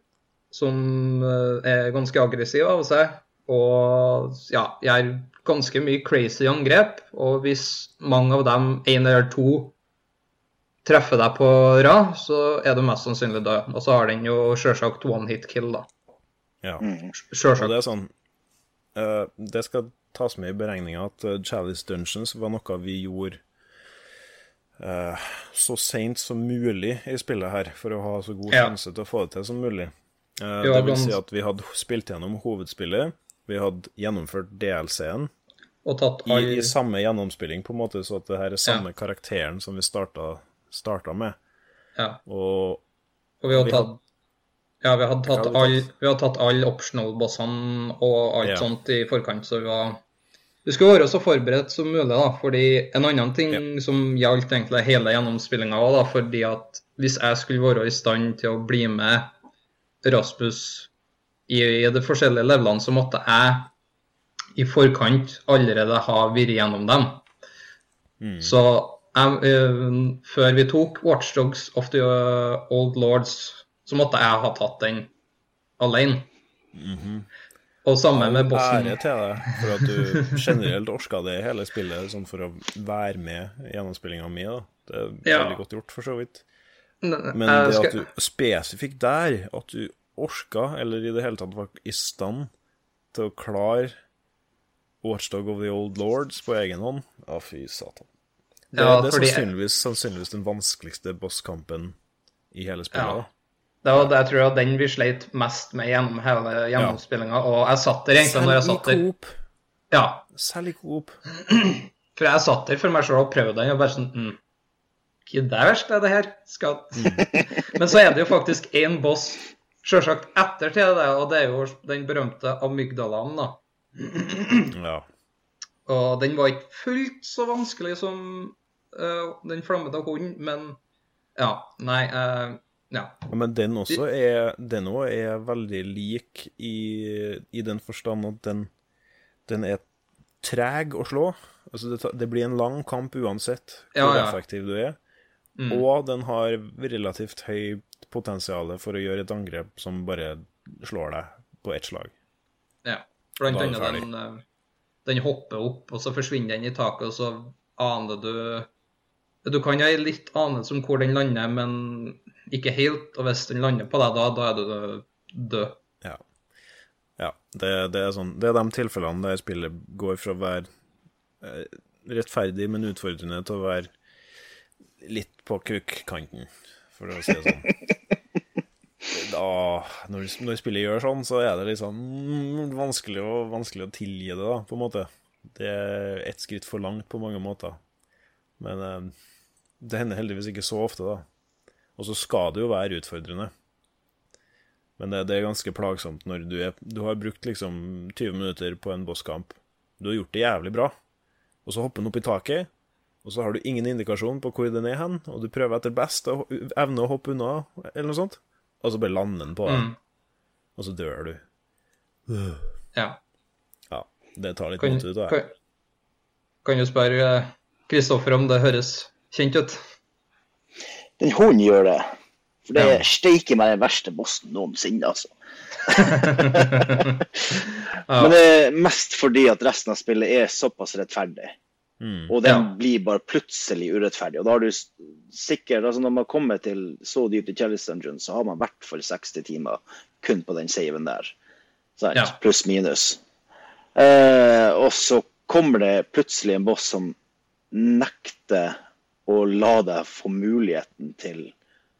som eh, er ganske aggressiv av seg. Og ja, gjør ganske mye crazy angrep. Og hvis mange av dem, én eller to, treffer deg på rad, så er du mest sannsynlig død. Og så har den jo sjølsagt one hit kill, da. Ja. Sjølsagt. Og det er sånn uh, Det skal tas med i beregninga at eh, Chalice Dungeons var noe vi gjorde uh, så seint som mulig i spillet her, for å ha så god Ja. til å få det til som mulig. Eh, det vil si at vi hadde spilt gjennom hovedspillet, vi hadde gjennomført DLC-en i, i samme gjennomspilling, på en måte, så at det her er samme karakteren som vi starta, starta med. Ja. Og Og vi har Vi tatt Ja, vi hadde tatt Ja, vi all, all optional-bossene og alt Ja. sånt i forkant, så vi var Vi skulle være så forberedt som mulig, da, fordi en annen ting som gjaldt egentlig hele gjennomspillinga òg, da, fordi at hvis jeg skulle være i stand til å bli med Rasmus i, i de forskjellige levelene, så måtte jeg i forkant allerede ha vært gjennom dem. mm, Så jeg, uh, før vi tok Watchdogs of the eh, Old Lords, så måtte jeg ha tatt den alene. Og samme med bossen. ære til deg for at du generelt orka det i hele spillet, sånn for å være med i gjennomspillinga mi. da. Det er Ja. veldig godt gjort, for så vidt. Men det at du spesifikt der, at du orka, eller i det hele tatt var i stand til å klare Watchdog of the Old Lords på egen hånd ja, fy satan. Det, Ja, det er fordi- sannsynligvis, sannsynligvis den vanskeligste bosskampen i hele spillet. Ja. Det var det jeg tror den vi sleit mest med gjennom hele gjennomspillinga. Og jeg satt der egentlig når jeg satt der. Coop. Ja, Selv i Coop. for jeg satt der for meg sjøl og prøvde den, og bare sånn mm, verst, er det her? Skal... Men så er det jo faktisk én boss, sjølsagt etter til det, og det er jo den berømte amygdalaen, da. Ja. Og den var ikke fullt så vanskelig som uh, den flammede hunden, men ja, nei Uh, Ja. Ja, Men den også er, den også er veldig lik i, i den forstand at den, den er treg å slå. Altså det, det blir en lang kamp uansett hvor ja. effektiv du er. Mm. Og den har relativt høyt potensial for å gjøre et angrep som bare slår deg på ett slag. ja. Blant annet den øh, den hopper opp, og så forsvinner den i taket, og så aner du Du kan ha en litt anelse om hvor den lander, men ikke helt. Og hvis den lander på deg da, da er du død. Ja. ja det, det, er sånn, det er de tilfellene der spillet går fra å være eh, rettferdig, men utfordrende, til å være litt på kukkanten, for å si det sånn. Da, når, når spillet gjør sånn, så er det liksom vanskelig å, vanskelig å tilgi det, da, på en måte. Det er ett skritt for langt på mange måter. Men eh, det hender heldigvis ikke så ofte, da. Og så skal det jo være utfordrende. Men det, det er ganske plagsomt når du, er, du har brukt liksom 20 minutter på en bosskamp. Du har gjort det jævlig bra, og så hopper han opp i taket, og så har du ingen indikasjon på hvor den er hen, og du prøver etter beste evne å hoppe unna, eller noe sånt, og så bare lander den på deg, mm. og så dør du. Ja. Ja, det tar litt mot ut av deg. Kan, du spørre Kristoffer om det høres kjent ut? Den hunden gjør det. For det ja. steiker meg den verste bossen noensinne, altså. ja. Men det er mest fordi at resten av spillet er såpass rettferdig. Mm. Og den ja. blir bare plutselig urettferdig. Og da har du sikkert altså Når man kommer til så dypt i Challenge Dungeon, så har man i hvert fall 60 timer kun på den saven der. Ja. Pluss minus. Eh, og så kommer det plutselig en boss som nekter å la deg få muligheten til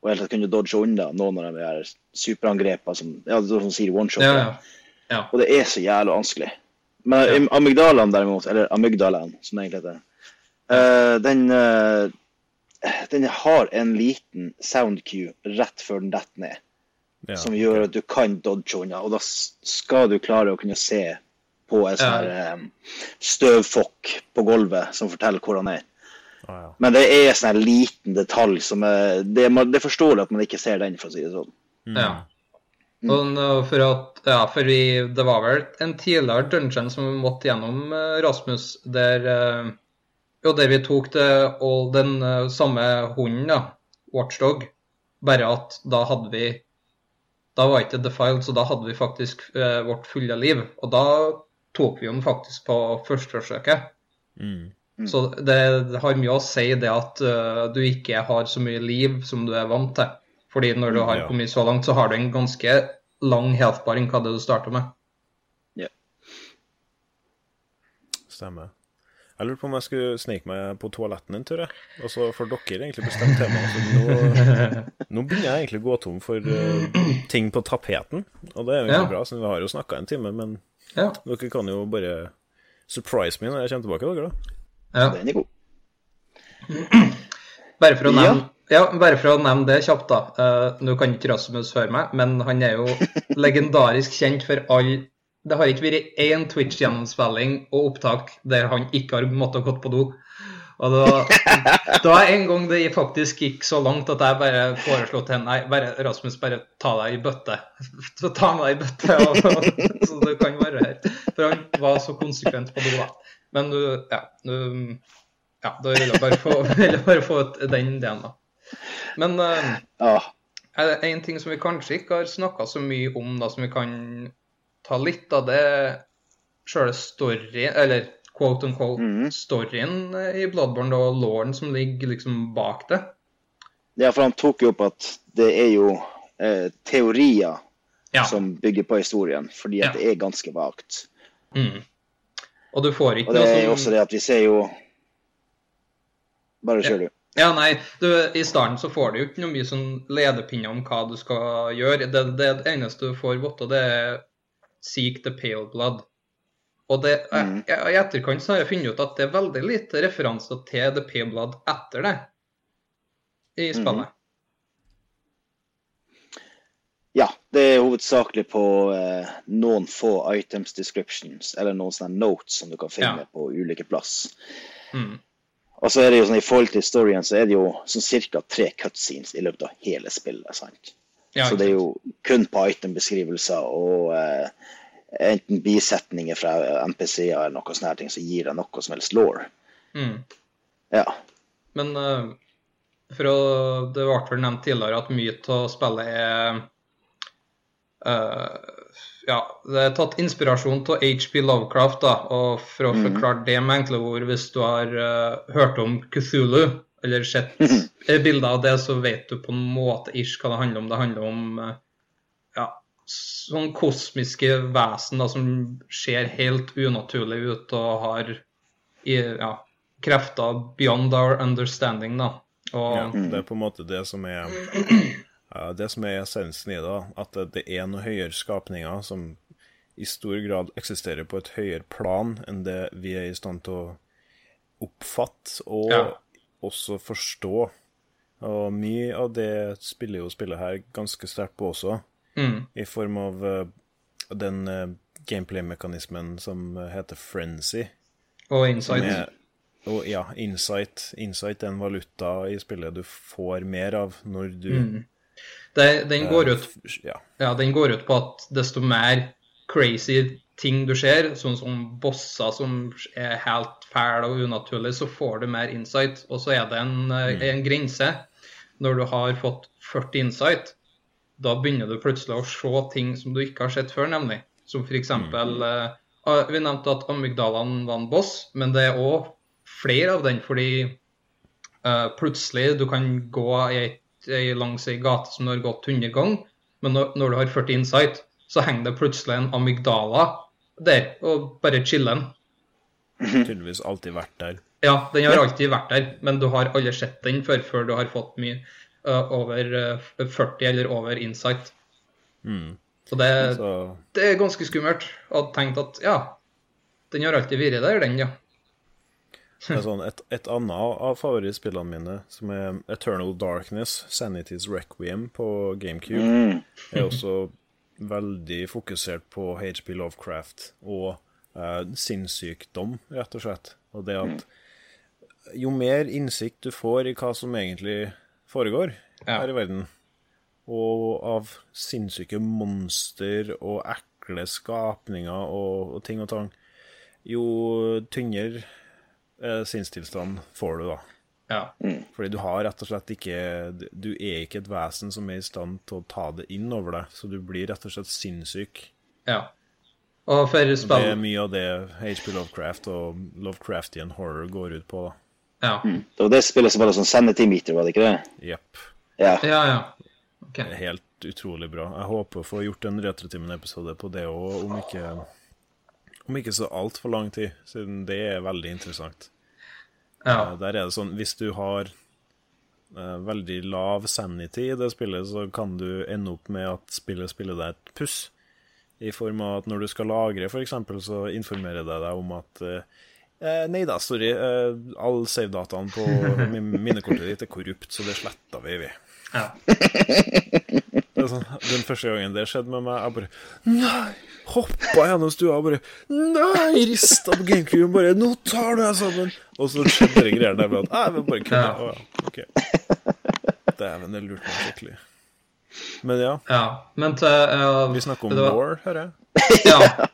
og helt kunne dodge unna noen av de superangrepene som, ja, som sier one-shot. Ja, ja. ja, Og det er så jævlig vanskelig. Men ja. amygdalaen derimot, eller amygdalaen som det egentlig heter, uh, den, uh, den har en liten sound cue rett før den detter ned. Ja, som gjør at du kan dodge unna, og da skal du klare å kunne se på en sånn um, støvfokk på gulvet som forteller hvor han er. Ah, ja. Men det er sånn en liten detalj som er det, det, er forståelig at man ikke ser den, for å si det sånn. Mm. Ja. Og for at, ja, for vi, det var vel en tidligere dungeon som vi måtte gjennom, eh, Rasmus, der, eh, jo, der vi tok det, og den eh, samme hunden, da, Watchdog, bare at da hadde vi Da var ikke defiled, så da hadde vi faktisk eh, vårt fulle liv. Og da tok vi den faktisk på førsteforsøket. Mm. Mm. Så det, det, har mye å si det at uh, du ikke har så mye liv som du er vant til. Fordi når du har ja. kommet så langt, så har du en ganske lang healthbar enn hva det du starter med. Ja. Stemmer. Jeg lurte på om jeg skulle snike meg på toaletten en tur. Og så får dere egentlig bestemt tema. Nå, nå, begynner jeg egentlig å gå tom for uh, ting på tapeten. Og det er jo ja. bra, siden vi har jo snakka en time. Men ja. dere kan jo bare surprise me når jeg kommer tilbake, dere, da. Ja. Den er god. Bare for å nevne, ja. bare for å nevne det kjapt, da. Uh, nå kan ikke Rasmus høre meg, men han er jo legendarisk kjent for all Det har ikke vært én Twitch-gjennomspilling og opptak der han ikke har måttet gått på do. Og da, da en gang det faktisk gikk så langt at jeg bare foreslo til henne Nei, bare, Rasmus, bare ta deg i bøtte. Så ta meg i bøtte, og, så du kan være her. For han var så konsekvent på do, da. Men du, ja, du, ja da vil jeg bare få, jeg bare få den delen, da. Men uh, ja. er en ting som vi kanskje ikke har snakka så mye om, da, som vi kan ta litt av, det sjøle storyen, eller quote on quote mm. storyen i Bloodborne og Lauren som ligger liksom bak det. Ja, for han tok jo opp at det er jo eh, teorier ja. som bygger på historien, fordi at ja. det er ganske vagt. Mm. Og du får ikke noe som Og det er også det at vi ser jo Bare kjør, du. Ja, nei, du, I starten så får du jo ikke noe mye sånn ledepinner om hva du skal gjøre. Det, det, det eneste du får vite, det er 'seek the pale blood'. Og det, mm. I etterkant så har jeg funnet ut at det er veldig lite referanser til the pale blood etter det i spillet. Mm. Ja, det er hovedsakelig på eh, noen få items descriptions, eller noen sånne notes som du kan finne ja. på ulike plass. Mm. Og så er det jo sånn, I forhold til storyen så er det jo sånn ca. tre cutscenes i løpet av hele spillet. sant? Ja, så det er jo kun på itembeskrivelser og eh, enten bisetninger fra NPC-er eller noe sånne ting som gir deg noe som helst law. Mm. Ja. Men uh, for å, det ble vel nevnt tidligere at mye av spillet er uh, ja, det er tatt inspirasjon av HP Lovecraft, da, og for å forklare det med enkle ord, hvis du har uh, hørt om Cthulhu, eller sett eh, bilder av det, så vet du på en måte ish hva det handler om. Det handler om uh, ja, sånn kosmiske vesen da, som ser helt unaturlig ut og har i, ja, krefter beyond our understanding, da. Og Ja, det er på en måte det som er Det som er essensen i det, at det- det er noen høyere skapninger som i stor grad eksisterer på et høyere plan enn det vi er i stand til å oppfatte og Ja. også forstå. Og mye av det spiller jo spillet her ganske sterkt på også, mm, i form av eh, den eh, gameplay-mekanismen som heter frenzy. og insight. er, og ja, insight. Insight er en valuta i spillet du får mer av når du Mm. Det, den går eh, ut Ja. Ja, den går ut på at desto mer crazy ting du ser, sånn som bosser som er helt fæle og unaturlige, så får du mer insight. Og så er det en, mm. en grense. Når du har fått 40 insight, da begynner du plutselig å se ting som du ikke har sett før, nemlig. Som f.eks. eh, ah, Vi nevnte at amygdalaen var en boss, men det er òg flere av den, fordi uh, plutselig du kan gå i et, ei, langs ei gate som du har gått 100 ganger, men når, når du har 40 insight, så henger det plutselig en amygdala der og bare chiller den. Tydeligvis alltid vært der. Ja, den har alltid vært der, men du har aldri sett den før, før du har fått mye uh, over uh, 40 eller over insight. Mm. Så det, Så det er ganske skummelt. Og tenkt at ja, den har alltid vært der, den, ja. Sånn, et, et annet av favorittspillene mine, som er Eternal Darkness, Sanity's Requiem på GameCube, Mm. er også veldig fokusert på HP Lovecraft og eh, sinnssykdom, rett og slett. Og det at jo mer innsikt du får i hva som egentlig foregår Ja. her i verden, og av sinnssyke monster og ekle skapninger og, og ting og tang, jo tyngre eh, sinnstilstand får du, da. ja. Fordi du har rett og slett ikke Du er ikke et vesen som er i stand til å ta det inn over deg, så du blir rett og slett sinnssyk. ja. Og for Det er mye av det HP Lovecraft og Lovecraftian horror går ut på. da. Ja, Det var det spillet som var sånn sanity meter, var det ikke det? Jepp. Ja. ja. ja. Okay. Helt utrolig bra. Jeg håper å få gjort en Retrotimen-episode på det òg, om ikke om ikke så altfor lang tid, siden det er veldig interessant. Ja. Eh, Der er det sånn, hvis du har uh, veldig lav sanity i det spillet, så kan du ende opp med at spillet spiller deg et puss. I form av at når du skal lagre, f.eks., så informerer det deg om at eh, eh, Nei da, sorry, Uh, all save-dataen på minnekortet ditt er korrupt, så det sletta vi, vi. ja. Sånn, den første gangen det skjedde med meg, jeg bare Nei! Hoppa gjennom stua og bare Nei! Rista på GameCube bare Nå tar du deg sammen! Og så skjedde det greier der med at Jeg vil bare kunne. Å ja, OK. Dæven, det lurte meg skikkelig. Men ja, ja. Men til uh, vi snakker om war, var- law, hører jeg. Ja.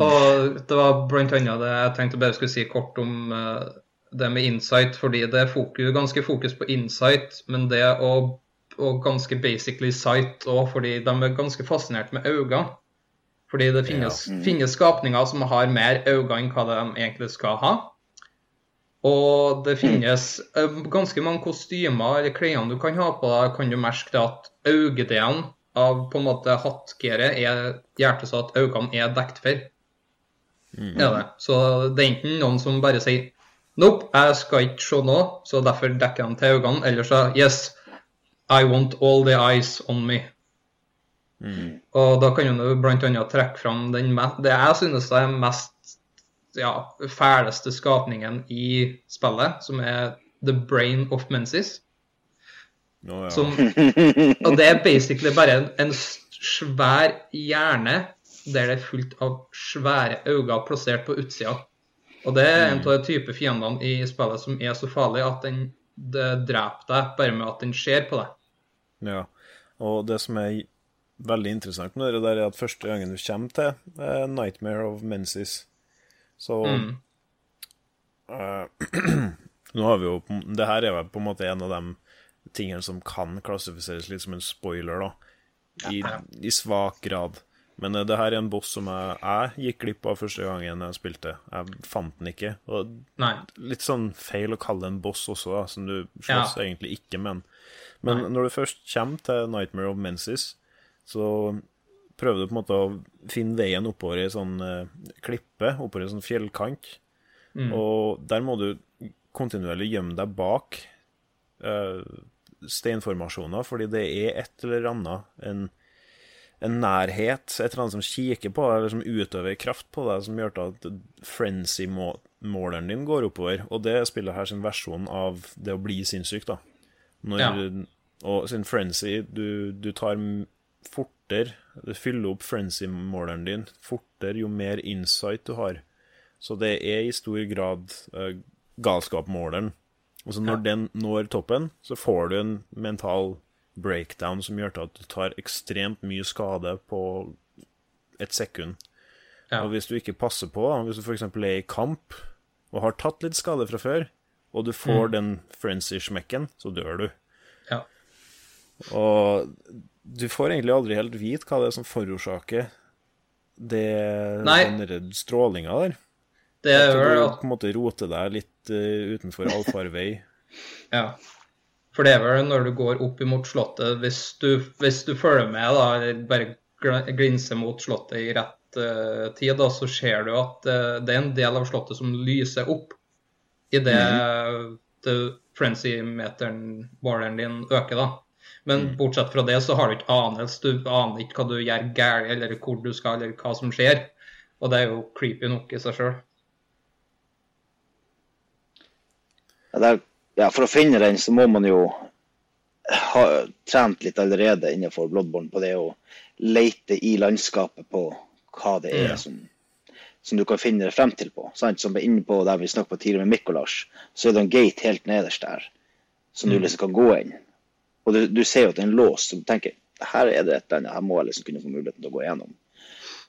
Og det var blant annet det jeg tenkte bare skulle si kort om uh, det med insight, fordi det er fokus, ganske fokus på insight, men det og, og ganske basically sight òg, fordi de er ganske fascinert med øyne. Fordi det finnes, finnes skapninger som har mer øyne enn hva de egentlig skal ha. Og det finnes eh, ganske mange kostymer eller klærne du kan ha på deg, kan du merke det at øyedelen av på en måte hattgearet er hjertet så at øynene er dekt for. Er det. Så det er enten noen som bare sier Nope, jeg skal ikke se noe, så derfor dekker de til øynene. Eller så Yes, I want all the eyes on me. Og da kan du annet trekke fram den det jeg synes er mest ja, fæleste skapningen i spillet, som er The Brain of Mensis. Nå, ja. Som, og det er basically bare en, en svær hjerne der det er fullt av svære øyne plassert på utsida. Og det er en av de type fiendene i spillet som er så farlig at den det dreper deg bare med at den ser på deg. Ja, og det som er veldig interessant med det der, er at første gangen du kommer til eh, Nightmare of Mensis, så Mm. eh, Nå har vi jo Det her er vel på en måte en av de tingene som kan klassifiseres litt som en spoiler, da. I, i svak grad. Men eh, det her er en boss som jeg, jeg gikk glipp av første gangen jeg spilte. Jeg fant den ikke. Og Nei. litt sånn feil å kalle det en boss også, da, som du slåss Ja. egentlig ikke med. Men når du først kommer til Nightmare of Mensis, så prøver du på en måte å finne veien oppover i sånn eh, klippe, oppover i sånn fjellkant. Og der må du kontinuerlig gjemme deg bak uh, steinformasjoner, fordi det er et eller annet, en, en nærhet, et eller annet som kikker på deg, eller som utøver kraft på deg, som gjør at frenzy-måleren din går oppover. Og det spiller her sin versjon av det å bli sinnssyk, da. Når, Ja. Og sin frenzy, du, du tar fortere Du fyller opp frenzy-måleren din fortere jo mer insight du har. Så det er i stor grad uh, galskapsmåleren. Og så når den når toppen, så får du en mental breakdown som gjør til at du tar ekstremt mye skade på et sekund. Ja. Og hvis du ikke passer på, hvis du f.eks. er i kamp og har tatt litt skade fra før, og du får den frenzy-smekken, så dør du. Ja. Og du får egentlig aldri helt vite hva det er som forårsaker det, Nei. den der strålinga der. Det er At vel du at på en måte roter deg litt uh, utenfor allfarvei. Ja. For det er vel når du går opp imot slottet, hvis du, hvis du følger med, da, eller bare gl- glinser mot slottet i rett uh, tid, da, så ser du at uh, det er en del av slottet som lyser opp idet mm. frenzy-meteren, måleren din, øker, da. Men bortsett fra det så har du ikke anelse. Du aner ikke hva du gjør galt, eller hvor du skal, eller hva som skjer. Og det er jo creepy nok i seg sjøl. Ja, ja, for å finne den, så må man jo ha trent litt allerede innenfor Bloodborne på det å lete i landskapet på hva det er Ja. som, som du kan finne deg frem til på. Sant? Som er inne på der vi snakket på tidligere med Mikolas, så er det en gate helt nederst der som du liksom kan gå inn. Og du, du ser jo at det er en lås som du tenker her er det et eller annet, her må jeg liksom kunne få muligheten til å gå igjennom.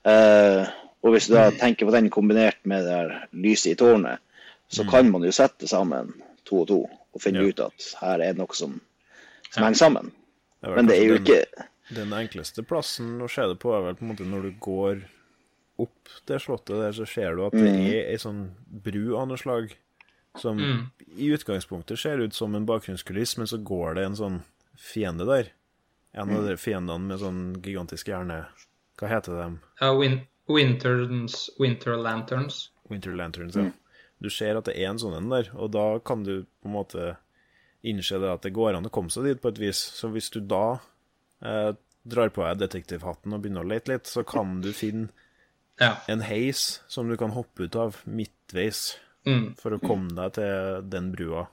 Uh, og hvis du da tenker på den kombinert med det der lyset i tårnet, så kan man jo sette sammen to og to og finne Ja. ut at her er det noe som, som henger sammen. Det Men det er jo den, ikke den enkleste plassen å se det på, er vel på en måte når du går opp det slottet der, så ser du at det er ei sånn bru av noe slag som i utgangspunktet ser ut som en bakgrunnskuliss, men så går det en sånn fiende der. En av de fiendene med sånn gigantisk hjerne Hva heter de? Uh, win Winterns, Winter Lanterns. Winter Lanterns, ja. Du ser at det er en sånn en der, og da kan du på en måte innse det at det går an å komme seg dit på et vis. Så hvis du da eh, drar på deg detektivhatten og begynner å lete litt, så kan du finne Ja. en heis som du kan hoppe ut av midtveis Mm. for å komme deg til den brua.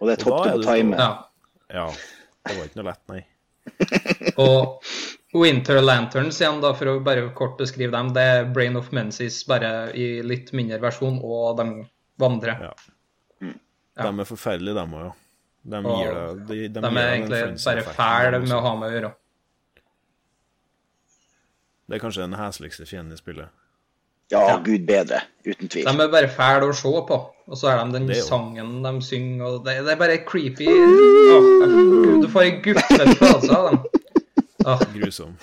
Og det er topp da til å du time. ja. Ja, det var ikke noe lett, nei. Og Winter Lanterns igjen, da, for å bare kort beskrive dem, det er Brain of Mensis bare i litt mindre versjon, og de vandrer. Ja. Ja. De er forferdelige, dem òg, ja. De gir deg de, de De gir er egentlig bare fæle med å ha med å gjøre. Det er kanskje den hesligste fienden i spillet. Ja, Ja. gud bedre. Uten tvil. De er bare fæle å se på. Og så er de den er sangen de synger, og det, det er bare creepy. Åh, jeg- du får ei guffet følelse av dem. Åh. Grusom.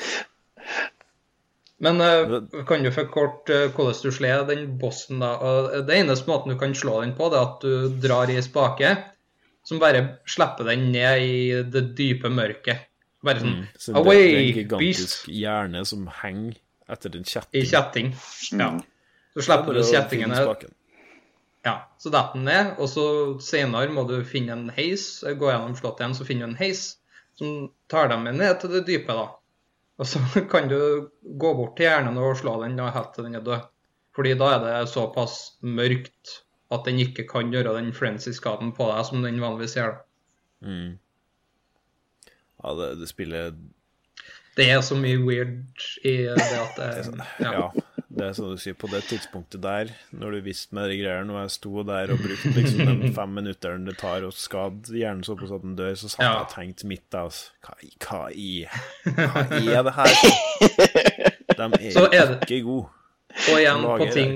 Men uh, kan du forkorte uh, hvordan du slår den bossen, da? Og det eneste måten du kan slå den på, det er at du drar i spake, som bare slipper den ned i det dype mørket. Bare sånn Mm. Så det, det er en gigantisk beast! hjerne som henger etter en I kjetting. kjetting. Ja. Mm. Så slipper du kjettingen ned. Ja, så detter den ned, og så senere må du finne en heis, gå gjennom slottet igjen, så finner du en heis som tar dem med ned til det dype, da. Og så kan du gå bort til hjernen og slå den helt til den er død. Fordi da er det såpass mørkt at den ikke kan gjøre den frenzy-skaden på deg som den vanligvis gjør. Mm. Ja, det, det spiller Det er så mye weird i det at det ja. Ja. det er som du sier, på det tidspunktet der, når du visste med de greiene, og jeg sto der og brukte liksom de fem minuttene det tar å skade hjernen såpass at den dør, så satt jeg Ja. og tenkte midt der altså, hva, i- hva, i, hva er det her? De er Så er det- ikke gode. Og igjen, på ting,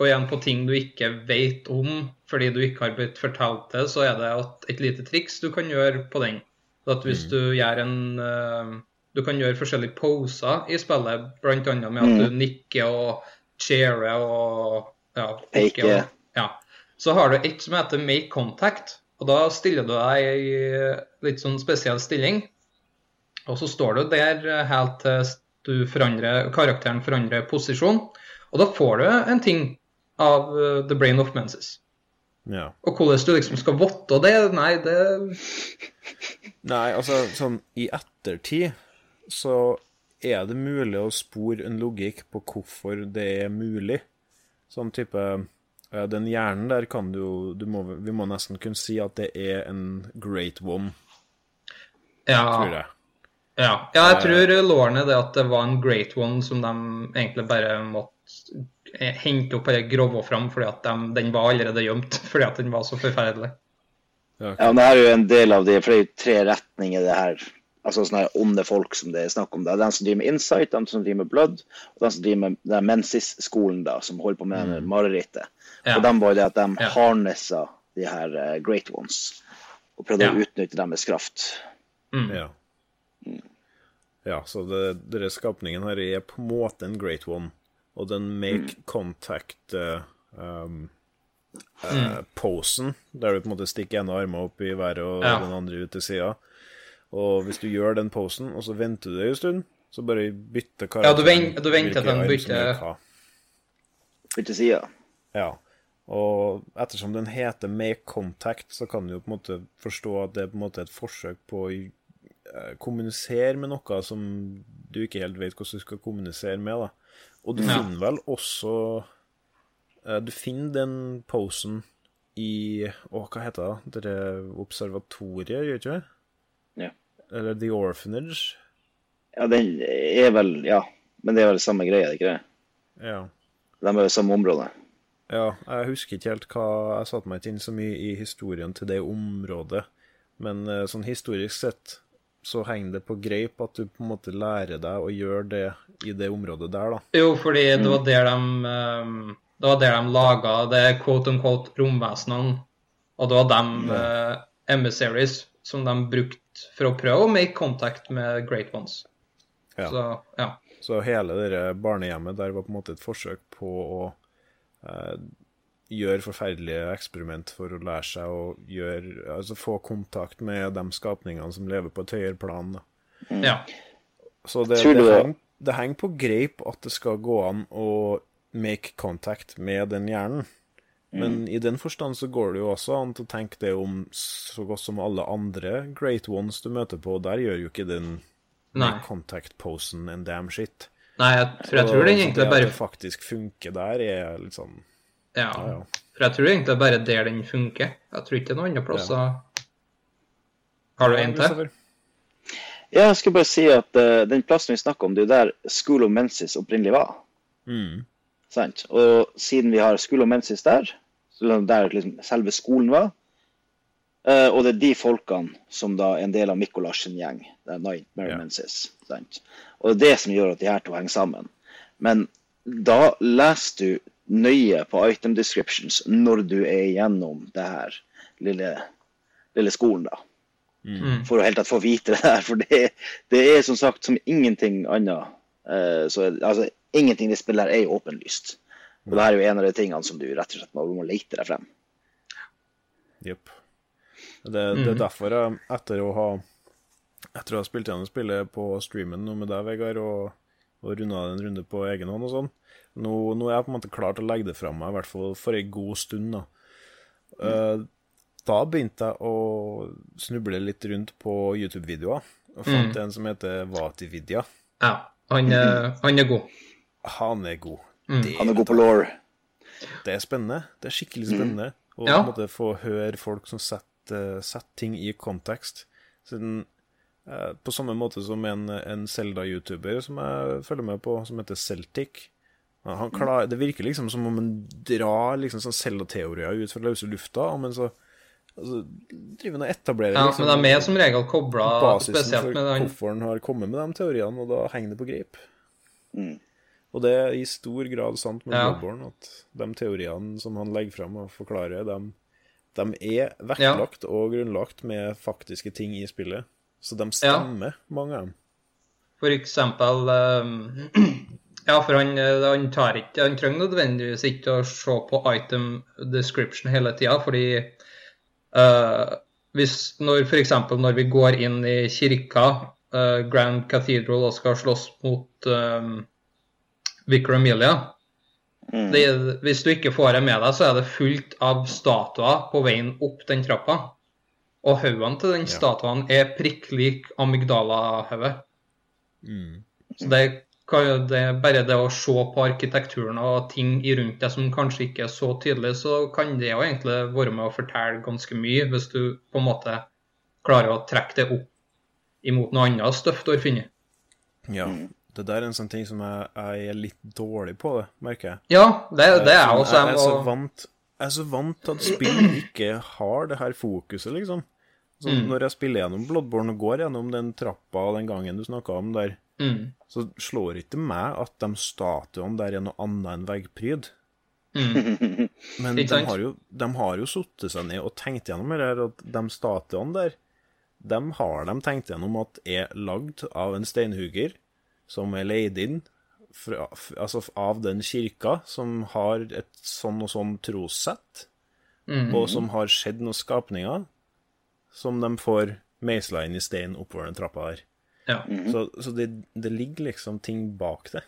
og igjen på ting du ikke vet om fordi du ikke har blitt fortalt det, så er det et lite triks du kan gjøre på den. At hvis Mm. du gjør en, uh, Du kan gjøre forskjellige poser i spillet, bl.a. med at du nikker og cheerer og ja, nikker og- Ja. Så har du et som heter make contact, og da stiller du deg i litt sånn spesiell stilling. Og så står du der helt til du forandrer, karakteren forandrer posisjon. Og da får du en ting av eh, The Brain of Menses. Ja. Og hvordan du liksom skal votte det, nei, det Nei, altså, sånn i ettertid så er det mulig å spore en logikk på hvorfor det er mulig. Sånn type eh, Den hjernen der kan du du må, Vi må nesten kunne si at det er en great one, Ja. tror jeg. Ja, ja jeg tror låren er det at det var en great one som de egentlig bare måtte eh, hente opp det grove fram fordi at de, den var allerede gjemt fordi at den var så forferdelig. Ja, men det her er jo en del av det, for det er jo tre retninger det her. Altså sånne her onde folk som det er snakk om. Det er den som driver med insight, den som driver med blood, og den som driver med den Mensis-skolen, da, som holder på med mm. marerittet. Ja. Og dem var jo det at de Ja. harnessa de her uh, great ones, og prøvde Ja. å utnytte deres kraft. Mm. Ja. Ja, så det, denne skapningen her er på en måte en great one, og den make contact eh, um, uh, posen, der du på en måte stikker ene armen opp i været og Ja. den andre ut til sida. Og hvis du gjør den posen, og så venter du en stund, så bare bytter karakteren Ja, du ven- du venter til den arm hva. Bytte side. Ja. Og ettersom den heter Make Contact, så kan du jo på en måte forstå at det er på en måte et forsøk på å eh, kommunisere med noe som du ikke helt vet hvordan du skal kommunisere med. da. Og du finner vel også eh, Du finner den posen i Å, hva heter det? Det observatoriet, gjør ikke det? Ja. Eller The Orphanage? Ja, den er vel Ja, men det er vel samme greie, det ikke det? Ja. De er jo samme område. Ja, jeg husker ikke helt hva Jeg satte meg ikke inn så mye i historien til det området, men eh, sånn historisk sett så henger det på greip at du på en måte lærer deg å gjøre det i det området der, da. Jo, fordi det var der de um, Det var der de laga det quote unquote romvesenene. Og det var de uh, emissaries som de brukte for å prøve å make contact med great ones. Ja. Så ja. Så hele det barnehjemmet der var på en måte et forsøk på å eh, gjøre forferdelige eksperiment for å lære seg å gjøre Altså få kontakt med de skapningene som lever på et høyere plan. Da. ja. Så det, det, det- henger, det henger på greip at det skal gå an å make contact med den hjernen. Men i den forstand så går det jo også an til å tenke det om så godt som alle andre great ones du møter på. Der gjør jo ikke den Nei. make contact-posen en damn shit. Nei, jeg, tror, jeg tror det egentlig egentlig det at bare det faktisk funker der, er litt sånn Ja. Ja, ja. For jeg tror egentlig bare der den funker. Jeg tror ikke det er noen andre plasser Har du en til? Ja, jeg skulle bare si at uh, den plassen vi snakker om, det er jo der School of Mensis opprinnelig var. Mm. Sant? Og siden vi har School of Mensis der, der liksom selve skolen var, Uh, og det er de folkene som da er en del av Mikolas gjeng. det er Nightmare yeah. Mensis. Sant? Og det er det som gjør at de her to henger sammen. Men da leser du nøye på item descriptions når du er igjennom det her lille, lille skolen, da. Mm. For å helt tatt få vite det her. For det, det er som sagt som ingenting annet. Uh, så, altså, ingenting i det spillet her er jo åpenlyst. Og det her er jo en av de tingene som du rett og slett må, må lete deg frem. Jepp. Det, det er derfor jeg, etter å ha Etter å ha spilt gjennom spillet på streamen nå med deg, Vegard, og, og runda en runde på egen hånd og sånn, nå, nå er jeg på en måte klar til å legge det fra meg, i hvert fall for ei god stund. Da Eh, Da begynte jeg å snuble litt rundt på YouTube-videoer, og fant en som heter Vatividya. Ja. Han er, han er god. Han er god. Mm. Det, Han er god på law. det er spennende. Det er skikkelig spennende å Ja. på en måte få høre folk som setter, setter ting i kontekst. Siden, eh, på samme måte som en, en Zelda-youtuber som jeg følger med på, som heter Celtic. Han klar, det virker liksom som om han drar liksom sånn Zelda-teorier ut fra løse lufta, men så altså, driver han og etablerer Ja, liksom, men de er som regel kobla spesielt for med den hvorfor han har kommet med de teoriene, og da henger det på grip. Mm. Og det er i stor grad sant med Ja. Bloodborne, at de teoriene som han legger fram og forklarer, de, de er vektlagt og grunnlagt med faktiske ting i spillet. Så de stemmer, mange av dem. For eksempel um, Ja, for han, eh, han, tar ikke Han trenger nødvendigvis ikke å se på item description hele tida, fordi uh, hvis når f.eks. når vi går inn i kirka, uh, Grand Cathedral, og skal slåss mot um, Vicar Amelia Mm. det, Hvis du ikke får det med deg, så er det fullt av statuer på veien opp den trappa. Og haugene til den Ja. statuen er prikk lik amygdala-hodet. Mm. Så det, det er bare det å se på arkitekturen og ting i rundt deg som kanskje ikke er så tydelig, så kan det jo egentlig være med å fortelle ganske mye, hvis du på en måte klarer å trekke det opp imot noe annet støff du har funnet. Ja. Mm. Det der er en sånn ting som jeg, jeg er litt dårlig på, det, merker jeg. Ja, det, det er Eh, også jeg, er så vant, jeg er så vant til at spill ikke har det her fokuset, liksom. Så Mm. Når jeg spiller gjennom Bloodborne og går gjennom den trappa og den gangen du snakka om der, mm, så slår ikke meg at de statuene der er noe annet enn veggpryd. mm, Men de har jo, de har jo satt seg ned og tenkt gjennom det her, at de statuene der, de har de tenkt gjennom at er lagd av en steinhugger som er leid inn fra, altså av den kirka som har et sånn og sånn trossett, mm. og som har skjedd noen skapninger som de får meisla inn i stein oppover den trappa der. Ja. Så, så det, det ligger liksom ting bak det.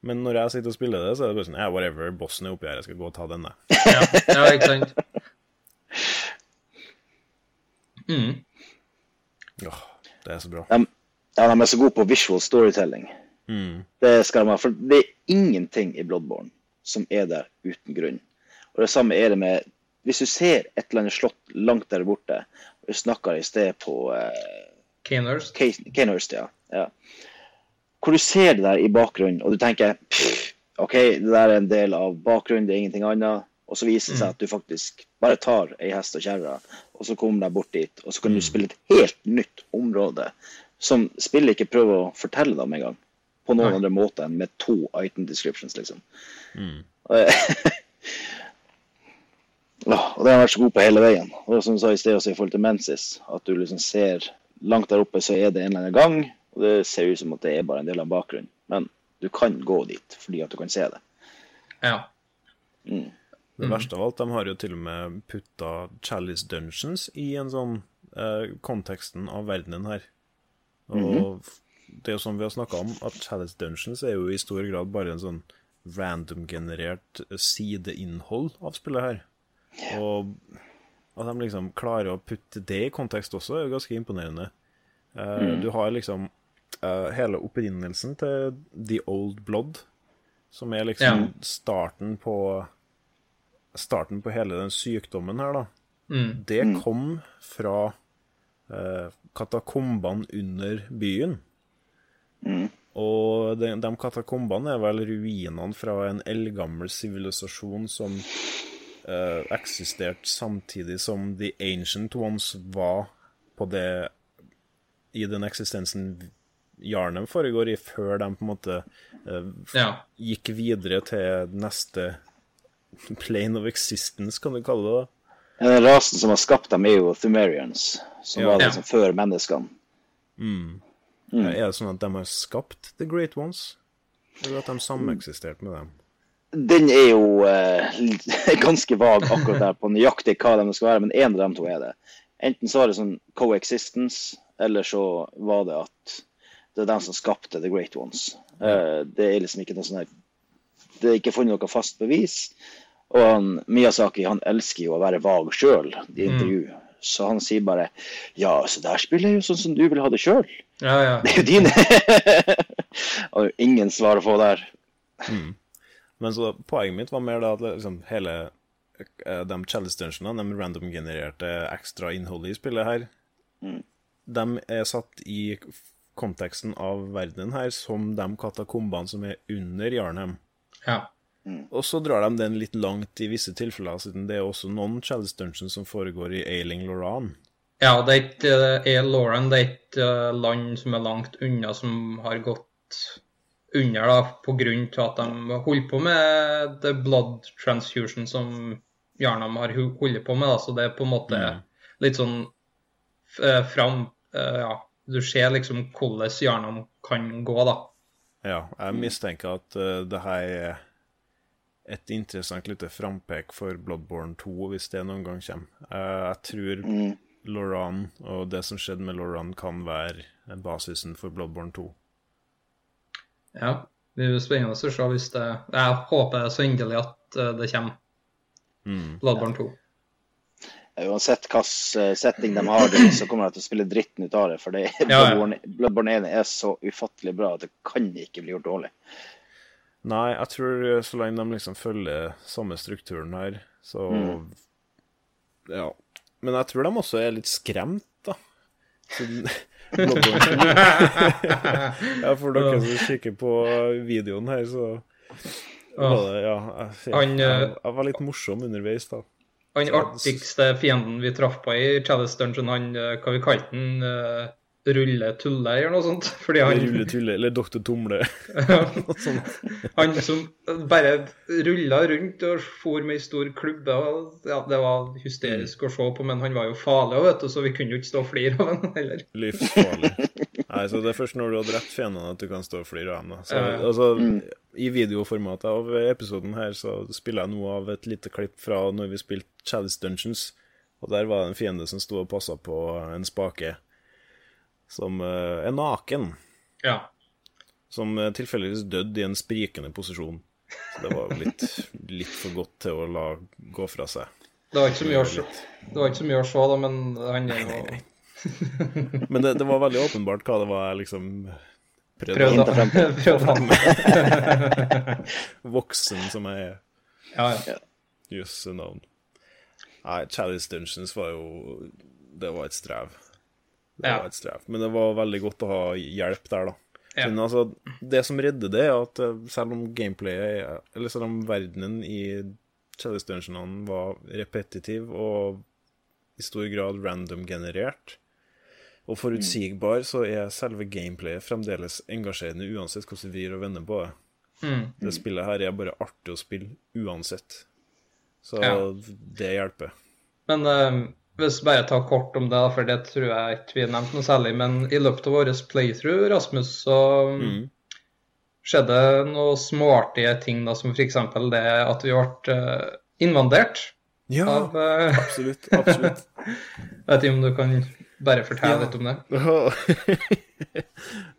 Men når jeg sitter og spiller det, så er det bare sånn Ja, whatever, bossen er oppi her, jeg skal gå og ta denne. ja, ja, ikke sant? Mm. Åh, det er så bra. De, ja, de er så gode på visual storytelling. Mm. Det skal de ha. For det er ingenting i Bloodborne som er der uten grunn. Og det samme er det med Hvis du ser et eller annet slott langt der borte Vi snakka i sted på eh, Kanehurst. Ja. ja. Hvor du ser det der i bakgrunnen, og du tenker pff, OK, det der er en del av bakgrunnen, det er ingenting annet. Og så viser det seg at du faktisk bare tar ei hest og kjerre, og så kommer deg bort dit. Og så kan du spille et helt nytt område som spillet ikke prøver å fortelle deg om engang. På noen Nei. andre måte enn med to item descriptions, liksom. Mm. Og det har vært så god på hele veien. Og som du sa i sted også i forhold til Mensis, at du liksom ser langt der oppe, så er det en eller annen gang, og det ser ut som at det er bare en del av bakgrunnen. Men du kan gå dit fordi at du kan se det. Ja. Mm. Det verste av alt, de har jo til og med putta Chalice Dungeons i en sånn eh, konteksten av verdenen her. Og det er jo som vi har snakka om, at Chalice Dungeons er jo i stor grad bare en sånn random-generert sideinnhold av spillet her. Og at de liksom klarer å putte det i kontekst også, er jo ganske imponerende. Eh, Du har liksom uh, hele opprinnelsen til The Old Blood, som er liksom Ja. starten på Starten på hele den sykdommen her, da. Mm. Det kom fra uh, katakombene under byen. Og de, de katakombene er vel ruinene fra en eldgammel sivilisasjon som eh, eksisterte samtidig som The Ancient Ones var på det I den eksistensen jarnet foregår i, før de på en måte uh, Ja. gikk videre til neste plane of existence, kan du kalle det. Ja, Den rasen som har skapt dem, er jo Thumerians, som Ja. var liksom før menneskene. Mm. Er det sånn at de har skapt The Great Ones? Eller at de sameksisterte med dem? Den er jo eh, ganske vag akkurat der på nøyaktig hva de skal være, men én av dem to er det. Enten så var det sånn coexistence, eller så var det at det er dem som skapte The Great Ones. Eh, det er liksom ikke noe sånn her Det er ikke funnet noe fast bevis. Og han, Miyazaki han elsker jo å være vag sjøl i intervju. Så han sier bare Ja, så der spiller jeg jo sånn som du vil ha det sjøl. Ja, ja. Det er jo dine. Og ingen svar å få der. Men så poenget mitt var mer da at liksom hele eh, de chalice dungeonene, de random-genererte ekstra innholdet i spillet her, de er satt i konteksten av verdenen her som de katakombene som er under Jarnheim. ja. Og så drar de den litt langt i visse tilfeller, siden det er også noen chalice dungeons som foregår i Ailing Loran. Ja, det er ikke er Lauren, det er ikke eh, land som er langt unna, som har gått under da, på grunn til at de holder på med the blood transfusion som Jarnam har holdt på med. Da. Så det er på en måte litt sånn uh, fram, uh, ja, du ser liksom hvordan Jarnam kan gå, da. Ja, jeg mistenker at uh, det her er et interessant lite frampek for Bloodborne 2, hvis det noen gang kommer. Uh, jeg tror mm. Loran og det som skjedde med Loran, kan være basisen for Bloodborne 2. Ja, det blir spennende å se hvis det Jeg håper så inderlig at uh, det kommer. Mm. Bloodborne 2. Uansett hvilken setting de har det så kommer de til å spille dritten ut av det. For det, ja, ja. Bloodborne, Bloodborne 1 er så ufattelig bra at det kan ikke bli gjort dårlig. Nei, jeg tror eh, så lenge de liksom følger samme strukturen her, så mm. Ja. Men jeg tror de også er litt skremt, da. ja, for dere som kikker på videoen her, så var det Ja, jeg, jeg, jeg, jeg var litt morsom underveis, da. Han artigste fienden vi traff på i Chalice Dungeon, han eh, hva vi kalte han uh, Rulle Tulle eller noe sånt. Fordi han, rulle Tulle, eller Doktor Tumle. han som bare rulla rundt og for med ei stor klubbe. Og, ja, det var hysterisk mm. å se på, men han var jo farlig, vet du, så vi kunne jo ikke stå og flire av ham heller. Livsfarlig. Nei, så Det er først når du har drept fiendene at du kan stå og flire av dem. Så, altså, mm. I videoformatet av episoden her så spiller jeg noe av et lite klipp fra når vi spilte Chalice Dungeons. Og Der var det en fiende som sto og passa på en spake som uh, er naken. Ja. Som uh, tilfeldigvis døde i en sprikende posisjon. Så det var litt, litt for godt til å la gå fra seg. Det var ikke så mye å se, det var ikke så mye å se da, men han er jo Men det, det, var veldig åpenbart hva det var jeg liksom prøvde, prøvde å frem Voksen som jeg er. Ja, ja. Jøsse navn. Nei, Chalice Dungeons var jo Det var et strev. Det var et strev. Men det var veldig godt å ha hjelp der, da. Ja. Men altså, det som redder det, er at eh, selv om gameplayet Eller selv om verdenen i Chalice Dungeonene var repetitiv og i stor grad random-generert og forutsigbar, så er selve gameplayet fremdeles engasjerende uansett hvordan vi vrir og vender på det. Mm. Det spillet her er bare artig å spille uansett. Så ja. det hjelper. Men uh, hvis bare ta kort om det, for det tror jeg ikke vi har nevnt noe særlig. Men i løpet av vår playthrough, Rasmus, så mm. skjedde noen småartige ting, da, som f.eks. det at vi ble uh, invandert. Ja, av, uh, absolutt. absolutt. vet ikke om du kan bare fortelle ja. litt om det?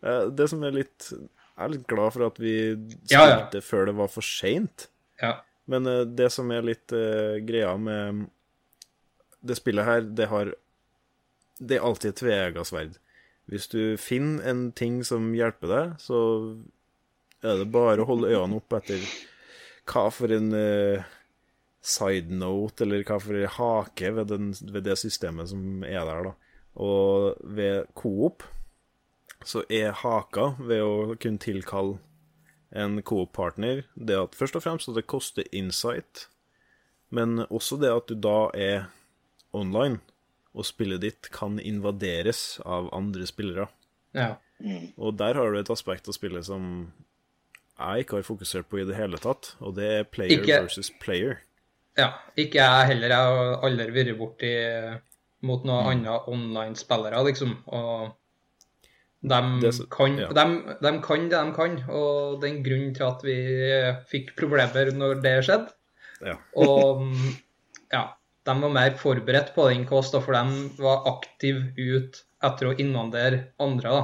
Eh, det som er litt Jeg er litt glad for at vi spilte ja, ja. før det var for seint. Ja. Men uh, det som er litt greia med det spillet her, det har Det er alltid et tveegga sverd. Hvis du finner en ting som hjelper deg, så er det bare å holde øynene opp etter hva for en uh, side note, eller hva for en hake ved, den, ved, det systemet som er der, da. Og ved Coop så er haka ved å kunne tilkalle en Coop-partner det at først og fremst at det koster insight, men også det at du da er online, og spillet ditt kan invaderes av andre spillere. Ja. Mm. Og der har du et aspekt av spillet som jeg ikke har fokusert på i det hele tatt, og det er player ikke, versus player. Ja, ikke jeg heller. Jeg har aldri vært borti mot noen mm. andre online-spillere, liksom. Og de, det, kan, ja. de, de, kan det de kan, og det er en grunn til at vi fikk problemer når det skjedde. Ja. og ja, de var mer forberedt på den kost, for de var aktive ut etter å invandere andre. da.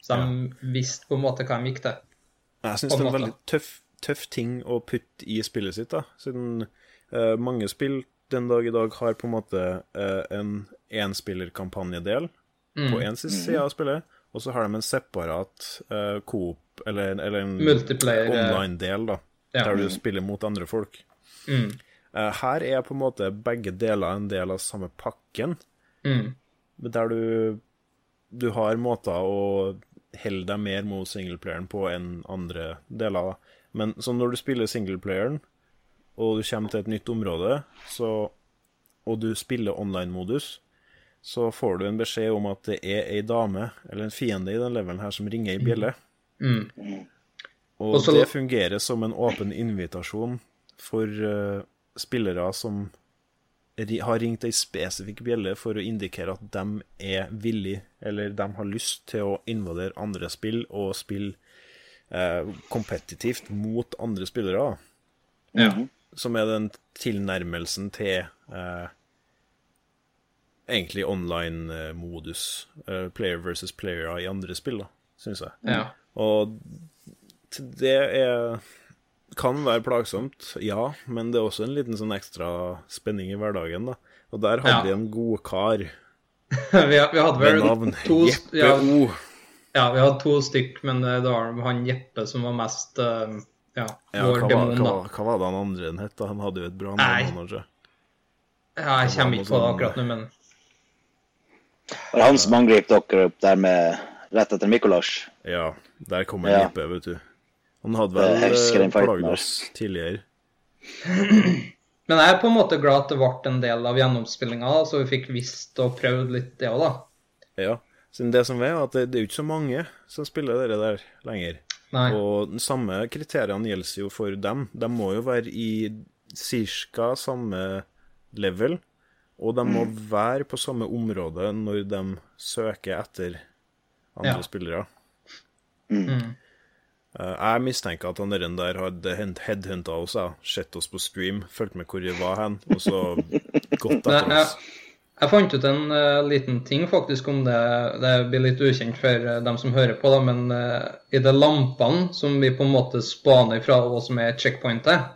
Så de ja. visste på en måte hva de gikk til. Jeg syns det er en veldig tøff, tøff, ting å putte i spillet sitt, da. Siden uh, mange spill den dag i dag har på en måte uh, en enspillerkampanjedel mm. på én side av spillet, og så har de en separat uh, coop, eller, eller en online-del, da, ja. der du spiller mot andre folk. Mm. Uh, her er på en måte begge deler en del av samme pakken. Mm. Der du, du har måter å helle deg mer mot singleplayeren på enn andre deler. Men så når du spiller singleplayeren, og du kommer til et nytt område, så, og du spiller online-modus, så får du en beskjed om at det er ei dame, eller en fiende i den levelen her, som ringer ei bjelle. Mm. mm. Og Også... det fungerer som en åpen invitasjon for uh, spillere som har ringt ei spesifikk bjelle for å indikere at de er villige, eller de har lyst til å invadere andre spill og spille eh, kompetitivt mot andre spillere. Ja. Som er den tilnærmelsen til eh, egentlig online-modus. Eh, player versus player i andre spill, syns jeg. ja. Og det er kan være plagsomt, ja, men det er også en liten sånn ekstra spenning i hverdagen, da. Og der hadde Ja. vi en god kar vi, vi hadde med vel navn to Jeppe ja, O. ja, vi hadde to stykk, men det var han Jeppe som var mest eh, ja, Ja, vår demon, da. var- hva var det han andre den het? da? Han hadde jo et bra Nei. navn. kanskje. Ja, jeg kommer ikke på det akkurat nå, men Var det han som angrep dere opp der med rett etter Mikolas? Ja, der kommer Ja. Jeppe, vet du. Han hadde vel eh, plaget oss tidligere. Men jeg er på en måte glad at det ble en del av gjennomspillinga, så vi fikk visst og prøvd litt det òg, da. Ja. Siden det som er, at det, det er jo ikke så mange som spiller dere der lenger. Nei. Og de samme kriteriene gjelder jo for dem. De må jo være i ca. samme level, og de må være på samme område når de søker etter andre Ja. spillere. Mm. Eh, Jeg mistenker at han der der hadde headhunta oss, ja. sett oss på stream, fulgt med hvor vi var hen, og så gått etter oss. jeg fant ut en uh, liten ting faktisk om det. Det blir litt ukjent for uh, dem som hører på, da, men uh, i de lampene som vi på en måte spaner fra, og som er checkpointet,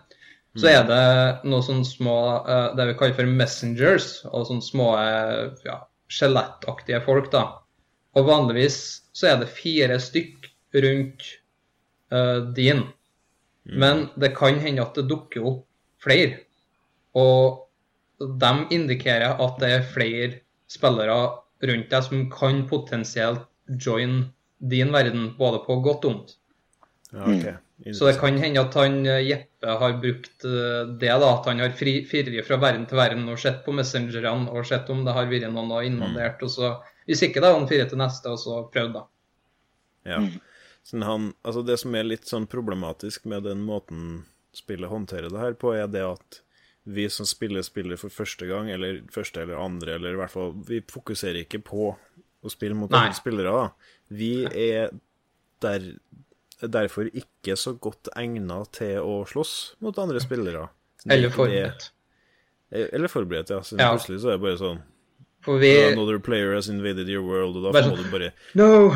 så er det noen sånne små Det vi kaller for messengers, og sånne små ja, skjelettaktige folk, da. Og vanligvis så er det fire stykk rundt eh, din. Men det kan hende at det dukker opp flere. Og de indikerer at det er flere spillere rundt deg som kan potensielt join din verden, både på godt og vondt. Ja, ok. Så det kan hende at han eh, Jeppe har brukt eh, det, da, at han har firret fra verden til verden og sett på messengerne og sett om det har vært noen og invadert. og så Hvis ikke, da han firer til neste, og så prøvd, da. Ja. Sånn han, altså det som er litt sånn problematisk med den måten spillet håndterer det her på, er det at vi som spiller spiller for første gang, eller første eller andre, eller i hvert fall Vi fokuserer ikke på å spille mot Nei. andre spillere. da. Vi er der, derfor ikke så godt egna til å slåss mot andre spillere. Er Eller forberedt. det- Eller forberedt, ja. Så Ja. plutselig så er det bare sånn For vi Another player has invaded your world, og da må sånn- du bare No!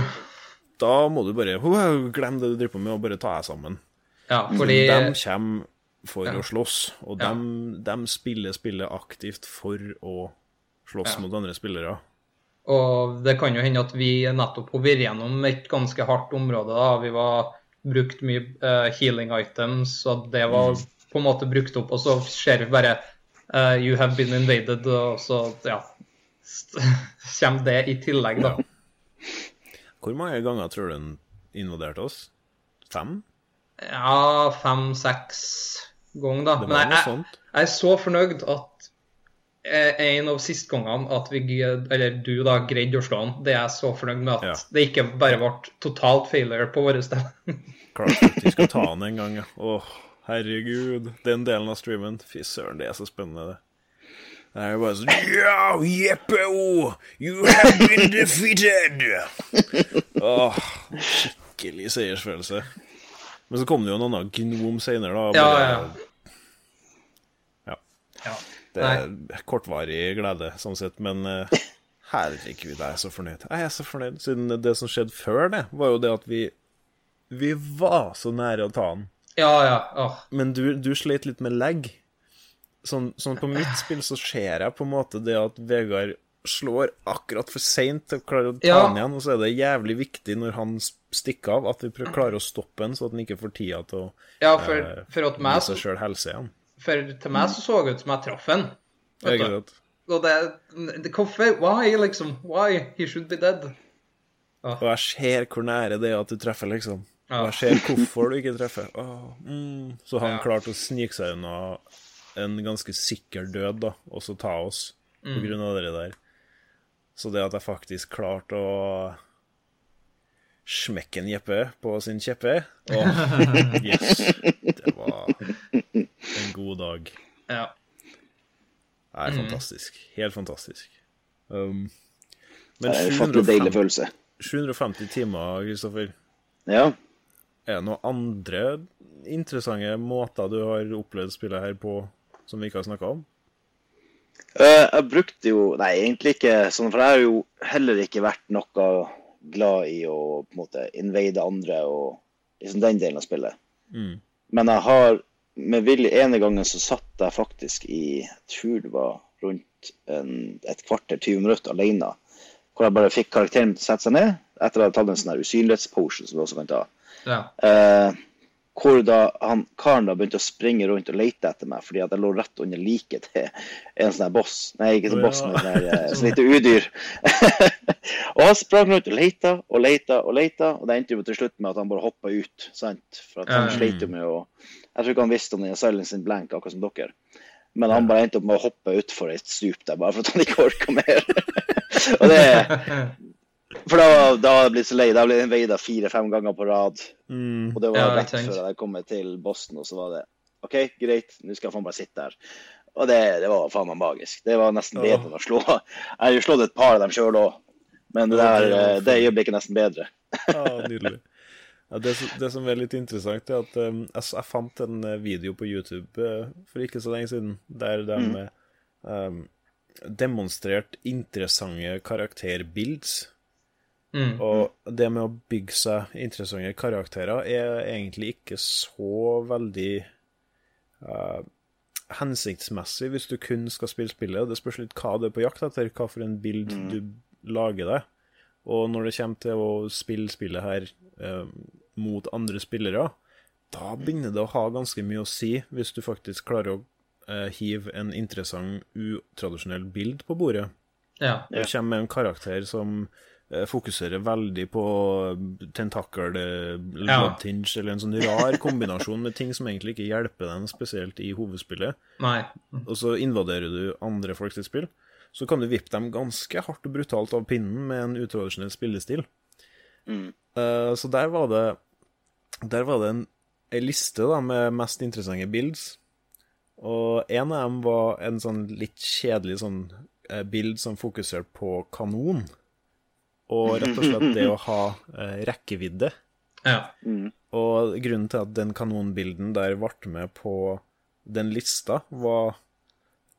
Da må du bare glem det du driver på med, og bare ta deg sammen. Ja, fordi De kommer for Ja. å slåss, og Ja. de, de spiller spillet aktivt for å slåss Ja. mot andre spillere. Og det kan jo hende at vi nettopp har vært gjennom et ganske hardt område. da. Vi var brukt mye uh, healing items, og det var på en måte brukt opp. Og så ser vi bare uh, You have been invaded, og så ja. Kommer det i tillegg, da. Hvor mange ganger tror du den invaderte oss? Fem? Ja, fem-seks ganger, da. Men jeg, jeg, jeg er så fornøyd at eh, en av siste gangene at vi, eller du da, greide å slå han, det er jeg så fornøyd med at Ja. det ikke bare ble totalt failure på våre steder. Klart at vi skal ta den en gang, ja. Åh, herregud. Den delen av streamen. Fy søren, det er så spennende, det. Det er jo bare sånn Ja, Jeppe O! You have been defeated! Åh, skikkelig seiersfølelse. Men så kom det jo en annen gnom senere, da. Ja, ja. ja. Ja. Det er kortvarig glede, sånn sett, men uh, herregud, jeg er så fornøyd. Jeg er så fornøyd, siden det som skjedde før det, var jo det at vi Vi var så nære å ta den. Ja, ja. Åh. Men du, du slet litt med lag. Sånn, sånn på mitt spill så ser jeg på en måte det at Vegard slår akkurat for seint til å klare å ta Ja. den igjen, og så er det jævlig viktig når han stikker av, at vi klarer å stoppe han, så at han ikke får tida til å Ja, for, eh, for, gi seg sjøl helse igjen. for til meg så så det ut som jeg traff han. Og det, det Hvorfor? Why, liksom? Why? He should be dead. Og jeg ser hvor nære det er at du treffer, liksom. Ja. Og jeg ser hvorfor du ikke treffer. Oh, mm. Så han Ja. klarte å snike seg unna en ganske sikker død, da, og så ta oss Mm. på grunn av det der. Så det at jeg faktisk klarte å smekke en Jeppe på sin kjeppe Åh, yes. Det var en god dag. Ja. er fantastisk. Helt fantastisk. Um, men Det er en ufattelig deilig 750, følelse. 750 timer, Kristoffer. Ja. Er det noen andre interessante måter du har opplevd spillet her på som vi ikke har snakka om? Eh, jeg brukte jo Nei, egentlig ikke sånn, for jeg har jo heller ikke vært noe glad i å på en måte invade andre og liksom den delen av spillet. Mm. Men jeg har med vilje ene gangen så satt jeg faktisk i Jeg tror det var rundt en, et kvarter, 20 minutter alene. Hvor jeg bare fikk karakteren til å sette seg ned etter å ha tatt en sånn usynlighetspotion som du også kan ta. Ja. Eh, hvor da han karen da begynte å springe rundt og lete etter meg fordi at jeg lå rett under liket til en sånn her boss. Nei, ikke sånn boss, ja. men sånn eh, så lite udyr. og han sprang rundt og leita og leita og leita, og det endte jo til slutt med at han bare hoppa ut. sant? For at han mm. sleit jo med å Jeg tror ikke han visste om den silence in blank, akkurat som dere. Men han bare endte opp med å hoppe utfor et stup der, bare for at han ikke orka mer. og det For da, da hadde jeg blitt så lei. Da ble jeg veida fire-fem ganger på rad. Mm. Og det var Ja, rett ikke før jeg kom til Boston, og så var det OK, greit, nå skal jeg faen bare sitte her. Og det, det var faen meg magisk. Det var nesten bedre enn å slå. Jeg har jo slått et par av dem sjøl òg, men det der, det eh, øyeblikket er nesten bedre. Ja, nydelig. Ja, det, som- det som er litt interessant, er at um, jeg, jeg fant en eh, video på YouTube eh, for ikke så lenge siden, der de Mm. um, demonstrerte interessante karakterbilds. Mm. Og det med å bygge seg interessante karakterer er egentlig ikke så veldig uh, hensiktsmessig hvis du kun skal spille spillet. Det spørs litt hva du er på jakt etter, hva for en bild du lager deg. Og når det kommer til å spille spillet her uh, mot andre spillere, da begynner det å ha ganske mye å si hvis du faktisk klarer å uh, hive en interessant, utradisjonell bild på bordet. Ja. Det kommer med en karakter som fokuserer veldig på tentakel, eh, Ja. tinge, eller en sånn rar kombinasjon med ting som egentlig ikke hjelper deg spesielt i hovedspillet. Nei. Og så invaderer du andre folks spill. Så kan du vippe dem ganske hardt og brutalt av pinnen med en utradisjonell spillestil. Mm. Eh, så der var det Der var det en, en liste da med mest interessante builds. Og en av dem var en sånn litt kjedelig sånn eh, bild som fokuserte på kanon. Og rett og slett det å ha eh, rekkevidde. Ja. Mm. Og grunnen til at den kanonbilden der ble med på den lista, var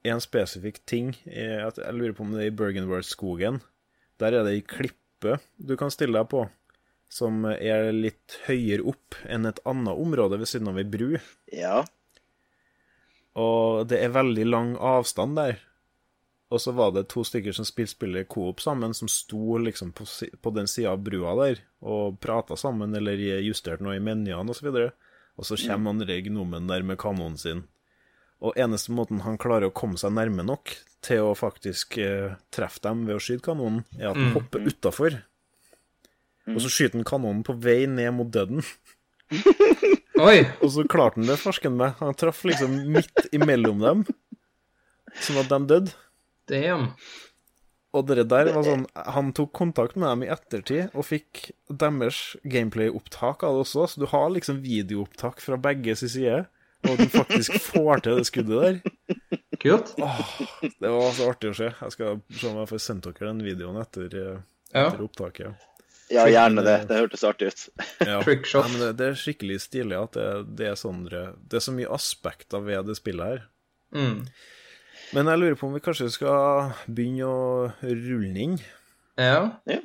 en spesifikk ting. eh, at Jeg lurer på om det er i Bergenworth-skogen. Der er det ei klippe du kan stille deg på, som er litt høyere opp enn et annet område ved siden av ei bru. Ja. Og det er veldig lang avstand der. Og så var det to stykker som spilte spillet coop sammen, som sto liksom på, på den sida av brua der og prata sammen eller justerte noe i menyene osv. Og, så og så kommer han der gnomen der med kanonen sin. Og eneste måten han klarer å komme seg nærme nok til å faktisk eh, treffe dem ved å skyte kanonen, er at han hopper utafor. Og så skyter han kanonen på vei ned mot døden. Oi! Og så klarte han det, farsken meg. Han traff liksom midt imellom dem, sånn at de døde. Damn. Og det der var sånn Han tok kontakt med dem i ettertid og fikk deres gameplay-opptak av det også, så du har liksom videoopptak fra begge sin side, og du faktisk får til det skuddet der. Kult. Det var så artig å se. Jeg skal se om jeg får sendt dere den videoen etter, etter Ja. opptaket. ja, gjerne det. Det hørtes artig ut. Ja. Trickshot. Nei, men det, det er skikkelig stilig at det, det er sånn Det er så mye aspekter ved det spillet her. Mm. Men jeg lurer på om vi kanskje skal begynne å rulle den inn. Ja. Ja.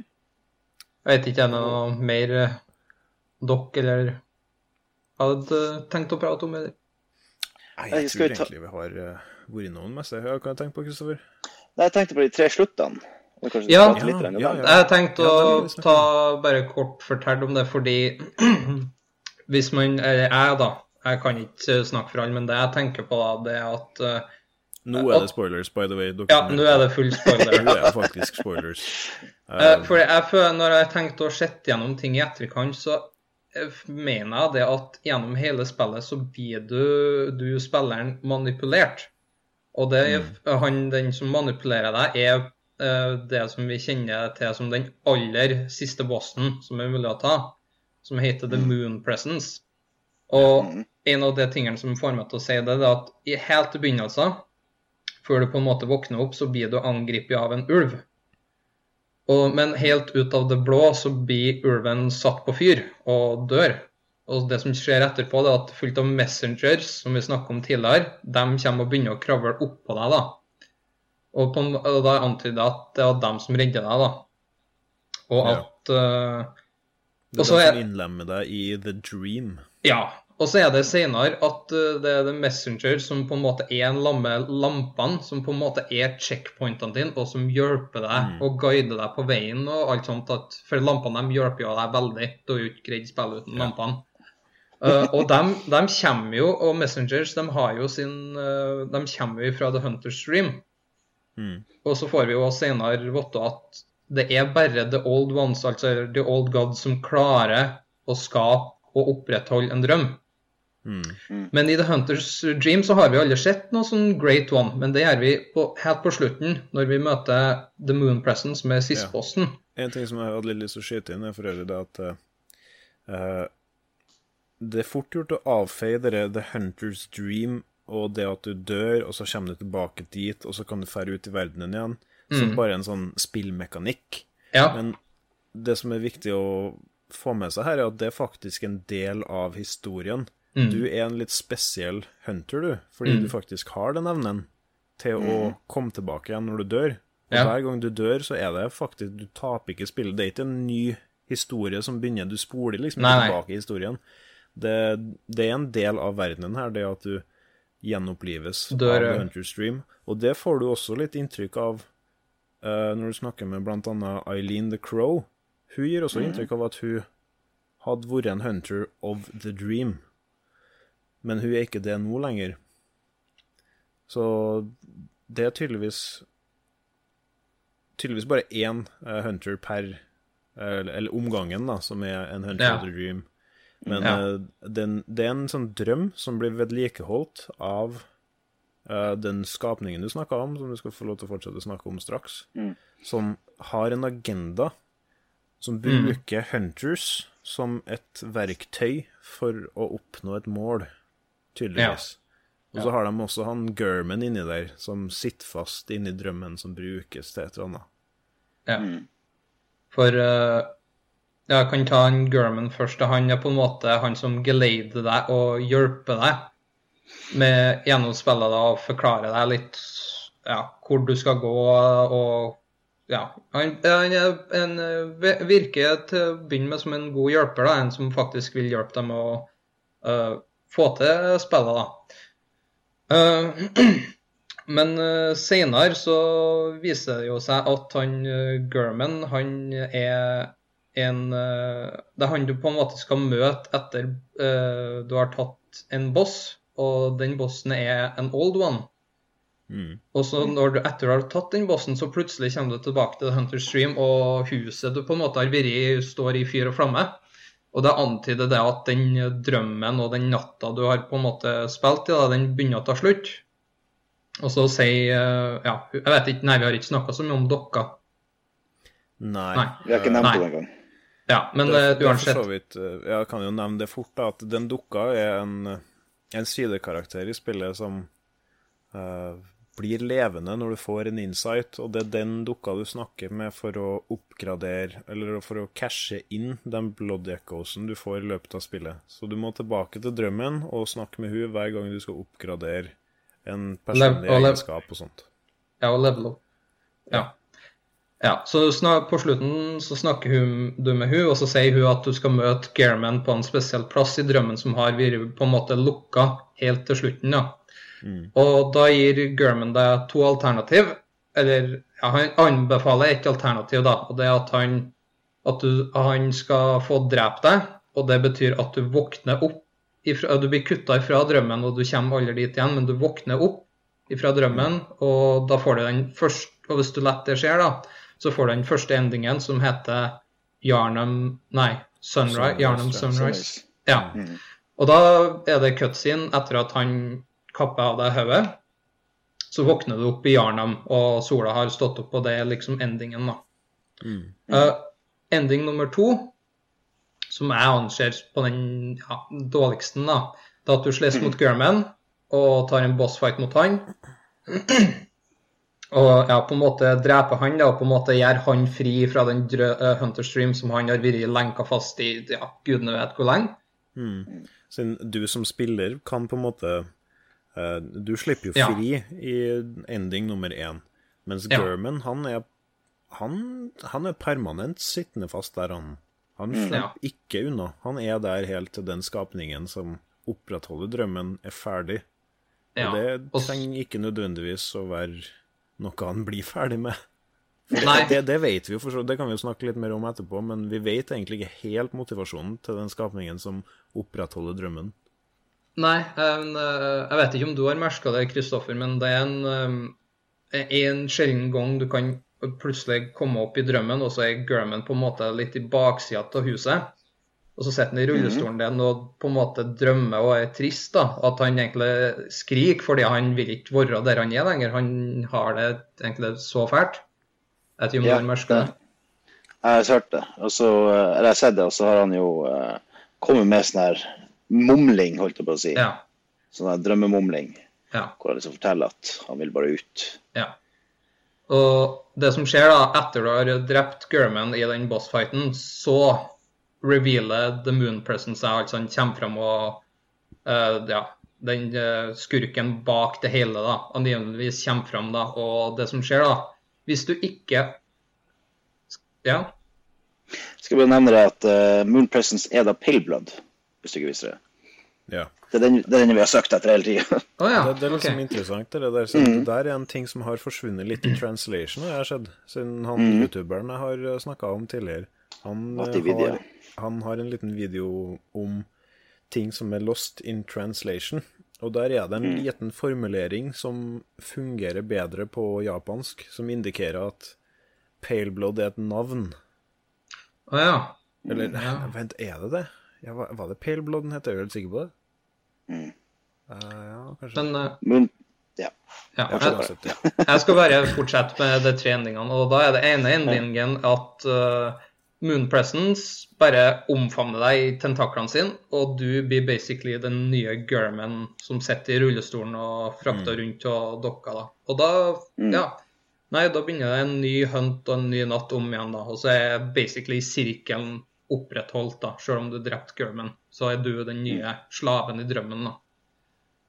Jeg vet ikke, det noe mer eh, dere eller hadde tenkt å prate om? Eller? Nei, jeg skal tror vi ta- egentlig vi har uh, vært innom mest. Hva har du tenkt på, Kristoffer? Nei, Jeg tenkte på de tre sluttene. Ja. Ja, dem. ja, Jeg tenkte Ja, å ta bare kort fortelle om det, fordi hvis man Eller jeg, da. Jeg kan ikke snakke for alle, men det jeg tenker på, da, det er at eh, Nå er det spoilers, by the way. Dere Ja, nå er det full spoiler. Nå er det faktisk spoilers. Uh, For jeg føler, når jeg tenkte å sette gjennom ting i etterkant, så eh, mener jeg det at gjennom hele spillet så blir du, du spilleren manipulert. Og det mm. han, den som manipulerer deg, er uh, det som vi kjenner til som den aller siste bossen som er mulig å ta, som heter The Moon Presence. Og en av de tingene som får meg til å si det, det er at i helt i begynnelsen, før du på en måte våkner opp, så blir du angrepet av en ulv. Og, men helt ut av det blå så blir ulven satt på fyr og dør. Og det som skjer etterpå, det er at fullt av messengers, som vi snakket om tidligere, de kommer og begynner å kravle oppå deg. da. Og, på, og da antyder jeg at det var dem som redder deg, da. Og Ja. at uh, Det Og er så det er- som innlemmer deg i The Dream. Ja. Og så er det senere at uh, det er The Messenger som på en måte er en lamme lampene, som på en måte er checkpointene dine, og som hjelper deg Mm. og guider deg på veien og alt sånt. At, for lampene de hjelper jo deg veldig. Du har jo ikke greid spillet uten Ja. lampene. Uh, og de, kommer jo, og Messengers de har jo sin uh, De kommer jo fra The Hunter's Stream. Mm. Og så får vi jo senere vite at det er bare the old ones, altså the old gods, som klarer å skape og opprettholde en drøm. Mm. Men i The Hunters Dream så har vi aldri sett noe sånn great one, men det gjør vi på, helt på slutten, når vi møter The Moon Presence med sistbossen. En ting som jeg hadde litt lyst til å skyte inn, er for øvrig det at uh, det er fort gjort å avfeie dere The Hunter's Dream og det at du dør, og så kommer du tilbake dit, og så kan du fære ut i verdenen igjen, som Mm. bare en sånn spillmekanikk. Ja. Men det som er viktig å få med seg her, er at det er faktisk en del av historien. Mm. Du er en litt spesiell hunter, du, fordi Mm. du faktisk har den evnen til å komme tilbake igjen når du dør. Og Ja. hver gang du dør, så er det faktisk Du taper ikke spillet. Det er ikke en ny historie som begynner. Du spoler liksom Nei, nei. tilbake i historien. Det, det er en del av verdenen her, det at du gjenopplives Dør, av. The Hunter's Dream. Og det får du også litt inntrykk av uh, når du snakker med annet Eileen the Crow. Hun gir også inntrykk av at hun hadde vært en hunter of the dream. Men hun er ikke det nå lenger. Så det er tydeligvis Tydeligvis bare én uh, hunter per Eller, eller omgangen, da, som er en hunter Ja. of the dream. Men Ja. eh, den, det er en sånn drøm som blir vedlikeholdt av uh, den skapningen du snakka om, som du skal få lov til å fortsette å snakke om straks, Mm. som har en agenda som Mm. bruker hunters som et verktøy for å oppnå et mål, tydeligvis. Og så har de også han German inni der, som sitter fast inni drømmen, som brukes til et eller annet. Ja. Mm. For uh, jeg kan ta han German først. Han er på en måte han som geleider deg og hjelper deg med gjennom spillet da, og forklarer deg litt ja, hvor du skal gå og ja, han, han en, eh, virker til å begynne med som en god hjelper, da, en som faktisk vil hjelpe dem å eh, få til spillet. da. Eh, men uh, senere så viser det jo seg at han uh, German, han er en Det er han du på en måte skal møte etter du har tatt en boss, og den bossen er en old one. Mm. Og så når du etter du har tatt den bossen, så plutselig kommer du tilbake til Hunter's Stream, og huset du på en måte har vært i, står i fyr og flamme. Og det antyder det at den drømmen og den natta du har på en måte spilt i, da, den begynner å ta slutt. Og så sier eh, Ja, jeg vet ikke, nei, vi har ikke snakka så mye om dokka. Nei. Nei. Vi har ikke nevnt det engang. Ja, men det, uansett så vidt eh, Jeg kan jo nevne det fort, da, at den dukka er en, en sidekarakter i spillet som eh, blir levende når du får en insight, og det er den dukka du snakker med for å oppgradere, eller for å cashe inn den blood echosen du får i løpet av spillet. Så du må tilbake til drømmen og snakke med hun hver gang du skal oppgradere en personlig og egenskap og sånt. Ja, og level up. Ja. ja så snak, på slutten så snakker hun, du med hun, og så sier hun at du skal møte Gearman på en spesiell plass i drømmen som har vært på en måte lukka helt til slutten. ja. Mm. Og da gir German deg to alternativ. Eller ja, han anbefaler et alternativ, da. Og det er at han, at du, han skal få drepe deg. Og det betyr at du våkner opp ifra, Du blir kutta ifra drømmen, og du kommer aldri dit igjen, men du våkner opp ifra drømmen, og da får du den første Og hvis du lar det skje, da, så får du den første endingen som heter Jarnum Nei, Sunrise. Sunrise, Yarnum ja, Sunrise. Ja. Mm. Og da er det cutscene etter at han kapper av deg hodet. Så våkner du opp i Jarnam, og sola har stått opp, og det er liksom endingen, da. Mm. Uh, ending nummer to, som jeg anser på den ja, dårligste, da, det er at du slåss mot German og tar en bossfight mot han. Og ja, på en måte drepe han da, og på en måte gjøre han fri fra den drø uh, Hunter Stream som han har vært lenka fast i ja, gudene vet hvor lenge. Mm. Siden du som spiller kan på en måte Du slipper jo Ja. fri i ending nummer én, mens Ja. German, han er han, han er permanent sittende fast der, han. Han slipper Ja. ikke unna. Han er der helt til den skapningen som opprettholder drømmen, er ferdig. Ja. Og det trenger ikke nødvendigvis å være noe han blir ferdig med. Det, det, det vet vi jo, for det kan vi jo snakke litt mer om etterpå, men vi vet egentlig ikke helt motivasjonen til den skapningen som opprettholder drømmen. Nei, en, eh, jeg vet ikke om du har merka det, Kristoffer, men det er en, eh, en sjelden gang du kan plutselig komme opp i drømmen, og så er German på en måte litt i baksida av huset. Og så sitter han i rullestolen din og på en måte drømmer og er trist. da, At han egentlig skriker fordi han vil ikke være der han er lenger. Han har det egentlig så fælt. Jeg vet ikke om Ja, du har merka det? Jeg har hørt det, og så, eh, eller jeg har sett det, og så har han jo kommet med sånn her mumling, holdt jeg på å si. Ja. Sånn der drømmemumling, ja. hvor han liksom forteller at han vil bare ut. Ja. Og det som skjer da, etter du har drept German i den bossfighten, så revealer The Moon Presence seg, altså han kommer fram og uh, ja, den uh, skurken bak det hele da, angiveligvis kommer fram da, og det som skjer da, hvis du ikke ja, Skal bare nevne det at uh, Moon Presence er da Pale Blood, hvis du ikke visste det. Ja. Det er den, det er den vi har søkt etter hele tida. Oh, ja, Det, det er liksom okay. interessant. Det der, så det der er en ting som har forsvunnet litt i translation, har jeg sett. Siden han youtuberen jeg har snakka om tidligere, han, eh, har, han har en liten video om ting som er lost in translation. Og der er det en liten formulering som fungerer bedre på japansk, som indikerer at pale blood er et navn. Å ja. Eller Ja. vent, er det det? Ja, var, det pale blood den het? Jeg er helt sikker på det. Mm. Uh, ja, kanskje. Men uh, Moon Ja. ja, jeg. Jeg skal bare fortsette med de tre endingene. Og da er det ene endingen at uh, Moon Presence bare omfavner deg i tentaklene sine, og du blir basically den nye German som sitter i rullestolen og frakter rundt og dokker. da. Og da, ja Nei, da begynner det en ny hunt og en ny natt om igjen, da. Og så er basically sirkelen opprettholdt, da. Selv om du drepte German, så er du den nye slaven i drømmen, da.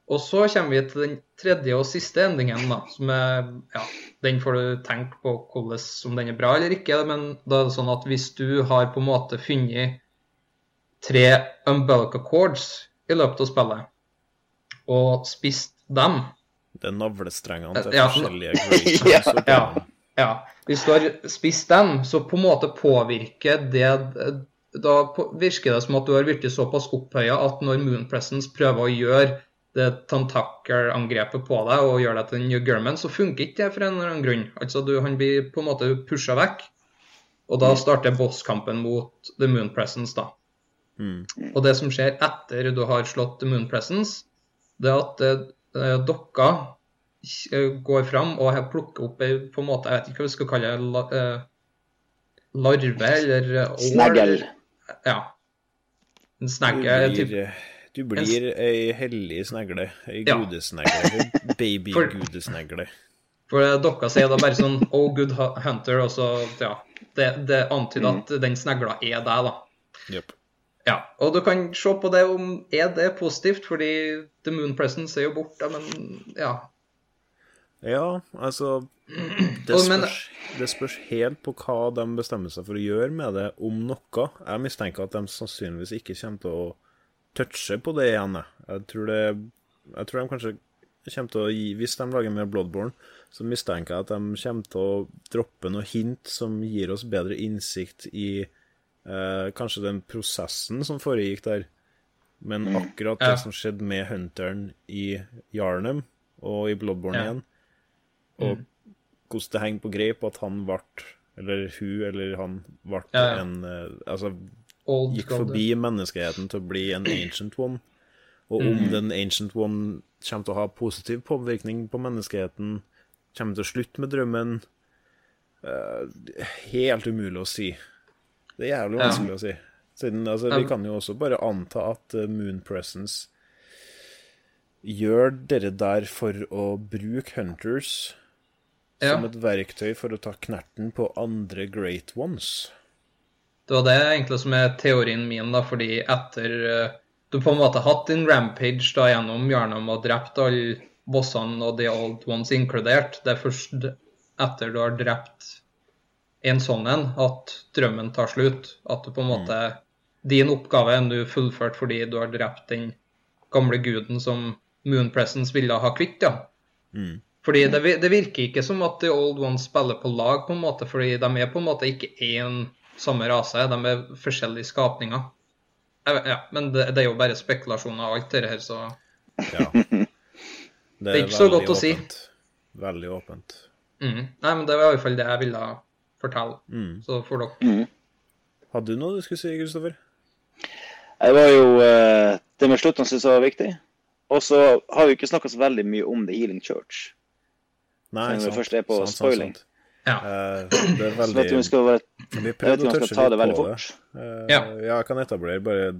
Og så kommer vi til den tredje og siste endingen, da, som er Ja, den får du tenke på hvordan, om den er bra eller ikke, men da er det sånn at hvis du har på en måte funnet tre umbilical cords i løpet av spillet, og spist dem Det er navlestrengene til Ja. forskjellige. Ja. ja, ja. Hvis du har spist dem, så på en måte påvirker det Da virker det som at du har blitt såpass opphøya at når Moon Presence prøver å gjøre det tentakelangrepet på deg og gjøre deg til en New German, så funker ikke det for en eller annen grunn. Altså, du, Han blir på en måte pusha vekk. Og da starter bosskampen mot The Moon Presence, da. Mm. Og det som skjer etter du har slått The Moon Presence, det er at eh, dokka eh, går fram og plukker opp ei på en måte, jeg vet ikke hva vi skal kalle det, eh, larve eller eh, år. Snegl. Ja. En Du snegl. typ- du blir ei hellig snegle. Ei Ja. gudesnegle. Ei For- baby-gudesnegle. For dere sier da bare sånn Oh, good hunter, og så ja. Det, det antyder at den snegla er deg, da. Yep. Ja, og du kan se på det om er det positivt, fordi The Moon Presence er jo borte, men ja. Ja, altså det spørs, det spørs helt på hva de bestemmer seg for å gjøre med det, om noe. Jeg mistenker at de sannsynligvis ikke kommer til å touche på det igjen. jeg. Tror, det, jeg tror de kanskje kommer til å gi Hvis de lager mer Bloodborne, så mistenker jeg at de kommer til å droppe noe hint som gir oss bedre innsikt i eh, kanskje den prosessen som foregikk der. Men akkurat det som skjedde med Hunteren i Yarnum og i Bloodborne Ja. Og hvordan det henger på greip at han ble, eller hun eller han, ble Ja, ja. en eh, Altså Old gikk God. forbi menneskeheten til å bli en ancient one. Og om den ancient one kommer til å ha positiv påvirkning på menneskeheten, kommer til å slutte med drømmen eh, Helt umulig å si. Det er jævlig Ja. vanskelig å si. Siden, altså, vi kan jo også bare anta at eh, Moon Presence gjør dere der for å bruke Hunters Ja. som et verktøy for å ta knerten på andre great ones. Det var det egentlig som er teorien min, da, fordi etter uh, du på en måte har hatt din rampage da gjennom Jarnum og drept alle bossene og the old ones inkludert, det er først etter du har drept en sånn en at drømmen tar slutt. At du på en måte Din oppgave er nå fullført fordi du har drept den gamle guden som Moon Presence ville ha kvitt, ja. Mm. Fordi det, det virker ikke som at The Old Ones spiller på lag, på en måte, fordi de er på en måte ikke én samme rase, de er forskjellige skapninger. Jeg vet- Ja, men det, det er jo bare spekulasjoner og alt det her, så Ja. Det er ikke så godt godt å si. Veldig åpent. mm. Nei, men det var i hvert fall det jeg ville fortelle. Mm. Så får dere Mm. Hadde du noe du skulle si, Kristoffer? Det var jo eh, det med slutten som jeg var viktig. Og så har vi ikke snakka så veldig mye om The Healing Church. Nei, Når vi først er på spoiling. Ja. Uh, det er veldig vi skal være, Vi prøvde å touche litt ta det på det. fort. Eh, Ja. ja, jeg kan etablere bare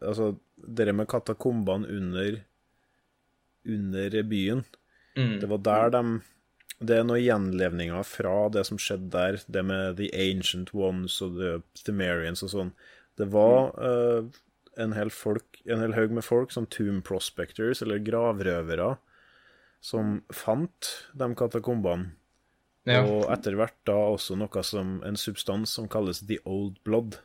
Altså, det med katakombene under under byen, Mm. det var der de Det er noen gjenlevninger fra det som skjedde der, det med The Ancient Ones og The Themerians og sånn. Det var uh, en hel folk, en hel haug med folk, som Tomb Prospectors, eller gravrøvere, som fant de katakombene. Ja. Og etter hvert da også noe som en substans som kalles the old blood.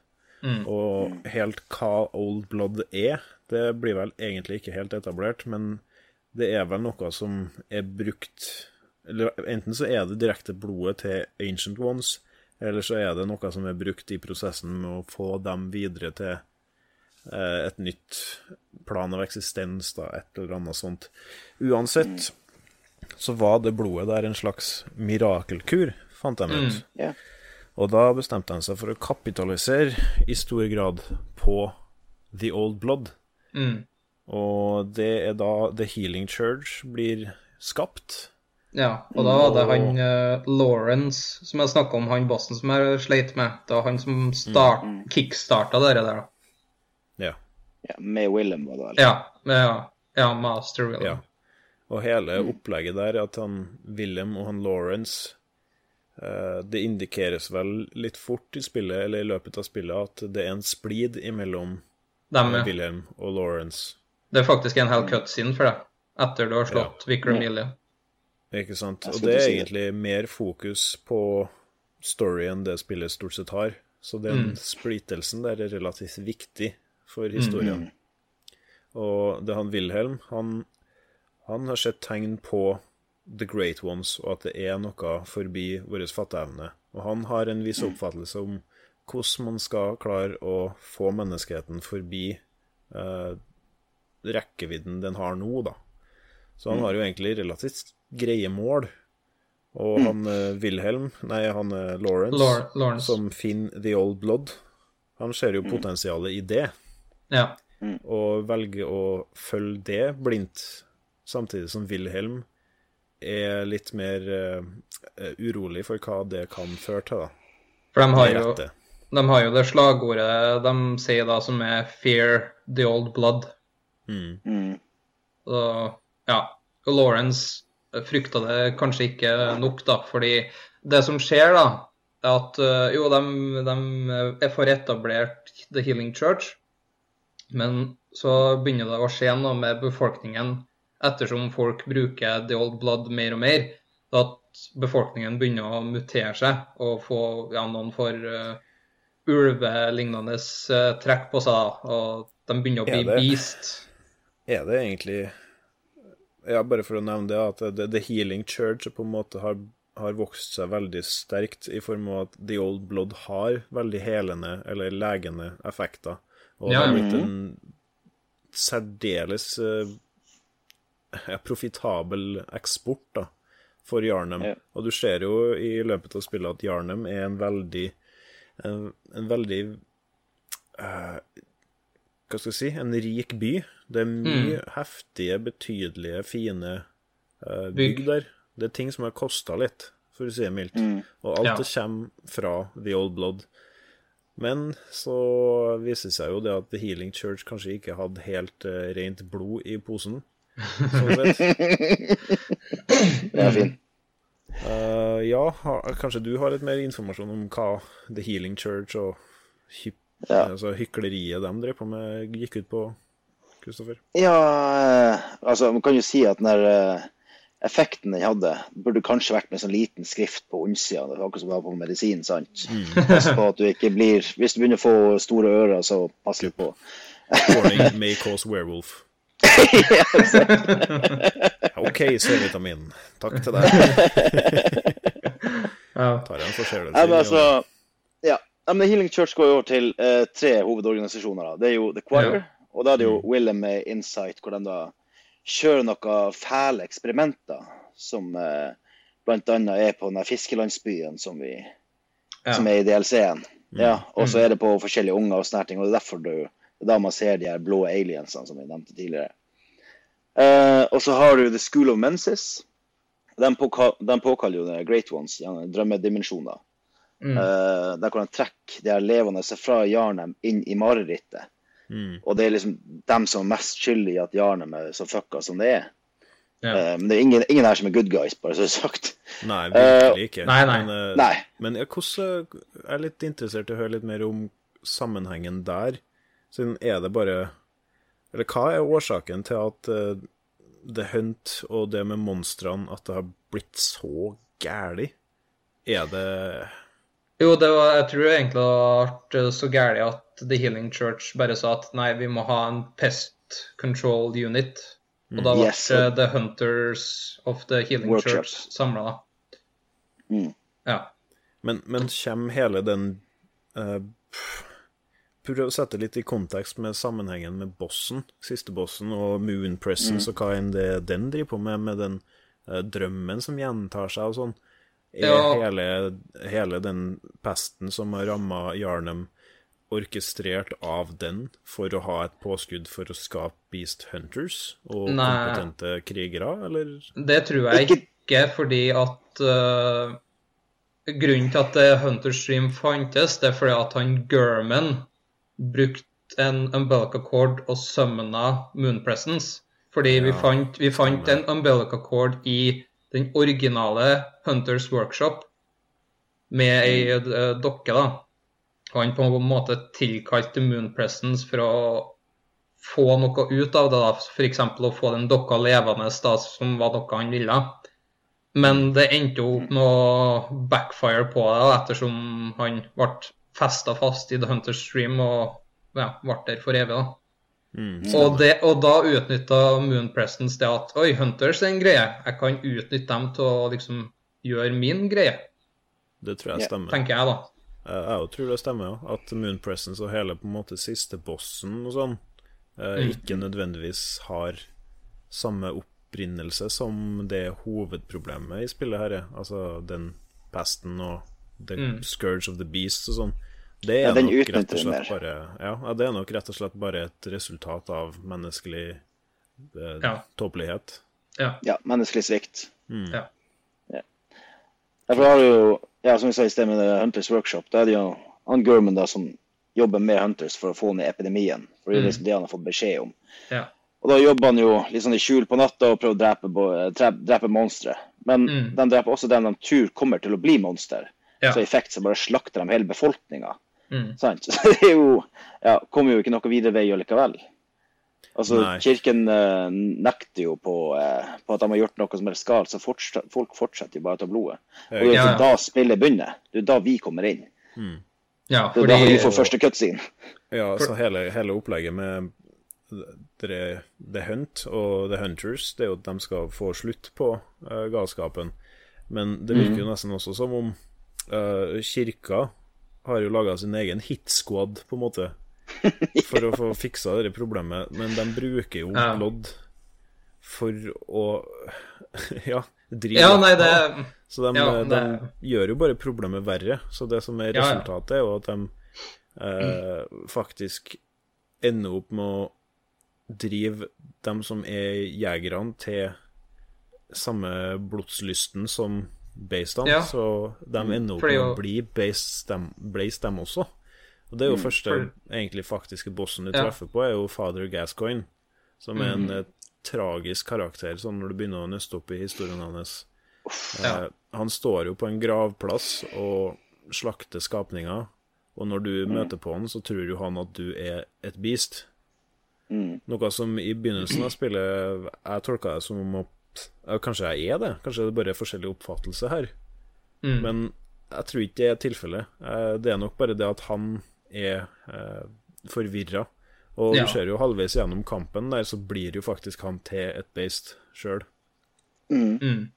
Mm. Og helt hva old blood er, det blir vel egentlig ikke helt etablert, men det er vel noe som er brukt Eller enten så er det direkte blodet til ancient ones, eller så er det noe som er brukt i prosessen med å få dem videre til eh, et nytt plan av eksistens, da, et eller annet sånt. Uansett så var det blodet der en slags mirakelkur, fant de ut. Ja. Og da bestemte de seg for å kapitalisere i stor grad på The Old Blood. Mm. Og det er da The Healing Church blir skapt. Ja, og da var det han uh, Lawrence som jeg snakka om, han bossen som jeg sleit med. Det var han som start, kickstarta det der, da. Ja. Ja, med Willem var det vel. Ja, med- ja, ja Master Will. ja. Og hele opplegget der, at han William og han Lawrence eh, Det indikeres vel litt fort i spillet, eller i løpet av spillet, at det er en splid imellom Dem, ja. William og Lawrence. Det er faktisk en hel cutscene for deg, etter du har slått Vicar Amelia. Ikke sant? Og det er egentlig mer fokus på story enn det spillet stort sett har. Så den Mm. splittelsen der er relativt viktig for historien. Og det er han Wilhelm, han, han har sett tegn på The Great Ones, og at det er noe forbi vår fatteevne. Og han har en viss oppfattelse om hvordan man skal klare å få menneskeheten forbi eh, rekkevidden den har nå, da. Så han har jo egentlig relativt greie mål. Og han eh, Wilhelm, nei, han eh, Lawrence, Lor Lawrence. som finner The Old Blood, han ser jo potensialet i det, Ja. og velger å følge det blindt, samtidig som Wilhelm er litt mer eh, urolig for hva det kan føre til, da. For de har, jo, de har jo det slagordet de sier da, som er 'Fear the old blood'. Mm. Mm. Ja, Lawrence frykta det kanskje ikke nok, da, fordi det som skjer, da, er at uh, jo, de, de får etablert The Healing Church, men så begynner det å skje noe med befolkningen ettersom folk bruker The Old Blood mer og mer. At befolkningen begynner å mutere seg og få ja, noen får uh, ulvelignende uh, trekk på seg, og de begynner å Er bli det- beast. Er det egentlig Ja, bare for å nevne det, at The, The Healing Church på en måte har, har vokst seg veldig sterkt i form av at The Old Blood har veldig helende eller legende effekter. Og Ja, har blitt en særdeles eh, profitabel eksport da, for Jarnem. Ja. Og du ser jo i løpet av spillet at Jarnem er en veldig en, en veldig uh, Hva skal jeg si En rik by. Det er mye heftige, betydelige, fine uh, bygg Bygg. der. Det er ting som har kosta litt, for å si det mildt. Mm. Og alt Ja. det kommer fra The Old Blood. Men så viser det seg jo det at The Healing Church kanskje ikke hadde helt uh, rent blod i posen. Sånn sett. Det er fint. Uh, ja, kanskje du har litt mer informasjon om hva The Healing Church og hyp, Ja. altså, hykleriet de drev på med, gikk ut på, Kristoffer? Ja, eh, altså man kan jo si at den der eh, effekten den hadde, burde kanskje vært med sånn liten skrift på unnsida. Akkurat som det var på medisin, sant. Pass på at du ikke blir Hvis du begynner å få store ører, så pass litt på. Warning may cause werewolf. OK, C-vitamin. Takk til deg. Tar en forseelse. Ja, men altså, ja. Ja, men Healing Church går jo over til eh, tre hovedorganisasjoner. da. Det er jo The Choir, Ja. og da er det jo Willem med Insight, hvor de da kjører noen fæle eksperimenter som eh, annet er på den der fiskelandsbyen som, vi, Ja. som er i DLC-en. Ja, og så er det på forskjellige unger og sånne ting, og det er derfor du, det er da man ser de her blå aliensene som vi nevnte tidligere. Eh, og så har du The School of Mensis. De, påka, påkaller jo The Great Ones, drømmedimensjoner. Mm. Eh, der hvor de trekker de her levende fra Jarnem inn i marerittet. Mm. Og det er liksom dem som er mest skyldig i at Jarnem er så fucka som det er. Ja. Eh, men det er ingen, ingen her som er good guys, bare så det er sagt. Nei, virkelig ikke. nei, nei. Men, eh, Nei. men ja, hvordan Jeg er litt interessert i å høre litt mer om sammenhengen der. Siden er det bare Eller hva er årsaken til at uh, The Hunt og det med monstrene At det har blitt så gæli? Er det Jo, det var, jeg tror egentlig det ble så gæli at The Healing Church bare sa at nei, vi må ha en pest control unit. Og da ble Yes. eh, The Hunters of The Healing Workshop. Church samla, da. Mm. Ja. Men, men kommer hele den uh, pff, Prøv å sette litt i kontekst med sammenhengen med bossen, siste bossen, og Moon Presence, og hva enn det den driver på med, med den uh, drømmen som gjentar seg og sånn. Er Ja. hele, hele den pesten som har ramma Jarnum, orkestrert av den for å ha et påskudd for å skape Beast Hunters og Nei. kompetente krigere, eller? Det tror jeg Ikke- fordi at uh, Grunnen til at Hunter Stream fantes, det er fordi at han German brukte en umbilical cord og summona Moon Presence. Fordi vi fant, vi fant en umbilical cord i den originale Hunters Workshop med ei eh, dokke, da. Og han på en måte tilkalte Moon Presence for å få noe ut av det, da. F.eks. å få den dokka levende, da, som var noe han ville. Men det endte jo opp med å backfire på det, da, ettersom han ble festa fast i The Hunters Stream og ja, ble der for evig. da. Mm, Og, det, og da utnytta Moon Presence det at oi, Hunters er en greie. Jeg kan utnytte dem til å liksom gjøre min greie, det tror jeg Ja, stemmer. tenker jeg, da. Eh, Jeg òg tror det stemmer, ja. At Moon Presence og hele på en måte siste bossen og sånn eh, Mm. ikke nødvendigvis har samme opprinnelse som det hovedproblemet i spillet her er. Altså den pesten og The Mm. Scourge of the Beast og sånn. Det Ja, er den nok rett og slett bare ja, ja, det er nok rett og slett bare et resultat av menneskelig eh, Ja. tåpelighet. Ja. Ja, menneskelig svikt. Mm. Ja. Derfor har du jo, ja, som vi sa i sted med Hunters Workshop, da er det jo han Gurman da som jobber med Hunters for å få ned epidemien. For det er Mm. liksom det han har fått beskjed om. Ja. Og da jobber han jo litt sånn i skjul på natta og prøver å drepe, drepe, drepe monstre. Men Mm. de dreper også den de tror kommer til å bli monster. Ja. Så i effekt så bare slakter de hele befolkninga. Mm. Så det er jo Ja, kommer jo ikke noe videre vei likevel. Altså, Nei. Kirken eh, nekter jo på, eh, på at de har gjort noe som helst galt, så fortsatt, folk fortsetter jo bare å ta blodet. Og det er Ja, da spillet begynner. Det er da vi kommer inn. ja, Det er da vi får første cutscene. Ja, så hele, hele opplegget med The, The Hunt og The Hunters, det er jo at de skal få slutt på uh, galskapen. Men det virker jo nesten også som om eh, kirka har jo laga sin egen hitsquad, på en måte, for å få fiksa det problemet. Men de bruker jo Ja. lodd for å ja, drive Ja, nei, det Så de, Ja, de det- gjør jo bare problemet verre. Så det som er resultatet, er jo at de eh, faktisk ender opp med å drive dem som er jegerne, til samme blodslysten som Based Ja. Så de ender opp med å bli Based dem, også. Og det er jo første for- egentlig faktiske bossen du Ja. treffer på, er jo Father Gascoigne, som er en mm. eh, tragisk karakter sånn når du begynner å nøste opp i historien hans. Ja. Eh, Han står jo på en gravplass og slakter skapninger, og når du møter på han, så tror jo han at du er et beast. Mm. Noe som i begynnelsen av spillet Jeg tolka det som om at ja, Kanskje jeg er det? Kanskje det er bare er forskjellig oppfattelse her? Mm. Men jeg tror ikke det er tilfellet. Eh, Det er nok bare det at han er eh, forvirra. Og Ja. du ser jo halvveis gjennom kampen der, så blir jo faktisk han til et beist sjøl. Mm.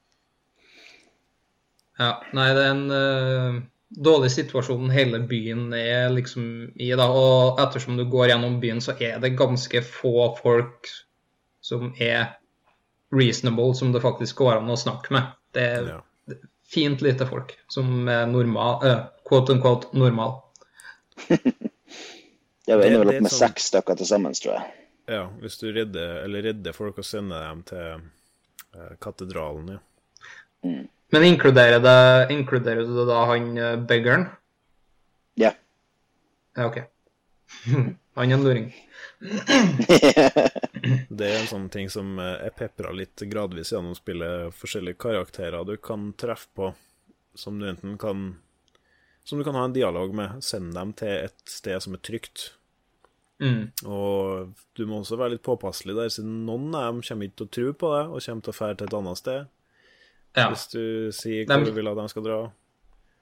Ja, nei, det er en uh, dårlig situasjon hele byen er liksom i, da. Og ettersom du går gjennom byen, så er det ganske få folk som er reasonable, som det faktisk går an å snakke med. Det er Ja. fint lite folk som er normal, uh, quote unquote normal. Det- er er opp med sånn- seks stykker til sammen, tror jeg. ja, hvis du redder, eller redder folk og sender dem til eh, katedralen, ja. Men inkluderer det, inkluderer du da han uh, beggaren? Ja. Ja, OK. han er en luring. Det er en sånn ting som eh, er pepra litt gradvis gjennom spillet. Forskjellige karakterer du kan treffe på, som du enten kan Som du kan ha en dialog med. Send dem til et sted som er trygt. Mm. Og du må også være litt påpasselig der, siden noen av dem kommer ikke til å tro på deg og kommer til å fære til et annet sted. Ja. Hvis du sier hvor hvor du vil at de skal dra.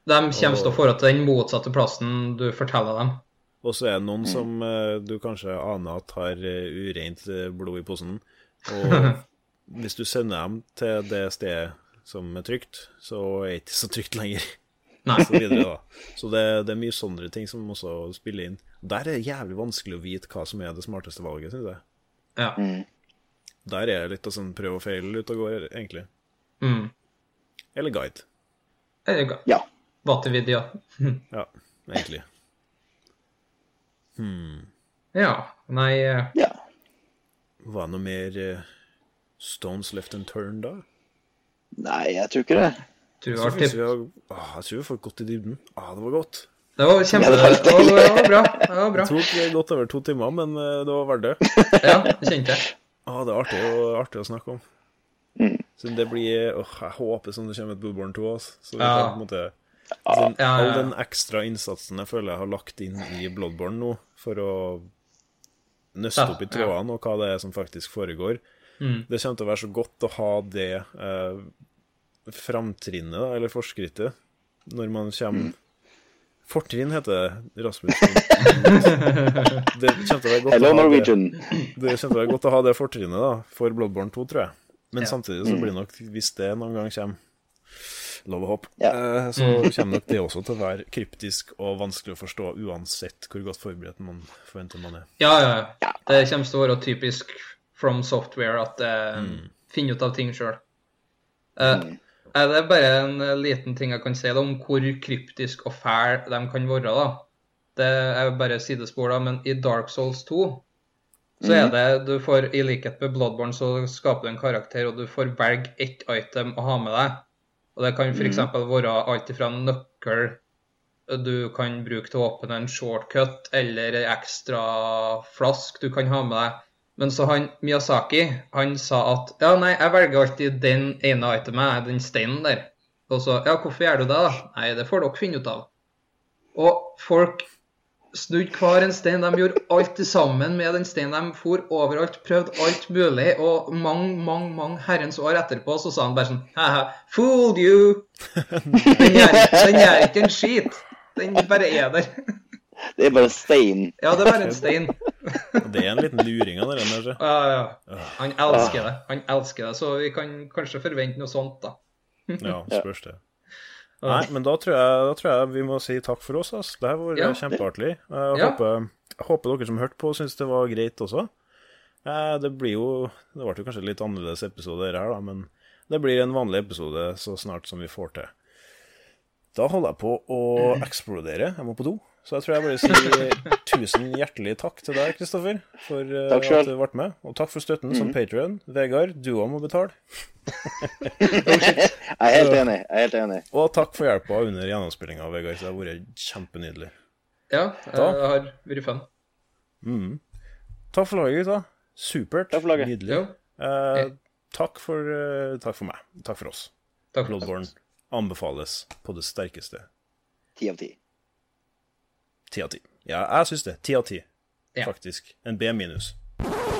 De kommer til å få til den motsatte plassen du forteller dem. Og så er det noen som eh, du kanskje aner at har eh, ureint eh, blod i posen. Og hvis du sender dem til det stedet som er trygt, så er det ikke så trygt lenger. Nei. Så, videre, da. så det, det er mye sånne ting som også spiller inn. Der er det jævlig vanskelig å vite hva som er det smarteste valget, syns jeg. Ja. Der er det litt av sånn prøv og feil ute og går, egentlig. Mm. Eller guide. Eller guide. Ja. Vatevideo. Ja, egentlig. Ja. Nei eh, ja. Var det noe mer eh, Stones left and turn da? Nei, jeg tror ikke det. tror Så jeg tror vi har, ah, jeg tror vi har fått gått i dybden. Ah, det var godt. Det var kjempe... Ja, det Det var det var bra. Det var bra. Det tok eh, godt over to timer, men det var verdt det. Ja, det kjente jeg. Ah, det er artig, å- artig å snakke om. Så det blir åh, Jeg håper sånn det kommer et Bloodborne 2. Altså. Så vi Ja. kan på en måte den, Ja, All ja. den ekstra innsatsen jeg føler jeg har lagt inn i Bloodborne nå, for å nøste Ja, opp i ja. trådene og hva det er som faktisk foregår, Mm. det kommer til å være så godt å ha det eh, framtrinnet, eller forskrittet, når man kommer Fortrinn heter det, Rasmus. Det kommer til å være godt Hello, å ha det. Det å være godt å ha det fortrinnet da, for Bloodborne 2, tror jeg. Men Ja. samtidig så blir det nok, hvis det noen gang kommer Lov å håpe. Ja. Eh, så kommer nok det også til å være kryptisk og vanskelig å forstå, uansett hvor godt forberedt man forventer man er. Ja, ja, ja. Det kommer til å være typisk From Software at det finner ut av ting sjøl. Er det bare en eh, liten ting jeg kan si da, om hvor kryptisk og fæl de kan være? da? Det er bare sidespor, da, men i Dark Souls 2 så er det du får, I likhet med Bloodborne så skaper du en karakter, og du får velge ett item å ha med deg. Og Det kan f.eks. eksempel være alt fra en nøkkel du kan bruke til å åpne en shortcut, eller en ekstra flask du kan ha med deg. Men så han Miyazaki han sa at ja, nei, jeg velger alltid den ene itemet, den steinen der. Og så ja, hvorfor gjør du det, da? Nei, det får dere finne ut av. Og folk snudde hver en stein. De gjorde alt sammen med den steinen. De for overalt, prøvde alt mulig. Og mange, mange mange herrens år etterpå så sa han bare sånn Haha, fooled you! Den gjør, den gjør ikke en skit. Den bare er der. Det er bare stein. Ja, det er bare en stein. Det er en liten luring av det der. kanskje. Ja, ja. Han elsker det. Han elsker det, så vi kan kanskje forvente noe sånt, da. Ja, spørs det. Nei, men da tror, jeg, da tror jeg vi må si takk for oss. Altså. Det her var Ja. kjempeartig. Jeg Ja. håper, håper dere som hørte på, syns det var greit også. Eh, Det blir jo Det ble jo kanskje litt annerledes episode her, da, men det blir en vanlig episode så snart som vi får til. Da holder jeg på å eksplodere. Jeg må på do. Så jeg tror jeg bare sier tusen hjertelig takk til deg, Kristoffer, for eh, at du ble med. Og takk for støtten som Patrion. Vegard, du òg må betale. Jeg er helt enig. Jeg er helt enig. Og takk for hjelpa under gjennomspillinga, Vegard. Det har vært kjempenydelig. Ja, Da. det har vært fun. Takk for laget, gutta. Supert. Takk for laget. Nydelig. Jo. Eh, takk, for, uh, takk for meg. Takk for oss. Takk. Bloodborne anbefales på det sterkeste. Ti av ti. Ti av ti. Ja, jeg syns det. Ti av ti, faktisk. En B minus.